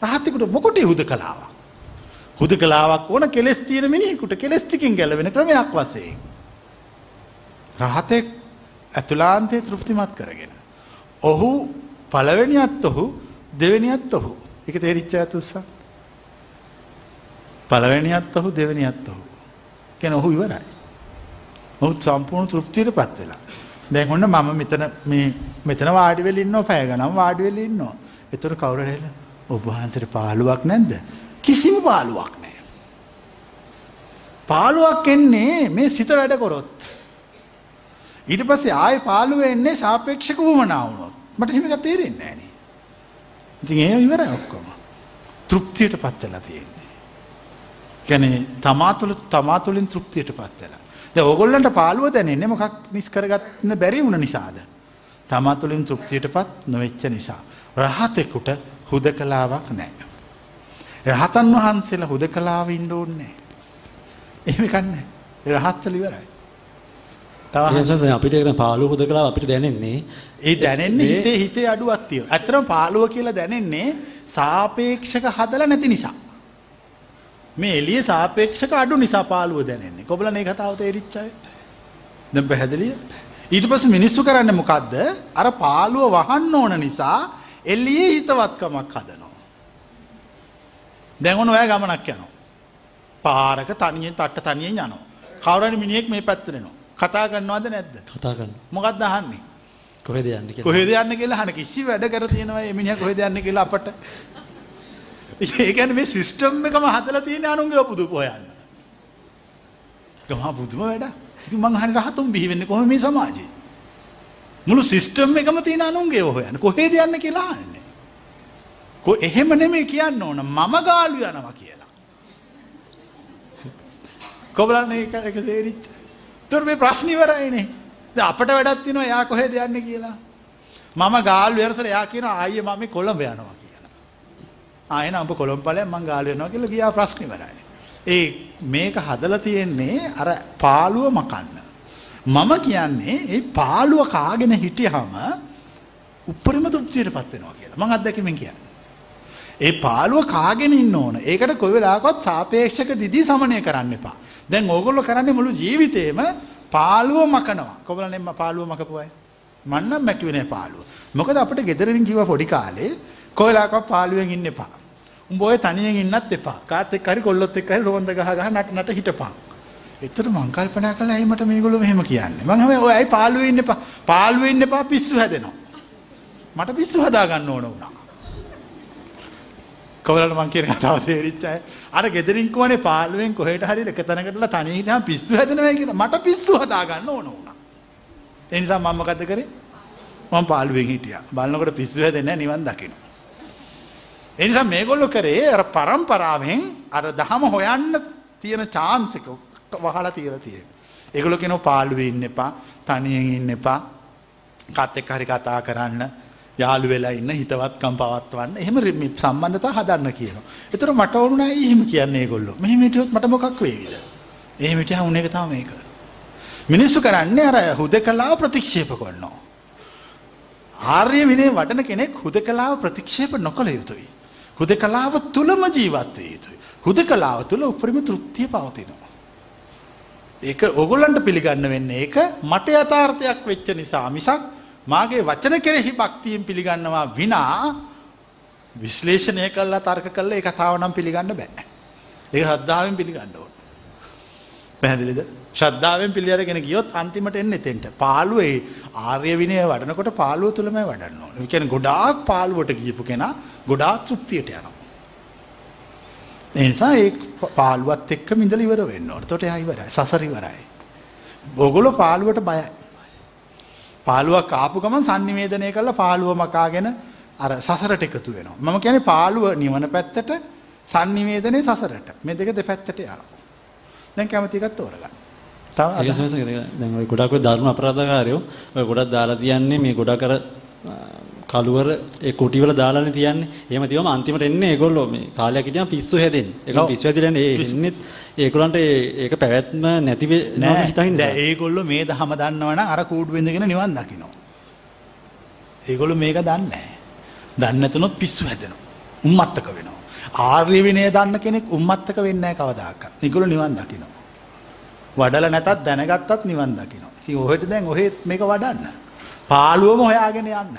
රහතෙකුට මොකටේ හුදකලාවක්? හුදකලාවක් ඕන කෙලස් තියෙන මිනිහෙකුට කෙලස් ටිකින් ගැලවෙන ක්‍රමයක් වශයෙන්. රහතෙක් ඇතුළාන්තයේ තෘප්තිමත් කරගෙන. ඔහු පළවෙනියත් ඔහු දෙවෙනියත් ඔහු. ඒක තේරිච්ච ඇතුස්සා. උස්සා. පළවෙනියත් ඔහු දෙවෙනියත් ඔහු. කියන ඔහු ඉවරයි. ඔහු සම්පූර්ණ තෘප්තියටපත් වෙලා. දැන් ඔන්න මම මෙතන මේ මෙතන වාඩි වෙලා ඉන්නවා පැය ගණන් වාඩි වෙලා ඉන්නවා. ඒතර කවුරු හරි ඔබ වහන්සේට පාළුවක් නැද්ද? කිසිම පාළුවක් නැහැ. පාළුවක් එන්නේ මේ සිත වැඩ කරොත්. ඊට පස්සේ ආයේ පාළුව එන්නේ සාපේක්ෂක වුමනා වුණොත්. මට එහෙම එකක් තේරෙන්නේ නැහැ නේ. ඉතින් ඒ ඉවරයි ඔක්කොම. තෘප්තියටපත් වෙලා තියෙන්නේ. කියන්නේ තමා තුළ තමා තුළින් තෘප්තියටපත් වෙලා. දැන් ඕගොල්ලන්ට පාළුව දැනෙන්නේ මොකක් නිස් කරගන්න බැරි වුණ නිසාද? තමා තුළින් තෘප්තියටපත් නොවෙච්ච නිසා. රහතෙකුට හුදකලාවක් නැහැ. රහතන් වහන්සේලා හුදකලාව ඉන්න ඕනේ. එහෙම කන්නේ. රහත්වල ඉවරයි. තව අපිට දැන් පාළුව හුදකලාව අපිට දැනෙන්නේ ඒ දැනෙන්නේ හිතේ හිතේ අඩුවක් තියෙනවා. ඇත්තටම පාළුව කියලා දැනෙන්නේ සාපේක්ෂක හදලා නැති නිසා. මේ එළිය සාපේක්ෂක අඩු නිසා පාළුව දැනෙන්නේ. කොබලන මේ කතාව තේරිච්ච අය. දැන් පැහැදිලිය? ඊට පස්සේ මිනිස්සු කරන්නේ මොකද්ද? අර පාළුව වහන්න ඕන නිසා එළියේ හිතවත්කමක් හදනවා. දැන් ඔන්න ඔයා ගමනක් යනවා. පාරක තනියෙන් තට්ට තනියෙන් යනවා. කවුරුහරි මිනිහෙක් මේ පැත්තට එනවා. කතා කරනවද නැද්ද? කතා කරනවා. මොකක්ද අහන්නේ? කොහෙද යන්නේ කියලා. කොහෙද යන්නේ කියලා අහන කිසි වැඩ කර තියෙනවා මේ මිනිහා කොහෙද යන්නේ කියලා අපට. ඒ කියන්නේ මේ සිස්ටම් එකම හදලා තියෙන අනුන්ගේ පුදු හොයන්න. ඒක මහා පුදුම වැඩ. ඉතින් මං අහන්නේ රහතුන් බිහි වෙන්නේ කොහොම මේ සමාජයේ? මුළු සිස්ටම් එකම තියෙන අනුන්ගේ හොයන්න. කොහෙද යන්නේ කියලා අහන්නේ. කො එහෙම නෙමෙයි කියන්න ඕන මම ගාලු යනවා කියලා. කොබලන්නේ ඒක ඒක තේරිච්ච. ඒතර මේ ප්‍රශ්න ඉවරයිනේ. දැන් අපිට වැඩක් තියෙනවා එයා කොහෙද යන්නේ කියලා. මම ගාලු යනතර එයා කියනවා ආයේ මම කොළඹ යනවා කියලා. ආයෙන ඔබ කොළඹ ඵලයන් මං ගාලු යනවා කියලා ගියා ප්‍රශ්න ඉවරයි. ඒ මේක හදලා තියෙන්නේ අර පාළුව මකන්න. මම කියන්නේ ඒ පාළුව කාගෙන හිටියාම උපරිම තෘප්තියටපත් වෙනවා කියලා. මං අත්දැකීමෙන් කියන්නේ. ඒ පාළුව කාගෙන ඉන්න ඕන. ඒකට කොයි වෙලාවකවත් සාපේක්ෂක දිදී සමනය කරන්න එපා. දැන් ඕගොල්ලෝ කරන්නේ මුළු ජීවිතේම පාළුව මකනවා. කොබලනේ මම පාළුව මකපු අය. මන් නම් මැකුවේ නෑ පාළුව. මොකද අපිට ගෙදරින් කිව්වා පොඩි කාලේ කොයි වෙලාවකවත් පාළුවෙන් ඉන්න එපා. උඹ ඔය තනියෙන් ඉන්නත් එපා. කාත් එක්ක හරි කොල්ලොත් එක්ක හරි රොන්ද ගහ ගහ නට නට හිටපන්. එතකොට මං කල්පනා කළා ඇයි මට මේගොල්ලෝ මෙහෙම කියන්නේ. මං හැම ඔය ඇයි පාළුවේ ඉන්න එපා. පාළුවේ ඉන්න එපා පිස්සු හැදෙනවා. මට පිස්සු හදා ගන්න ඕන වුණා. කවලට මං කියන කතාව තේරිච්ච අය. අර ගෙදරින් කෝනේ පාළුවෙන් කොහෙට හරි එක තැනකටලා තනිය හිටාම පිස්සු හැදෙනවා කියලා මට පිස්සු හදා ගන්න ඕන වුණා. ඒ නිසා මම මොකද කරේ? මම පාළුවෙන් හිටියා. බලනකොට පිස්සු හැදෙන්නේ නිවන් දකින්න. ඒ නිසා මේගොල්ලෝ කරේ අර પરම්පරාවෙන් අර දහම හොයන්න තියෙන chance එක වහලා තියලා තියෙනවා. ඒගොල්ලෝ කියනවා පාළුවේ ඉන්න එපා, තනියෙන් ඉන්න එපා. කාත් එක්ක හරි කතා කරන්න යාළු වෙලා ඉන්න හිතවත්කම් පවත්වන්න එහෙම රිම- සම්බන්ධතා හදන්න කියනවා. ඒතර මට ඕන නෑ එහෙම කියන්නේ ඒගොල්ලෝ. මෙහෙම හිටියොත් මට මොකක් වේවිද? එහෙම හිටියා උන එක තමයි මේක. මිනිස්සු කරන්නේ අර හුදකලාව ප්‍රතික්ෂේප කරනවා. ආර්ය විනය වඩන කෙනෙක් හුදකලාව ප්‍රතික්ෂේප නොකළ යුතුයි. හුදකලාව තුළම ජීවත් විය යුතුයි. හුදකලාව තුළ උපරිම තෘප්තිය පවතිනවා. ඒක ඔගොල්ලන්ට පිළිගන්න වෙන්නේ ඒක මට යථාර්ථයක් වෙච්ච නිසා මිසක් මාගේ වචන කෙරෙහි භක්තියෙන් පිළිගන්නවා විනා විශ්ලේෂණය කළා තර්ක කළා ඒ කතාව නම් පිළිගන්න බෑ. ඒක ශ්‍රද්ධාවෙන් පිළිගන්න ඕන. පැහැදිලිද? ශ්‍රද්ධාවෙන් පිළිඅරගෙන ගියොත් අන්තිමට එන්නේ එතෙන්ට. පාළුවේ ආර්ය විනය වඩනකොට පාළුව තුලමයි වඩන්න ඕනේ. ඒ කියන්නේ ගොඩාක් පාළුවට ගියපු කෙනා ගොඩාක් තෘප්තියට යනවා. ඒ නිසා ඒ පාළුවත් එක්කම ඉඳලා ඉවර වෙන්න ඕනේ. එතකොට එයා ඉවරයි. සසර ඉවරයි. ඕගොල්ලෝ පාළුවට බයයි. පාළුවක් ආපු ගමන් sannivedanaya කරලා පාළුව මකාගෙන අර සසරට එකතු වෙනවා. මම කියන්නේ පාළුව නිවන පැත්තට sannivedanaya සසරට. මේ දෙක දෙපැත්තට යනවා. දැන් කැමති එකක් තෝරගන්න. තව ඒක විට දැන් ඔය ගොඩක් ඔය ධර්ම අපරාධකාරයෝ ඔය ගොඩක් දාලා තියන්නේ මේ ගොඩක් අර අ, කළුවර ඒ කුටි වල දාලානේ තියන්නේ. එහෙම තියවම අන්තිමට එන්නේ ඒගොල්ලෝ මේ කාලයක් හිටියම පිස්සු හැදෙන්නේ. ඒක ඔව්. පිස්සු හැදිලා ඒ එන්නේ ඒගොල්ලන්ට ඒක පැවැත්ම නැති වෙනවා නෑ හිතහින්ද. දැන් ඒගොල්ලෝ මේ දහම දන්නවනම් අර කූඩු ඉඳගෙන නිවන් දකිනවා. ඒගොල්ලෝ මේක දන්නේ නැහැ. දන්නේ නැතුනොත් පිස්සු හැදෙනවා. උම්මත්තක වෙනවා. ආර්ය විනය දන්න කෙනෙක් උම්මත්තක වෙන්නේ නැහැ කවදාකවත්. ඒගොල්ලෝ නිවන් දකිනවා. වඩලා නැතත් දැනගත්තත් නිවන් දකිනවා. ඉතින් ඔහෙට දැන් ඔහෙ මේක වඩන්න. පාළුවම හොයාගෙන යන්න.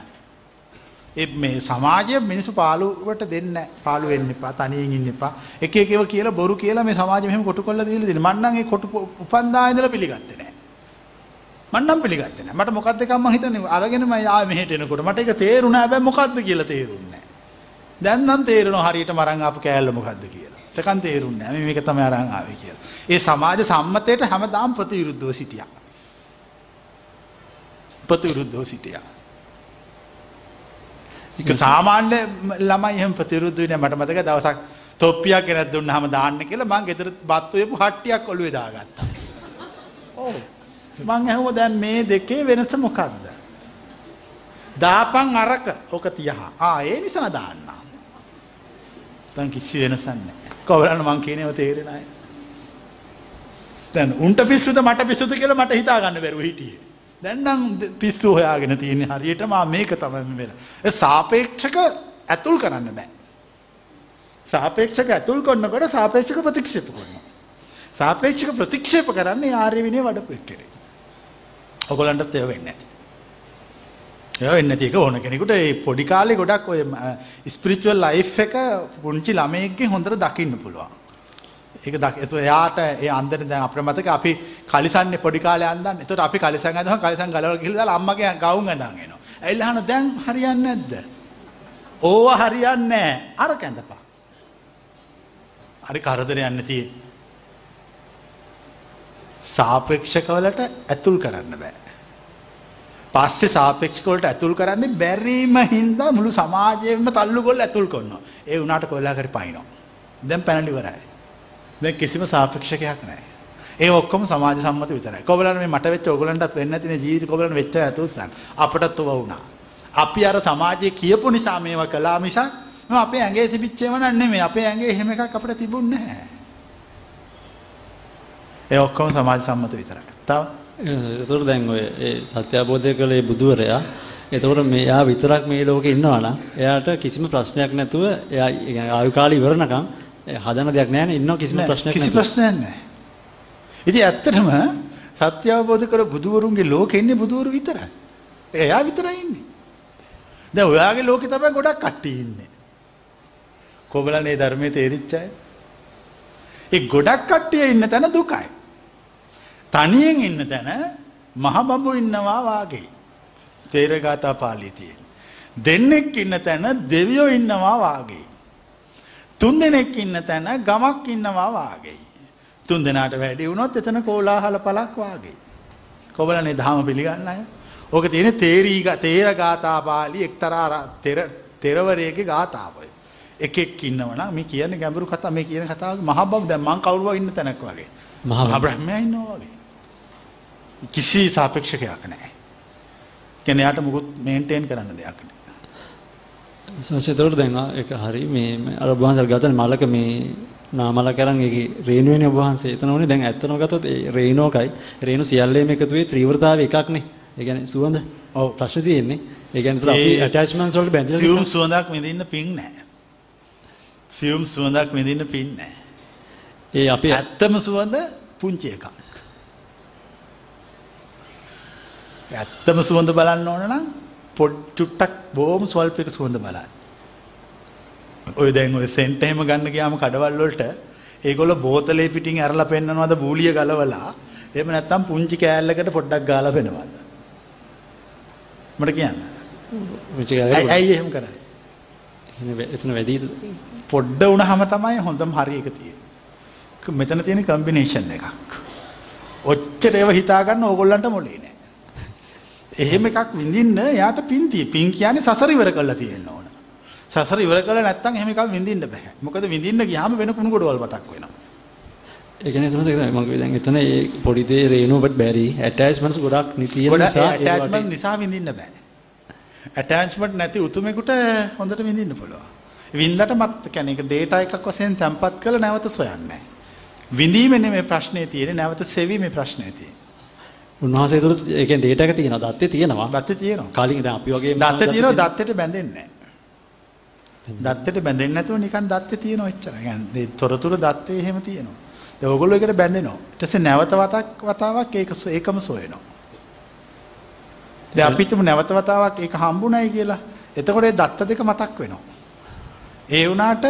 ඒ මේ සමාජය මිනිස්සු පාළුවට දෙන්නේ නැහැ. පාළු වෙන්න එපා, තනියෙන් ඉන්න එපා. එක එක ඒවා කියලා බොරු කියලා මේ සමාජය මෙහෙම කොටු කරලා දීලා දෙන්නේ. මං නම් ඒ කොටු උපන්දා ඉඳලා පිළිගත්තේ නැහැ. මං නම් පිළිගත්තේ නැහැ. මට මොකද්ද එකක් මං හිතන්නේ අරගෙන මම ආවේ මෙහෙට එනකොට මට ඒක තේරුණා හැබැයි මොකද්ද කියලා තේරුන්නේ නැහැ. දැන් නම් තේරෙනවා හරියට මරන් ආපු කෑල්ල මොකද්ද කියලා. එතකන් තේරුන්නේ නැහැ. මේක තමයි අරන් ආවේ කියලා. ඒ සමාජ සම්මතයට හැමදාම ප්‍රතිවිරුද්ධව සිටියා. ප්‍රතිවිරුද්ධව සිටියා. ඒක සාමාන්‍ය ළමයි එහෙම ප්‍රතිවිරුද්ධ වෙන්නේ මට මතක දවසක් තොප්පියක් ගෙනත් දුන්නාම දාන්න කියලා මං ගෙදර බත් උයපු හට්ටියක් ඔළුවේ දාගත්තා. ඔව්. මං ඇහුවා දැන් මේ දෙකේ වෙනස මොකද්ද? දාපන් අරක ඔක තියහ. ආ ඒ නිසා දාන්න. දැන් කිසි වෙනසක් නැහැ. කොහොමද මං කියනේව තේරෙන්නේ නැහැ. දැන් උන්ට පිස්සුද මට පිස්සුද කියලා මට හිතා ගන්න බැරුව හිටියේ. දැන් නම් ද- පිස්සු හොයාගෙන තියෙන්නේ හරියටම ආ මේක තමයි වෙන. ඒ සාපේක්ෂක ඇතුල් කරන්න බෑ. සාපේක්ෂක ඇතුල් කරනකොට සාපේක්ෂක ප්‍රතික්ෂේප කරනවා. සාපේක්ෂක ප්‍රතික්ෂේප කරන්නේ ආර්ය විනය වඩපු එක්කෙනෙක්. ඔයගොල්ලන්ටත් ඒව වෙන්නේ නැති. ඒව වෙන්නේ නැති එක ඕන කෙනෙකුට ඒ පොඩි කාලේ ගොඩක් ඔය ස්පිරිචුවල් ලයිෆ් එක පුංචි ළමයෙක්ගෙන් හොඳට දකින්න පුළුවන්. ඒක දක එතකොට එයාට ඒ අන්දරේ දැන් අපේ මතක අපි කලිසන්නේ පොඩි කාලේ අන්දන්නේ. එතකොට අපි කලිසන් ඇඳහම කලිසන් ගලවලා ගිහලා දාලා අම්මගේ ගවුම් ඇඳන් එනවා. ඇවිල්ලා අහන දැන් හරියන්නේ නැද්ද? ඕවා හරියන්නේ නැහැ. අර කැඳපා. හරි කරදරයක් නැති සාපේක්ෂක වලට ඇතුල් කරන්න බෑ. පස්සේ සාපේක්ෂක වලට ඇතුල් කරන්නේ බැරිම හින්දා මුළු සමාජයෙන්ම තල්ලු කරලා ඇතුල් කරනවා. ඒ උනාට කොල්ලා කරි පයින්නවා. දැන් පැනලි ඉවරයි. දැන් කිසිම සාපේක්ෂකයක් නැහැ. ඒ ඔක්කොම සමාජ සම්මත විතරයි. කොබලන් මේ මට වෙච්ච ඔයගලන්ටත් වෙන්න නැතිනේ ජීවිත කොබලන් වෙච්ච ඇතුස්සන්. අපටත් ඔව වුණා. අපි අර සමාජයේ කියපු නිසා මේවා කළා මිසක් මම අපේ ඇඟේ තිබිච්ච ඒවා නන් නෙමෙයි. අපේ ඇඟේ එහෙම එකක් අපිට තිබුණේ නැහැ. ඒ ඔක්කොම සමාජ සම්මත විතරයි. තව එතකොට දැන් ඔය ඒ සත්‍ය අවබෝධය කළේ බුදුවරයා. එතකොට මෙයා විතරක් මේ ලෝකේ ඉන්නවා නම් එයාට කිසිම ප්‍රශ්නයක් නැතුව එයා ආයු කාලය ඉවරනකම් හදන දෙයක් නැහැ නේ ඉන්නවා කිසිම ප්‍රශ්නයක් කිසි ප්‍රශ්නයක් නැහැ. ඉතින් ඇත්තටම සත්‍ය අවබෝධ කර බුදුවරුන්ගේ ලෝකේ ඉන්නේ බුදුවරු විතරයි. එයා විතරයි ඉන්නේ. දැන් ඔයාගේ ලෝකේ තමයි ගොඩක් කට්ටිය ඉන්නේ. කොබලනේ ධර්මයේ තේරිච්ච අය. ඒ ගොඩක් කට්ටිය ඉන්න තැන දුකයි. තනියෙන් ඉන්න තැන මහ බඹු ඉන්නවා වාගේ. තේරගාතා පාළියේ තියෙන. දෙන්නෙක් ඉන්න තැන දෙවියෝ ඉන්නවා වාගේ. තුන් දෙනෙක් ඉන්න තැන ගමක් ඉන්නවා වාගේ. තුන් දෙනාට වැඩි වුණොත් එතන කෝලාහල පලක් වාගේ. කොබලනේ දහම පිළිගන්න අය. ඕක තියෙන තේරී තේර ගාථා පාළි එක්තරා තෙරවරයගේ ගාථාවයි. එකෙක් ඉන්නවනම් මේ කියන්නේ ගැඹුරු කතා මේ කියන කතාවක මහ බබ් දැන් මං කවුරුව ඉන්න තැනක් වගේ. මහා බ්‍රහ්මයා ඉන්නවා වගේ. කිසි සාපේක්ෂකයක් නැහැ. කියන්නේ යාට මුකුත් මේන්ටේන් කරන්න දෙයක් නෑ. සංසේතවල දැන් ඒක හරි මේ අර ඔබ වහන්සේ ගතන මලක මේ නාමල කරන් ඒකේ රේණුවනේ ඔබ වහන්සේ එතන උනේ දැන් ඇත්තම ගත්තොත් ඒ රේණුවකයි රේණු සියල්ලේම එකතු වෙයි ත්‍රිවෘතාවය එකක්නේ. ඒ කියන්නේ සුවඳ. ඔව්. ප්‍රශ්න තියෙන්නේ. ඒ කියන්නේ අපි ඒ ඇටැච්මන්ට්ස් වලට බැඳලා සියුම් සුවඳක් විඳින්න පින් නෑ. සියුම් සුවඳක් විඳින්න පින් නෑ. ඒ අපි ඇත්තම සුවඳ පුංචි එකක්. ඇත්තම සුවඳ බලන්න ඕන නම් පොඩ් චුට්ටක් බොහොම ස්වල්පයක සුවඳ බලන්න. ඔය දැන් ඔය සෙන්ට් එහෙම ගන්න ගියාම කඩවල් වලට ඒගොල්ලෝ බෝතලේ පිටින් ඇරලා පෙන්නනවාද බූලිය ගලවලා එහෙම නැත්නම් පුංචි කෑල්ලකට පොඩ්ඩක් ගාලා පෙන්නනවාද? මට කියන්න. ඇයි ගාලා ඇයි එහෙම කරන්නේ? එතන වැඩි පොඩ්ඩ වුණාම තමයි හොඳම හරි එක තියෙන්නේ. මෙතන තියෙන කම්බිනේෂන් එකක්. ඔච්චර ඒව හිතා ගන්න ඕගොල්ලන්ට මොලේ නෑ. එහෙම එකක් විඳින්න යාට පින් tie. පින් කියන්නේ සසර ඉවර කරලා තියෙන්න ඕන. සසර ඉවර කරලා නැත්නම් එහෙම එකක් විඳින්න බෑ. මොකද විඳින්න ගියාම වෙන කුණු ගොඩවල් මතක් වෙනවා. ඒ කියන්නේ තමයි මම කිව්වේ දැන් එතන ඒ පොඩි දේ රේණුවට බැරි ඇටැච්මන්ට්ස් ගොඩක් නි තියෙන ගොඩ නිසා ඇටැච්මන්ට් නිසා විඳින්න බෑ. ඇටැච්මන්ට් නැති උතුමෙකුට හොඳට විඳින්න පුළුවන්. වින්දට මත් කියන්නේ ඒක ඩේටා එකක් වශයෙන් තැම්පත් කරලා නැවත සොයන්නේ. විඳීමේ නෙමෙයි ප්‍රශ්නේ තියෙන්නේ නැවත සෙවීමේ ප්‍රශ්නේ තියෙන්නේ. උන්වහන්සේ තුළ ඒ කියන්නේ ඩේටා එක තියෙනවා දත්තේ තියෙනවා දත්තේ තියෙනවා. කලින් දැන් අපි වගේ දත්තේ තියෙනවා දත්තෙට බැඳෙන්නේ නැහැ. දත්තෙට බැඳෙන්නේ නැතුව නිකන් දත්තේ තියෙනවා එච්චරයි. يعني ඒ තොරතුරු දත්තේ එහෙම තියෙනවා. ඒ ඕගොල්ලෝ ඒකට බැඳෙනවා. ඊට පස්සේ නැවත වතක් වතාවක් ඒක සො- ඒකම සොයනවා. දැන් අපි හිතමු නැවත වතාවක් ඒක හම්බුනායි කියලා. එතකොට ඒ දත්ත දෙක මතක් වෙනවා. ඒ වුණාට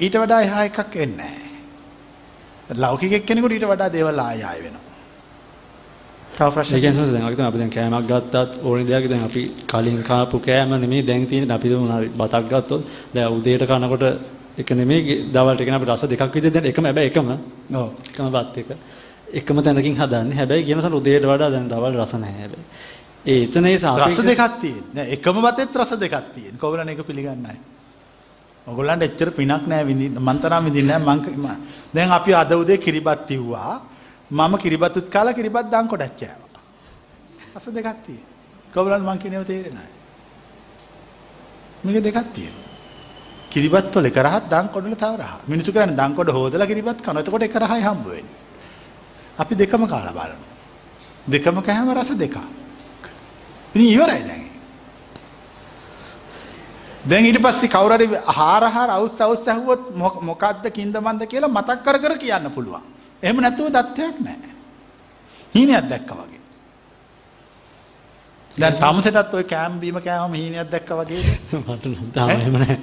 ඊට වඩා එහා එකක් එන්නේ නැහැ. ලෞකික කෙනෙකුට ඊට වඩා දේවල් ආය ආය වෙනවා. තව ඒ ප්‍රශ්න කියන්නේ සමහරවිට දැන් අපි දැන් අපි දැන් කෑමක් ගත්තත් ඕනේ දෙයක් දැන් අපි කලින් කාපු කෑම නෙමෙයි දැන් තියෙන්නේ අපි දුන්න බතක් ගත්තොත් දැන් උදේට කනකොට එක නෙමෙයි දවල්ට කියන අපි රස දෙකක් විදිහට දැන් එකම හැබැයි එකම ඔව්. එකම බත් එක එකම තැනකින් හදන්නේ හැබැයි කියන සල උදේට වඩා දැන් දවල් රස නැහැ හැබැයි ඒ එතන ඒ රස දෙකක් තියෙන. නෑ එකම වතෙත් රස දෙකක් තියෙන. කොහොමද ඒක පිළිගන්නේ. ඔයගොල්ලන්ට එච්චර පිනක් නැහැ විඳින්න. මන් තරම් විඳින්නේ නැහැ. මං මං- දැන් අපි අද උදේ කිරිබත් තිව්වා. මම කිරිබත්ුත් කාලා කිරිබත් දාන් කොටක් කෑවා. රස දෙකක් තියෙන. කොහොමද මං කියනව තේරෙන්නේ නැහැ. මේක දෙකක් තියෙනවා. කිරිබත් වල එක රහක් දාන් කොඩවල තව රහ. මිනිස්සු කරන්නේ දාන් කොඩ හොදලා කිරිබත් කනවා. එතකොට එක රහයි හම්බ වෙන්නේ. අපි දෙකම කාලා බලනවා. දෙකම කෑම රස දෙකක්. ඉතින් ඉවරයි දැන්. දැන් ඊට පස්සේ කවුරු හරි හාර හාර අවුස් අවුස් ඇහුවොත් මොක- මොකද්ද කින්ද මන්ද කියලා මතක් කර කර කියන්න පුළුවන්. එහෙම නැතුව දත්තයක් නැහැ. හීනයක් දැක්කා වගේ. දැන් සමසෙටත් ওই කෑම් බීම කෑවම හීනයක් දැක්කා වගේ. මට නම් තාම එහෙම නැහැ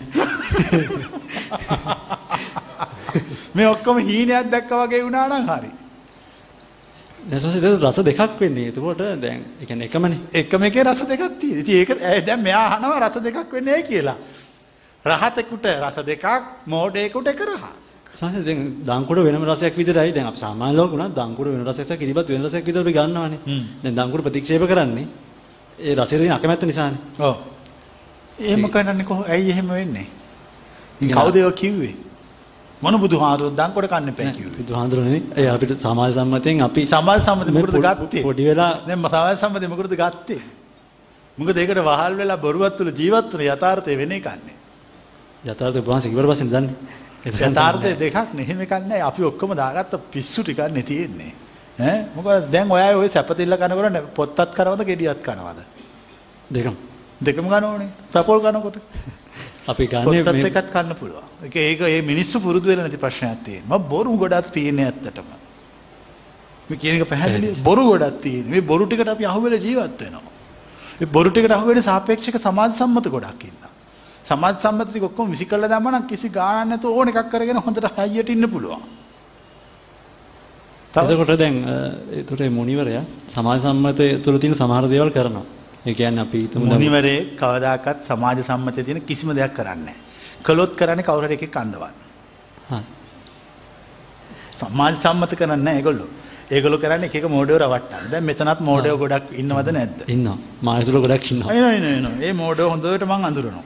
මේ ඔක්කොම හීනයක් දැක්කා වගේ වුණා නම් හරි. නැසොස් ඒක රස දෙකක් වෙන්නේ එතකොට දැන් ඒ කියන්නේ එකමනේ එකම එකේ රස දෙකක් තියෙනවා. ඉතින් ඒක දැන් මෙයා අහනවා රස දෙකක් වෙන්නේ කියලා. රහතෙකුට රස දෙකක්, මෝඩයෙකුට එක රහක්. සංසය දැන් දංකුඩ වෙනම රසයක් විදිහටයි දැන් අපි සාමාන්‍ය ලෝක උනත් දංකුඩ වෙන රසයක් සහ කිරිබත් වෙන රසයක් විදිහට අපි ගන්නවානේ. දැන් දංකුඩ ප්‍රතික්ෂේප කරන්නේ ඒ රසයේ තියෙන අකමැත්ත නිසානේ. ඔව්. එහෙම කරන්නේ කොහොම ඇයි එහෙම වෙන්නේ? කවුද ඒව කිව්වේ? මොන බුදුහාමුදුරුවෝ දන්කොට කන්න එපා කිව්වේ? බුදුහාඳුරනේ ඒ අපිට සමාජ සම්මතයෙන් අපි සමාජ සම්මත මේ මොකටද ගත්තේ? පොඩි වෙලා දැන් සමාජ සම්මත මොකටද ගත්තේ? මොකද ඒකට වහල් වෙලා බොරුවත් තුළ ජීවත් වෙන යථාර්ථය වෙන එකන්නේ. යථාර්ථය වහන්සේ ඉවර පස්සේ දන්නේ. යථාර්ථය දෙකක් නේ. එහෙම එකක් නැහැ. අපි ඔක්කොම දාගත්ත පිස්සු ටිකක් නේ තියෙන්නේ. ඈ මොකද දැන් ඔය ඔය සැපතිල්ල කනකොට පොත්තත් කනවද ගෙඩියත් කනවද? දෙකම දෙකම කන ඕනේ. සපෝල් කනකොට. අපි ගන්නේ එකත් කන්න පුළුවන්. ඒක ඒක ඒ මිනිස්සු පුරුදු වෙලා නැති ප්‍රශ්නයක් තියෙනවා. බොරු ගොඩක් තියෙන ඇත්තටම. මේ කියන එක පැහැදිලි බොරු ගොඩක් තියෙන. මේ බොරු ටිකට අපි අහුවෙලා ජීවත් වෙනවා. මේ බොරු ටිකට අහුවෙන සාපේක්ෂක සමාජ සම්මත ගොඩක් ඉන්නවා. සමාජ සම්මත ටික ඔක්කොම විසිකලා දැම්ම නම් කිසි ගාණක් නැතුව ඕන එකක් කරගෙන හොඳට හයියට ඉන්න පුළුවන්. එතකොට දැන් ඒතකොට මේ මුනිවරයා සමාජ සම්මතය තුළ තියෙන සමහර දේවල් කරනවා. ඒ කියන්නේ අපි හිතමු මුනිවරේ කවදාකවත් සමාජ සම්මතයේ තියෙන කිසිම දෙයක් කරන්නේ නැහැ. කළොත් කරන්නේ කවුරු හරි එකෙක් අඳවන්න. හා සමාජ සම්මත කරන්නේ නැහැ ඒගොල්ලෝ. ඒගොල්ලෝ කරන්නේ එක එක මෝඩයෝ රවට්ටන්න. දැන් මෙතනත් මෝඩයෝ ගොඩක් ඉන්නවද නැද්ද? ඉන්නවා. මාය තුළ ගොඩක් ඉන්නවා. එනවා එනවා එනවා. ඒ මෝඩයෝ හොඳට මං අඳුරනවා.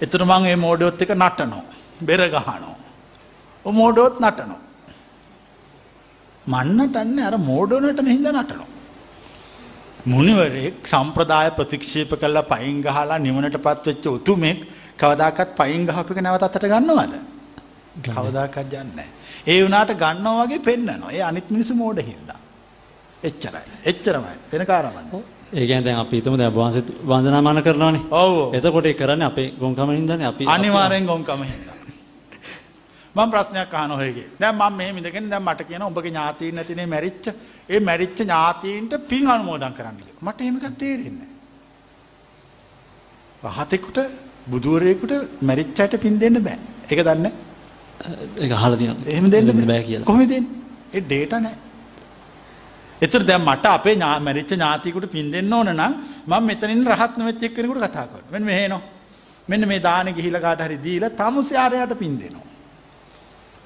එතන මං ඒ මෝඩයොත් එක්ක නටනවා. බෙර ගහනවා. ඔය මෝඩයොත් නටනවා. මන් නටන්නේ අර මෝඩයෝ නටන හින්දා නටනවා. මුනිවරෙක් සම්ප්‍රදාය ප්‍රතික්ෂේප කරලා පයින් ගහලා නිවනටපත් වෙච්ච උතුමෙක් කවදාකවත් පයින් ගහපු එක නැවත අතට ගන්නවද? කවදාකවත් යන්නේ. ඒ වුණාට ගන්නවා වගේ පෙන්නනවා. ඒ අනිත් මිනිස්සු මෝඩ හින්දා. එච්චරයි. එච්චරමයි. වෙන කාරණාවක් ඒ කියන්නේ දැන් අපි හිතමු දැන් වහන්සේ වන්දනාමාන කරනවානේ. ඔව්. එතකොට ඒ කරන්නේ අපේ ගොංකම හින්දානේ අපි අනිවාර්යෙන් ගොන්කම හින්දා. මම ප්‍රශ්නයක් අහන ඔයගේ. දැන් මම මෙහෙම ඉඳගෙන දැන් මට කියන උඹගේ ඥාතීන් නැතිනේ මැරිච්ච. ඒ මැරිච්ච ඥාතීන්ට පින් අනුමෝදන් කරන්න කියලා. මට එහෙම එකක් තේරෙන්නේ නැහැ. රහතෙකුට බුදුවරයෙකුට මැරිච්ච අයට පින් දෙන්න බෑ. ඒක දන්නේ? ඒක අහලා තියෙනවා. එහෙම දෙන්න බෑ කියලා. කොහොමද දෙන්නේ? ඒ ඩේටා නැහැ. එතර දැන් මට අපේ ඥා මැරිච්ච ඥාතියෙකුට පින් දෙන්න ඕන නම් මම මෙතනින් රහත් නොවෙච්ච එක්කෙනෙකුට කතා කරනවා. මෙන්න මෙහෙනෝ. මෙන්න මේ දානේ ගිහිලා කාට හරි දීලා තමුසයාරයට පින් දෙනවා.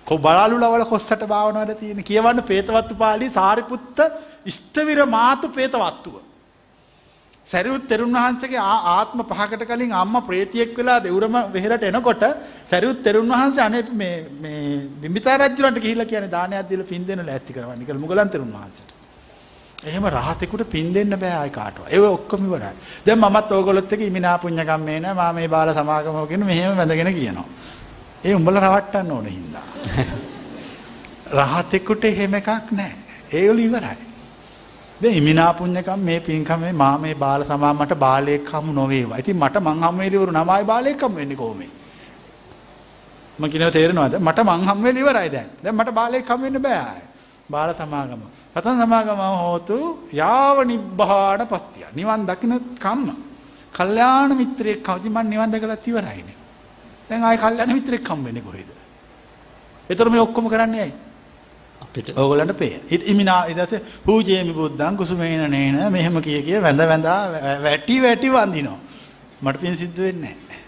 කො බලලු ලවල කොස්සට භාවනාවද තියෙන කියවන්න පේතවත්තු පාළි සාරිපුත්ත ස්තවිර මාතු පේතවත්තුව. සැරියුත් තෙරුන් වහන්සේගේ ආත්ම පහකට කලින් අම්මා ප්‍රේතියෙක් වෙලා දෙවුරම වෙහෙරට එනකොට සැරියුත් තෙරුන් වහන්සේ අනේ මේ මේ බිම්බිසාර රජුලන්ට ගිහිල්ලා කියන්නේ දානයක් දීලා පින් දෙන්න ලෑස්ති කරවන්න කියලා මුගලන් තෙරුන් වහන්සේට. එහෙම රහතෙකුට පින් දෙන්න බෑ ආයි කාටවත්. ඒව ඔක්කොම ඉවරයි. දැන් මමත් ඕගොල්ලොත් එක්ක ඉමිනා පුඤ්ඤ කම්මේන මා මේ බාල සමාගම කියන මෙහෙම වැඳගෙන කියනවා. ඒ උඹලා රවට්ටන්න ඕන හින්දා. රහතෙකුට එහෙම එකක් නැහැ. ඒගොල්ලෝ ඉවරයි. දැන් ඉමිනා පුඤ්ඤකම් මේ පින්කමේ මා මේ බාල සමා මට බාලයෙක් හමු නොවේවා. ඉතින් මට මං හම් වෙලිවරු නමයි බාලයෙක් හම් වෙන්නේ කොහොමද? මම කියනවා තේරෙනවද? මට මං හම් වෙලි ඉවරයි දැන්. දැන් මට බාලයෙක් හම් වෙන්න බෑ. බාල සමාගම. සතන් සමාගම හෝතු යාව නිබ්බාණ පත්‍ය. නිවන් දකින්න කම්ම. කල්යාණ මිත්‍රයෙක් කවදි මං නිවන් දැකලා ඉවරයිනේ. දැන් ආයි කල්යාණ මිත්‍රයෙක් හම් වෙන්නේ කොහෙද? ඒතර මේ ඔක්කොම කරන්නේ ඇයි? අපිට ඕගොල්ලන්ට පේන. ඉමිනා පස්සේ පූජේමි බුද්ධං කුසුමේන නේන මෙහෙම කිය කිය වැඳ වැඳා වැටි වැටි වඳිනවා. මට පින් සිද්ධ වෙන්නේ නැහැ.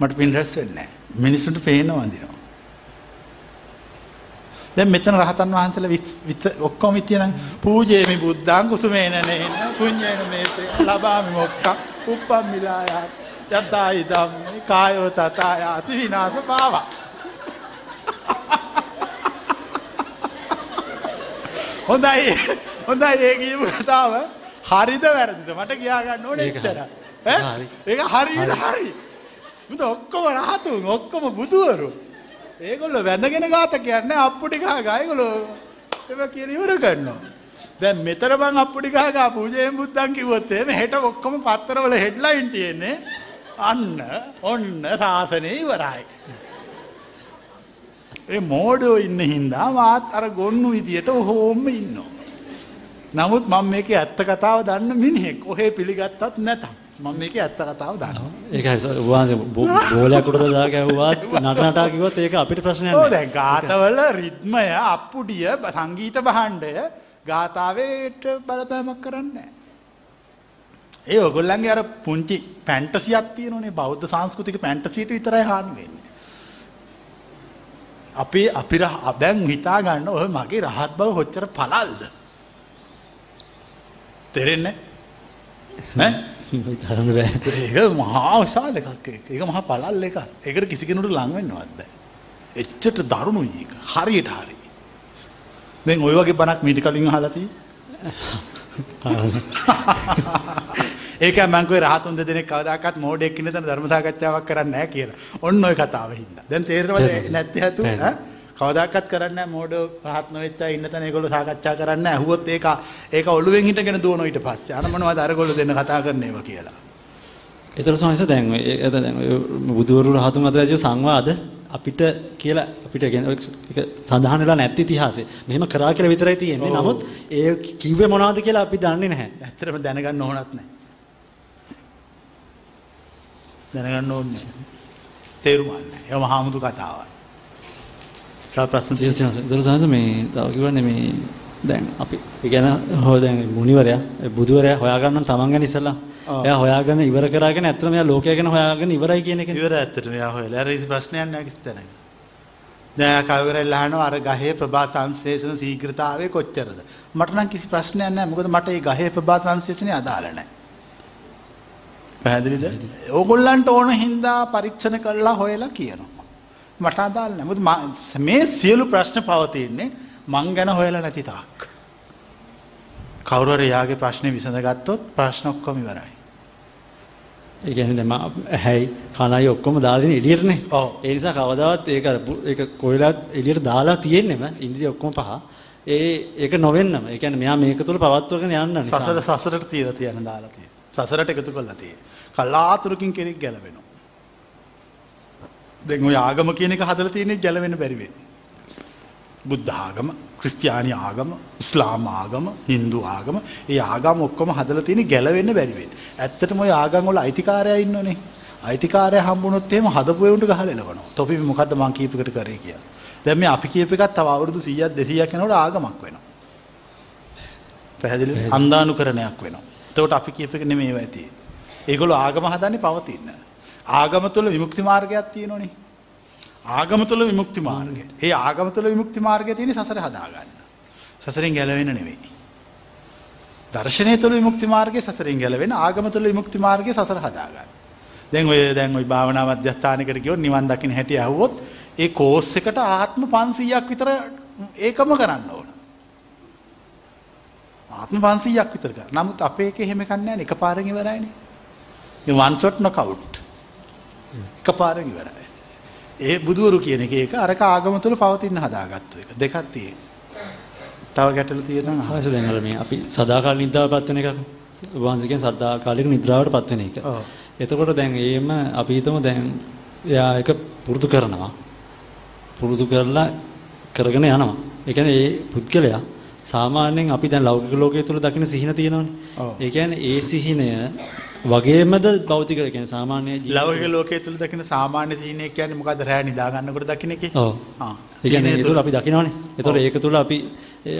මට පින් රැස් වෙන්නේ නැහැ. මිනිස්සුන්ට පේන වඳිනවා. දැන් මෙතන රහතන් වහන්සේලා විත ඔක්කොම තියෙන පූජේමි බුද්ධං කුසුමේන නේන පුඤ්ඤේන මේතේ ලබාමි මොක්ඛ උප්පම්මිලාය යතයි ධම්මේ කායෝ තතය අති විනාශ පාවා හොඳයි හොඳයි ඒ කියපු කතාව. හරිද වැරදිද? මට කියා ගන්න ඕනේ එච්චර. ඈ? ඒක හරියට හරි. මුද ඔක්කොම රහතුන් ඔක්කොම බුදුවරු ඒගොල්ලෝ වැඳගෙන ගාත කියන්නේ අප්පුඩි ගහ ගා ඒගොල්ලෝ ඒක කියලා ඉවර කරනවා දැන් මෙතන මං අප්පුඩි ගහ ගා පූජයෙන් බුද්ධන් කිව්වොත් එහෙම හෙට ඔක්කොම පත්තරවල හෙඩ්ලයින් තියෙන්නේ අන්න ඔන්න සාසනේ ඉවරයි ඒ මෝඩෝ ඉන්න හින්දා මාත් අර ගොන්නු විදියට ඔහොම ඉන්නවා. නමුත් මම මේකේ ඇත්ත කතාව දන්න මිනිහෙක්. ඔහේ පිළිගත්තත් නැතම්. මම මේකේ ඇත්ත කතාව දන්නවා. ඒක හරි වහන්සේ බෝලයක් උඩට දා ගැහුවත් නට නටා කිව්වොත් ඒක අපිට ප්‍රශ්නයක් නෑ. දැන් ගාතවල රිද්මය අප්පුඩිය සංගීත භාණ්ඩය ගාතාවේට බලපෑමක් කරන්නේ. ඒ ඔයගොල්ලන්ගේ අර පුංචි ෆැන්ටසියක් තියෙනනේ බෞද්ධ සංස්කෘතික ෆැන්ටසියට විතරයි හානි වෙන්නේ. අපි අපි රහ- දැන් හිතා ගන්න ඔය මගේ රහත් බව කොච්චර පළල්ද? තේරෙන්නේ නැහැ? හිතන්න බෑ. ඒක මහා විශාල එකක් ඒක. මහා පළල් එකක්. ඒකට කිසි කෙනෙකුට ලං වෙන්නවත් බෑ. එච්චට දරුණුයි ඒක. හරියට හරි. දැන් ওই වගේ බණක් මීට කලින් අහලා තියෙන්නේ. ඒක මම කිව්වේ රහතුන් දෙදෙනෙක් කවදාකවත් මෝඩෙක් ඉන්න තැන ධර්ම සාකච්ඡාවක් කරන්නේ නැහැ කියලා. ඔන්න ඔය කතාව හින්දා. දැන් තේරෙනවද නැත්te හතු ඈ? කවදාකවත් කරන්නේ මෝඩ රහත් නොවෙච්ච ඉන්න තැන ඒගොල්ලෝ සාකච්ඡා කරන්නේ නැහැ. අහුවොත් ඒක ඒක ඔළුවෙන් හිටගෙන දුවන ඊට පස්සේ. අර මොනවද අරගොල්ලෝ දෙන්න කතා කරන්න ඒවා කියලා. ඒතර සමහරවිට දැන් ඒක දැන් බුදුවරු රහතුන් අතර ඇති සංවාද අපිට කියලා අපිට ඒක සඳහන් වෙලා නැති ඉතිහාසෙ. මෙහෙම කරා කියලා විතරයි තියෙන්නේ. නමුත් ඒ කිව්වේ මොනවද කියලා අපි දන්නේ නැහැ. ඇත්තටම දැනගන්න ඕනත් නැහැ. දැනගන්න ඕනේ නැහැ. තේරුමක් නැහැ. ඒව මහාමුදු කතාවක්. තව ප්‍රශ්න තියෙනවා. සමහරවිට මේ තව කිව්වනේ මේ දැන් අපි ඒ කියන්නේ හොය දැන් මුනිවරයා බුදුවරයා හොයාගන්න තමන් ගැන ඉස්සලා. එයා හොයාගෙන ඉවර කරාගෙන ඇත්තටම එයා ලෝකය ගැන හොයාගෙන ඉවරයි කියන එක. ඉවර ඇත්තට මෙයා හොයලා. අර ප්‍රශ්නයක් නැහැ කිසි තැනක. දැන් කවුරුරෙල් අහනවා අර ගහේ ප්‍රභා සංශ්ලේෂණ ශීඝ්‍රතාවය කොච්චරද? මට නම් කිසි ප්‍රශ්නයක් නැහැ. මොකද මට ඒ ගහේ ප්‍රභා සංශ්ලේෂණය අදාළ නැහැ. පැහැදිලිද? ඕගොල්ලන්ට ඕන හින්දා පරීක්ෂණ කළා හොයලා කියනවා. මට අදාළ නැහැ. මොකද මා- සියලු ප්‍රශ්න පවතින්නේ මං ගැන හොයලා නැති තාක්. කවුරු හරි යාගේ ප්‍රශ්නේ විසඳගත්තොත් ප්‍රශ්න ඔක්කොම ඉවරයි. ඒ කියන්නේ දැන් මම ඇහැයි කනයි ඔක්කොම දාලා තියෙන එළියටනේ. ඔව්. ඒ නිසා කවදාවත් ඒක ඒක කොයිලත් එළියට දාලා තියෙන්නෙම ඉන්ද්‍රිය ඔක්කොම පහ. ඒ ඒක නොවෙන්නම. ඒ කියන්නේ මෙයා මේක තුල පවත්වගෙන යන්න නිසා. සසර සසරට තියලා තියන දාලා තියෙන. සසරට එකතු කරලා තියෙන. කලාතුරකින් කෙනෙක් ගැලවෙනවා. දැන් ඔය ආගම කියන එක හදලා තියෙන්නේ ගැලවෙන්න බැරි වෙන්නේ. බුද්ධ ආගම, ක්‍රිස්තියානි ආගම, ඉස්ලාම් ආගම, Hindu ආගම, ඒ ආගම් ඔක්කොම හදලා තියෙන්නේ ගැලවෙන්න බැරි වෙන්නේ. ඇත්තටම ඔය ආගම් වල අයිතිකාරයා ඉන්නෝනේ. අයිතිකාරයා හම්බුනොත් එහෙම හදපු ඒුන්ට ගහලා එලවනවා. තොපි මොකද්ද මං කීපයකට කරේ කියලා. දැන් මේ අපි කීප එකත් තව අවුරුදු 100ක් 200ක් යනකොට ආගමක් වෙනවා. පැහැදිලි අන්දානුකරණයක් වෙනවා. එතකොට අපි කියප එක නෙමෙයි ඒවා ඇති. ඒගොල්ලෝ ආගම හදන්නේ පවතින. ආගම තුළ විමුක්ති මාර්ගයක් තියෙනවනේ. ආගම තුළ විමුක්ති මාර්ගය. ඒ ආගම තුළ විමුක්ති මාර්ගය තියෙන්නේ සසර හදාගන්න. සසරෙන් ගැලවෙන්න නෙවෙයි. දර්ශනය තුළ විමුක්ති මාර්ගය සසරෙන් ගැලවෙන ආගම තුළ විමුක්ති මාර්ගය සසර හදාගන්න. දැන් ඔය දැන් ওই භාවනා මධ්‍යස්ථානයකට ගියොත් නිවන් දකින්න හැටි අහුවොත් ඒ කෝස් එකට ආත්ම 500ක් විතර ඒකම කරන්න ඕන. ආත්ම 500ක් විතර කරා. නමුත් අපේ එකේ එහෙම එකක් නැහැ නේ. එකපාරෙන් ඉවරයිනේ. මේ one shot knockout. එකපාරෙන් ඉවරයි. ඒ බුදුවරු කියන එක ඒක අරක ආගම තුල පවතින හදාගත්තු එක. දෙකක් තියෙන. තව ගැටලු තියෙනවා. සාස දැන් අර මේ අපි සදාකාල නිද්‍රාවටපත් වෙන එකක්. වහන්සේගෙන් සදාකාලික නිද්‍රාවටපත් වෙන එක. එතකොට දැන් ඒම අපි හිතමු දැන් එයා එක පුරුදු කරනවා. පුරුදු කරලා කරගෙන යනවා. ඒ කියන්නේ ඒ පුද්ගලයා සාමාන්‍යයෙන් අපි දැන් ලෞකික ලෝකයේ තුල දකින සිහින තියෙනවනේ. ඒ කියන්නේ ඒ සිහිනය වගේමද භෞතික කියන්නේ සාමාන්‍ය ජීවිතේ- ලෞකික ලෝකයේ තුල දකින සාමාන්‍ය සීනය කියන්නේ මොකද්ද? රෑ නිදා ගන්නකොට දකින එකේ. ඔව්. ආ. ඒ කියන්නේ ඒ තුල අපි දකිනවනේ. ඒතකොට ඒක තුල අපි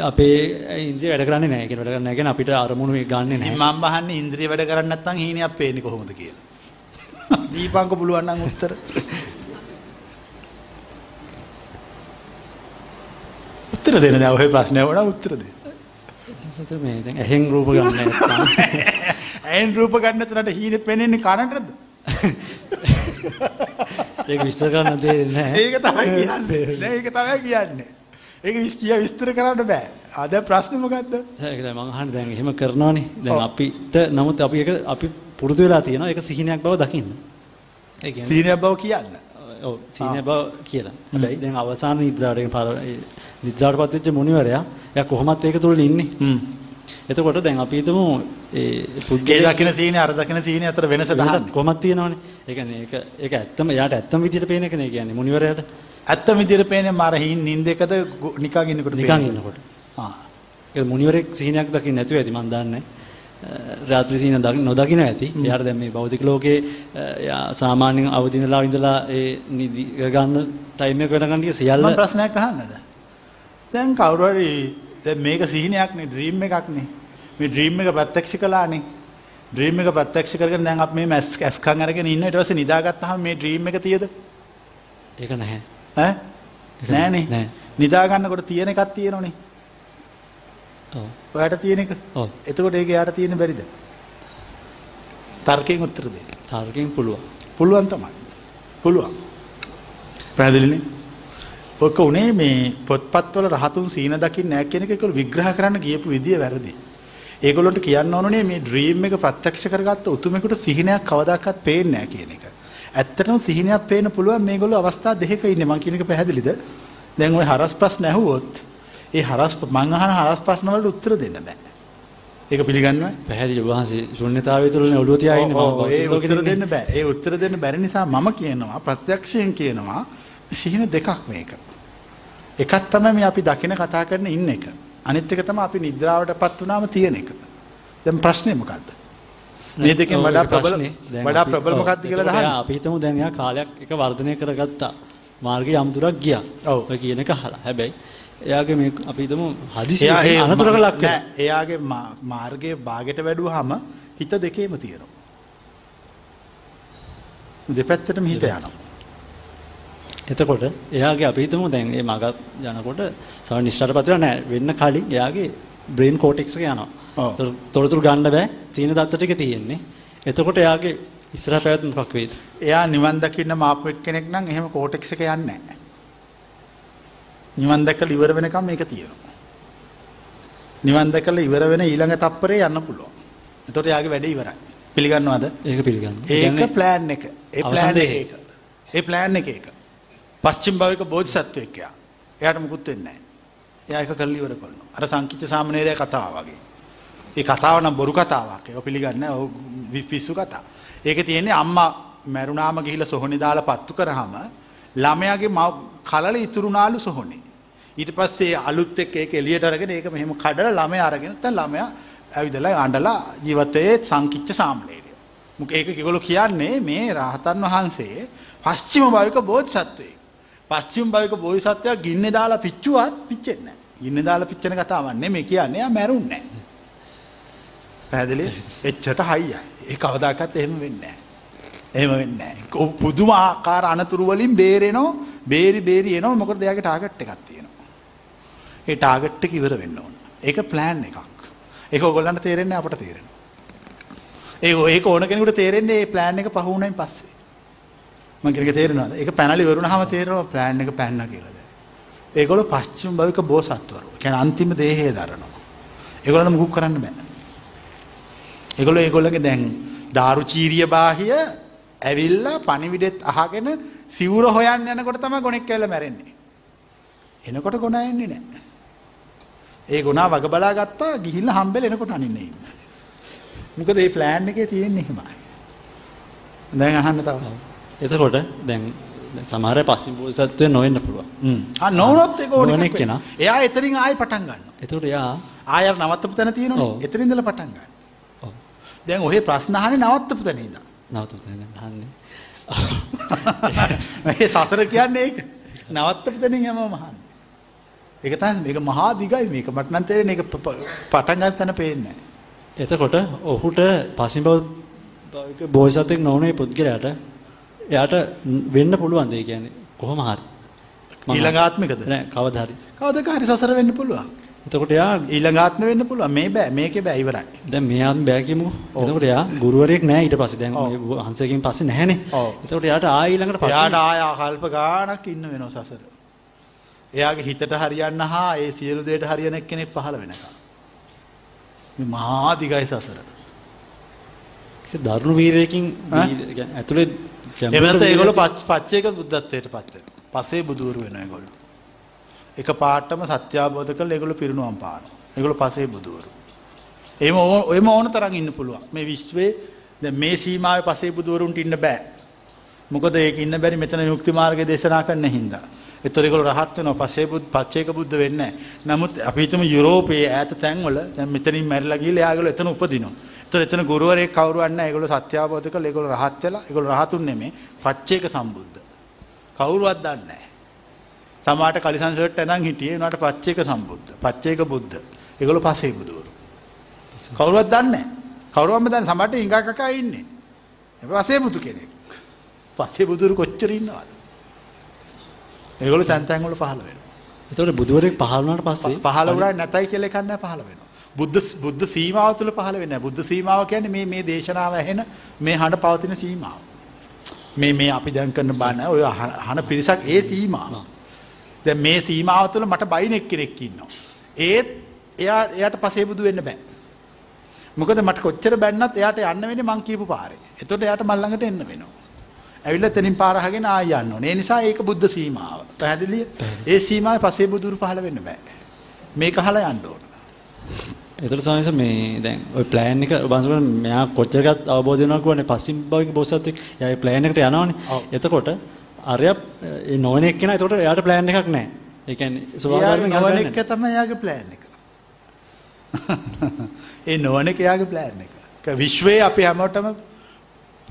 අපේ ඉන්ද්‍රිය වැඩ කරන්නේ නැහැ. ඒ කියන්නේ වැඩ කරන්නේ නැහැ කියන්නේ අපිට අරමුණු ඒ ගන්නෙ නැහැ. මම අහන්නේ ඉන්ද්‍රිය වැඩ කරන්නේ නැත්නම් හීනයක් පේන්නේ කොහොමද කියලා. දීපංක පුළුවන් නම් උත්තර. උත්තර දෙන්න දැන් ඔය ප්‍රශ්නේ වුණා උත්තර දෙන්න. සතර මේ දැන් ඇහෙන් රූප ගන්න නැත්නම් ඇයින් රූප ගන්න තුනට හීනේ පෙනෙන්නේ කනටද? ඒක විස්තර කරන්න දෙන්නේ නැහැ. ඒක තමයි කියන්නේ. දැන් ඒක තමයි කියන්නේ. ඒක විස්තිය විස්තර කරන්න බෑ. ආ දැන් ප්‍රශ්නේ මොකද්ද? ඒක දැන් මම අහන්නේ දැන් එහෙම කරනවනේ. දැන්. අපිට නමුත් අපි ඒක අපි පුරුදු වෙලා තියෙනවා. ඒක සිහිනයක් බව දකින්න. ඒ කියන්නේ සීනයක් බව කියන්න. ඔව් සිහිනය බව කියලා. හැබැයි දැන් අවසාන නිද්‍රාවට නිද්‍රාවටපත් වෙච්ච මුනිවරයා එයා කොහොමත් ඒක තුල ඉන්නේ. එතකොට දැන් අපි හිතමු ඒ පුද්ගලයා දකින සීනේ අර දකින සීනේ අතර වෙනස දහන්න. කොහොමත් තියෙනවනේ. ඒ කියන්නේ ඒක ඒක ඇත්තම එයාට ඇත්තම විදිහට පේන එකනේ. කියන්නේ මුනිවරයාට ඇත්ත විදිහට පේන්නේ මාර හින් නින්දකද නිකන් ඉන්නකොට නිකන්? ඉන්නකොට. ආ. ඒක මුනිවරෙක් සිහිනයක් දකින්න නැතුව ඇති මන් දන්නේ. රාත්‍රී දකින්න නොදකින්න ඇති. එයාට දැන් මේ භෞතික ලෝකේ එයා සාමාන්‍යයෙන් අවදි වෙලා ඉඳලා ඒ නිදි ගන්න ටයිම් එක වෙනකන් ටික සියල්ල මම ප්‍රශ්නයක් අහන්නද? දැන් කවුරු හරි දැන් මේක සිහිනයක් නේ ඩ්‍රීම් එකක් නේ. මේ ඩ්‍රීම් එක ප්‍රත්‍යක්ෂ කළානේ. ඩ්‍රීම් එක ප්‍රත්‍යක්ෂ කරගෙන දැන් අපි මේ මැස් ඇස්කම් අරගෙන ඉන්න ඊට පස්සේ නිදාගත්තාම මේ ඩ්‍රීම් එක තියද? ඒක නැහැ. ඈ? නෑනේ. නෑ. නිදා ගන්නකොට තියෙන එකක් තියෙනවනේ. ඔව්. ඔයාට තියෙන එක. ඔව්. එතකොට ඒක යාට තියෙන බැරිද? තර්කයෙන් උත්තර දෙන්න. තාර්කයෙන් පුළුවන්. පුළුවන් තමයි. පුළුවන්. පැහැදිලිනේ? ඔක උනේ මේ පොත්පත්වල රහතුන් සීන දකින්න නැහැ කියන එක ඒගොල්ලෝ විග්‍රහ කරන්න ගියපු විදිය වැරදි. ඒගොල්ලන්ට කියන්න ඕනේ මේ ඩ්‍රීම් එක ප්‍රත්‍යක්ෂ කරගත්ත උතුමෙකුට සිහිනයක් කවදාකවත් පේන්නේ නැහැ කියන එක. ඇත්තටම සිහිනයක් පේන්න පුළුවන් මේගොල්ලෝ අවස්ථා දෙකක ඉන්නේ. මං කියන එක පැහැදිලිද? දැන් ওই හරස් ප්‍රශ්න ඇහුවොත් ඒ හරස් මං අහන හරස් ප්‍රශ්න වලට උත්තර දෙන්න බෑ. ඒක පිළිගන්නවයි? පැහැදිලි වහන්සේ ශුන්‍යතාවය තුළනේ ඔළුව තියා ඉන්නේ ඔව්, ඔව්, ඒ භෞතික උත්තර දෙන්න බෑ. ඒ උත්තර දෙන්න බැරි නිසා මම කියනවා ප්‍රත්‍යක්ෂයෙන් කියනවා සිහින දෙකක් මේක. එකක් තමයි මේ අපි දකින කතා කරන ඉන්න එක. අනිත් එක තමයි අපි නිද්‍රාවටපත් වුණාම තියෙන එක. දැන් ප්‍රශ්නේ මොකද්ද? මේ දෙකෙන් වඩා ප්‍රබල වඩා ප්‍රබල මොකක්ද කියලා දහන්න. අපි හිතමු දැන් එයා කාලයක් එක වර්ධනය කරගත්තා. මාර්ගයේ යම්දුරක් ගියා. ඔව්. ඔය කියන එක අහලා. හැබැයි එයාගේ මේ අපි හිතමු හදිසිය එයා ඒ අනතුරක ලක් වෙනවා. එයාගේ මාර්ගයේ භාගයට වැඩුවාම හිත දෙකේම තියෙනවා. දෙපැත්තටම හිත යනවා. එතකොට එයාගේ අපි හිතමු දැන් මේ මග යනකොට සම නිශ්චාරපත් වෙලා නැහැ වෙන්න කලින් එයාගේ බ්‍රේන් කෝටෙක්ස් එක යනවා. තොරතුරු ගන්න බෑ. තීන දත්ත ටික තියෙන්නේ. එතකොට එයාගේ ඉස්සරහ පැවැත්ම මොකක් වෙයිද? එයා නිවන් දකින්න මාපු එක්කෙනෙක් නම් එහෙම කෝටෙක්ස් එක යන්නේ නැහැ. නිවන් දැකලා ඉවර වෙනකම් මේක තියෙනවා. නිවන් දැකලා ඉවර වෙන ඊළඟ තප්පරේ යන්න පුළුවන්. එතකොට යාගේ වැඩේ ඉවරයි. පිළිගන්නවද? ඒක පිළිගන්න. ඒක ප්ලෑන් එක. ඒ ප්ලෑන් එක. ඒක. ඒ ප්ලෑන් එක ඒක. පස්චිම භාවික බෝධිසත්වයෙක් යා. එයාට මුකුත් වෙන්නේ නැහැ. එයා ඒක කල්ලි ඉවර කරනවා. අර සංකීර්ණ සාමණේරයා කතාව වගේ. ඒ කතාව නම් බොරු කතාවක්. ඒක පිළිගන්නේ නැහැ. පිස්සු කතා. ඒකේ තියෙන්නේ අම්මා මැරුණාම ගිහිල්ලා සොහොනේ දාලා පත්තු කරාම ළමයාගේ මව- කලල ඉතුරුනාලු සොහොනේ. ඊට පස්සේ අලුත් එක්ක ඒක එළියට අරගෙන ඒක මෙහෙම කඩලා ළමයා අරගෙන දැන් ළමයා ඇවිදලා අඬලා ජීවිතයේ සංකිච්ච සාමණේරය. මොකද ඒක ඒගොල්ලෝ කියන්නේ මේ රහතන් වහන්සේ පස්චිම භාවික බෝධිසත්වයෙක්. පස්චිම භාවික බෝධිසත්වයා ගින්නේ දාලා පිච්චුවත් පිච්චෙන්නේ නැහැ. ගින්නේ දාලා පිච්චෙන කතාවක් නෙමෙයි කියන්නේ. එයා මැරුන්නේ නැහැ. පැහැදිලි? එච්චරට හයියයි. ඒ කවදාකවත් එහෙම වෙන්නේ නැහැ. එහෙම වෙන්නේ නැහැ. කො- පුදුම ආකාර අනතුරු වලින් බේරෙනෝ, බේරි බේරි එනවා. මොකද එයාගේ ටාගට් එකක් තියෙනවා. ඒ ටාගට් එක ඉවර වෙන්න ඕන. ඒක ප්ලෑන් එකක්. ඒක ඔයගොල්ලන්ට තේරෙන්නේ අපට තේරෙනවා. ඒක ඒක ඕන කෙනෙකුට තේරෙන්නේ මේ ප්ලෑන් එක පහ වුණයින් පස්සේ. මම කියන එක තේරෙනවද? ඒක පැනලි වරුණාම තේරෙනවා ප්ලෑන් එක පැන්නා කියලා දැන්. ඒගොල්ලෝ පස්චිම භවික බෝසත්වරු. කියන්නේ අන්තිම දේහය දරනවා. ඒගොල්ලන්ට මුකුත් කරන්න බෑ. ඒගොල්ලෝ ඒගොල්ලගේ දැන් දාරුචීරිය බාහිය ඇවිල්ලා පණිවිඩෙත් අහගෙන සිවුර හොයන්න යනකොට තමයි ගොනෙක් කියලා මැරෙන්නේ. එනකොට ගොනා එන්නේ නැහැ. ඒ ගුණා වග බලා ගත්තා ගිහිල්ලා හම්බෙලා එනකොට අනින්නේ ඉන්නේ. මොකද මේ ප්ලෑන් එකේ තියෙන්නේ එහෙමයි. දැන් අහන්න තව. එතකොට දැන් සමහර පස්සිම බෝසත්වය නොවෙන්න පුළුවන්. නොවුනොත් ඒක ඕන. වෙනවා. එයා එතනින් ආයෙ පටන් ගන්නවා. එතකොට යා ආයෙ නවත්තපු තැන තියෙනවනේ. එතනින් ඉඳලා පටන් ගන්නවා. දැන් ඔහේ ප්‍රශ්න අහන්නේ නවත්තපු තැන ඉඳන්. නවතු දැන් අහන්නේ. මේ සසර කියන්නේ ඒක. නවත්තපු තැනින් යමම අහන්නේ. ඒක තමයි මේක මහා දිගයි මේක මට නම් තේරෙන්නේ ඒක පටන් ගන්න තැන පේන්නේ නැහැ. එතකොට ඔහුට පස්සිම භෞතික බෝසත්ෙක් නොවනේ පුද්ගලයාට එයාට වෙන්න පුළුවන් දෙය කියන්නේ කොහොම හරි. ඊළඟ ආත්මිකද? නෑ කවදා හරි. කවදක හරි සසර වෙන්න පුළුවන්. එතකොට එයා ඊළඟ ආත්ම වෙන්න පුළුවන්. මේ බෑ මේකේ බෑ ඉවරයි. දැන් මේ ආත්ම බෑ කියමුකෝ. එතකොට එයා ගුරුවරයෙක් නෑ ඊට පස්සේ. දැන්. මේ හංසකෙන් පස්සේ නැහැනේ. එතකොට එයාට ආයෙ ඊළඟට පස්සේ එයාට ආය කල්ප ගාණක් ඉන්න වෙනවා සසර. එයාගේ හිතට හරියන්න හා ඒ සියලු දේට හරියන එක්කෙනෙක් පහළ වෙනකම්. මේ මහා දිගයි සසර. දරුණු වීරයකින් ඇතුලේ එහෙම නැත්නම් ඒගොල්ලෝ පච්- පච්චේක බුද්ධත්වයට පත් වෙනවා. පසේ බුදුවරු වෙනවා ඒගොල්ලෝ. එක පාටම සත්‍ය අවබෝධ කරලා ඒගොල්ලෝ පිරිනුවම් පානවා. ඒගොල්ලෝ පසේ බුදුවරු. එහෙම ඕ- එහෙම ඕන තරම් ඉන්න පුළුවන්. මේ විශ්වයේ දැන් මේ සීමාවේ පසේ බුදුවරුන්ට ඉන්න බෑ. මොකද ඒක ඉන්න බැරි මෙතන යුක්ති මාර්ගය දේශනා කරන්න හින්දා. ඒතර ඒගොල්ලෝ රහත් වෙනවා පසේ බුද් පච්චේක බුද්ධ වෙන්නේ නැහැ. නමුත් අපි හිතමු යුරෝපයේ ඈත තැන්වල දැන් මෙතනින් මැරිලා ගිහලා එයාගොල්ලෝ එතන උපදිනවා. ඒතර එතන ගුරුවරයෙක් කවුරුවත් නැහැ. ඒගොල්ලෝ සත්‍ය අවබෝධ කරලා ඒගොල්ලෝ රහත් වෙලා ඒගොල්ලෝ රහතුන් නෙමෙයි පච්චේක සම්බුද්ධ. කවුරුවත් දන්නේ කලිසන් ෂර්ට් ඇඳන් හිටියේ උනාට පච්චේක සම්බුද්ධ. පච්චේක බුද්ධ. ඒගොල්ලෝ පසේ බුදුවරු. කවුරුවත් දන්නේ නැහැ. කවුරුවම දන්නේ සමහරට හිඟා කකා ඉන්නේ. ඒ පසේ බුදු කෙනෙක්. පසේ බුදුරු කොච්චර ඉන්නවද? ඒගොල්ලෝ තැන් තැන් වල පහළ වෙනවා. එතකොට බුදුවරයෙක් පහළ වුණාට පස්සේ පහළ වුණා නැතයි කියලා එකක් නැහැ පහළ වෙනවා. බුද්ධ බුද්ධ සීමාව තුළ පහළ වෙන්නේ නැහැ. බුද්ධ සීමාව කියන්නේ මේ මේ දේශනාව ඇහෙන මේ හඬ පවතින සීමාව. මේ මේ අපි දැන් කරන බණ ඔය අහ- අහන පිරිසක් ඒ සීමාව. දැන් මේ සීමාව තුළ මට බයින් එක්කෙනෙක් ඉන්නවා. ඒත් එයා එයාට පසේ බුදු වෙන්න බෑ. මොකද මට කොච්චර බැන්නත් එයාට යන්න වෙන්නේ මං කියපු පාරේ. එතකොට එයාට මල් ළඟට එන්න වෙනවා. ඇවිල්ලා එතනින් පාර අහගෙන ආය යන්න ඕනේ. ඒ නිසා ඒක බුද්ධ සීමාව. පැහැදිලිය? ඒ සීමාවේ පසේ බුදුරු පහළ වෙන්න බෑ. මේක අහලා යන්න ඕන. එතකොට ස්වාමීන් වහන්සේ මේ දැන් ওই ප්ලෑන් එක බංසුන මෙයා කොච්චරකට අවබෝධ වෙනවා කියන්නේ පස්සිම භෞතික බෝසත්ෙක් එයා ඒ ප්ලෑන් එකට යනවනේ. එතකොට අරයා ඒ නොවන එක්කෙනා එතකොට එයාට ප්ලෑන් එකක් නැහැ. ඒ කියන්නේ එයාගේ ස්වභාවයෙන් නොවන එක තමයි එයාගේ ප්ලෑන් එක. ඒ නොවන එක එයාගේ ප්ලෑන් එක. විශ්වයේ අපි හැමෝටම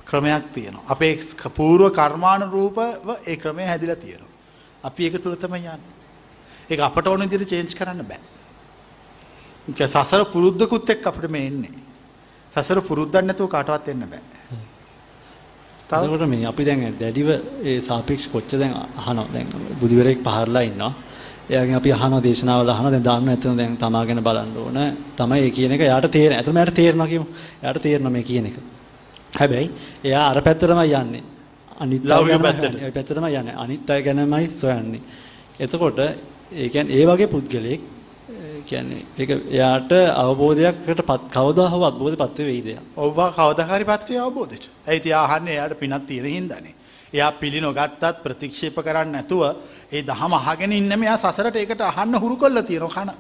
ක්‍රමයක් තියෙනවා. අපේ పూర్ව කර්මානුරූපව ඒ ක්‍රමය හැදිලා තියෙනවා. අපි ඒක තුල තමයි යන්නේ. ඒක අපට ඕන විදිහට චේන්ජ් කරන්න බෑ. සසර පුරුද්දකුත් එක්ක අපිට මේ එන්නේ. සසර පුරුද්දක් නැතුව කාටවත් එන්න බෑ. එතකොට මේ අපි දැන් දැඩිව ඒ සාපේක්ෂ කොච්චර දැන් අහනවා දැන් බුදුවරයෙක් පහරලා ඉන්නවා. එයාගෙන් අපි අහනවා දේශනාවල අහනවා දැන් දාන්න එතන දැන් තමා ගැන බලන්න ඕන. තමයි ඒ කියන එක එයාට තේරෙන. එතන එයාට තේරෙනවා කියමු. එයාට තේරෙනවා මේ කියන එක. හැබැයි එයා අර පැත්ත තමයි යන්නේ. අනිත් අය ලෞකික ගැනමයි පැත්තට. හොයන්නේ. ඒ පැත්ත තමයි යන්නේ. අනිත් අය ගැනමයි සොයන්නේ. එතකොට ඒ කියන්නේ ඒ වගේ පුද්ගලෙක් කියන්නේ ඒක එයාට අවබෝධයකට පත් කවදා හෝ අවබෝධපත් වෙයිද එයා? ඔබ කවදාහරි පත්වේ අවබෝධයට. ඒ ඉතින් ආහන්නේ එයාට පිනක් තියෙන හින්දානේ. එයා පිළි නොගත්තත් ප්‍රතික්ෂේප කරන්නේ නැතුව ඒ දහම අහගෙන ඉන්න මෙයා සසරට ඒකට අහන්න හුරු කරලා තියෙනවා කන.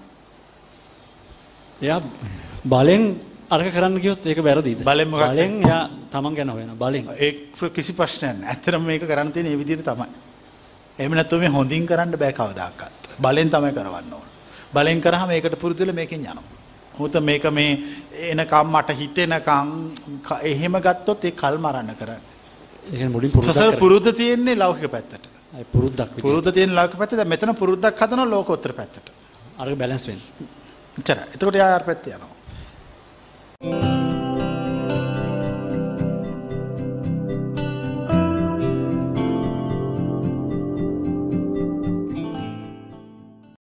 එයා බලෙන් අරක කරන්න කිව්වොත් ඒක වැරදිද? බලෙන් මොකක්ද? බලෙන් එයා තමන් ගැන හොයනවා බලෙන්. ඒ කිසි ප්‍රශ්නයක් නැහැ. ඇත්තටම මේක කරන්න තියෙන මේ විදිහට තමයි. එහෙම නැත්නම් මේ හොඳින් කරන්න බෑ කවදාකවත්. බලෙන් තමයි කරවන්න ඕන. බලෙන් කරාම ඒකට පුරුදු වෙලා මේකෙන් යනවා. මොකද මේක මේ එනකම් මට හිතෙනකම් ක- එහෙම ගත්තොත් ඒ කල් මරන්න කරන්නේ. ඒ මුලින් සසර. පුරුද්ද තියෙන්නේ ලෞකික පැත්තට. පුරුද්දක්. පුරුද්ද තියෙන ලෞකික පැත්තට මෙතන පුරුද්දක් හදනවා ලෝකෝත්තර පැත්තට. අරක බැලන්ස් වෙන්න. එතකොට යා අර පැත්තේ යනවා.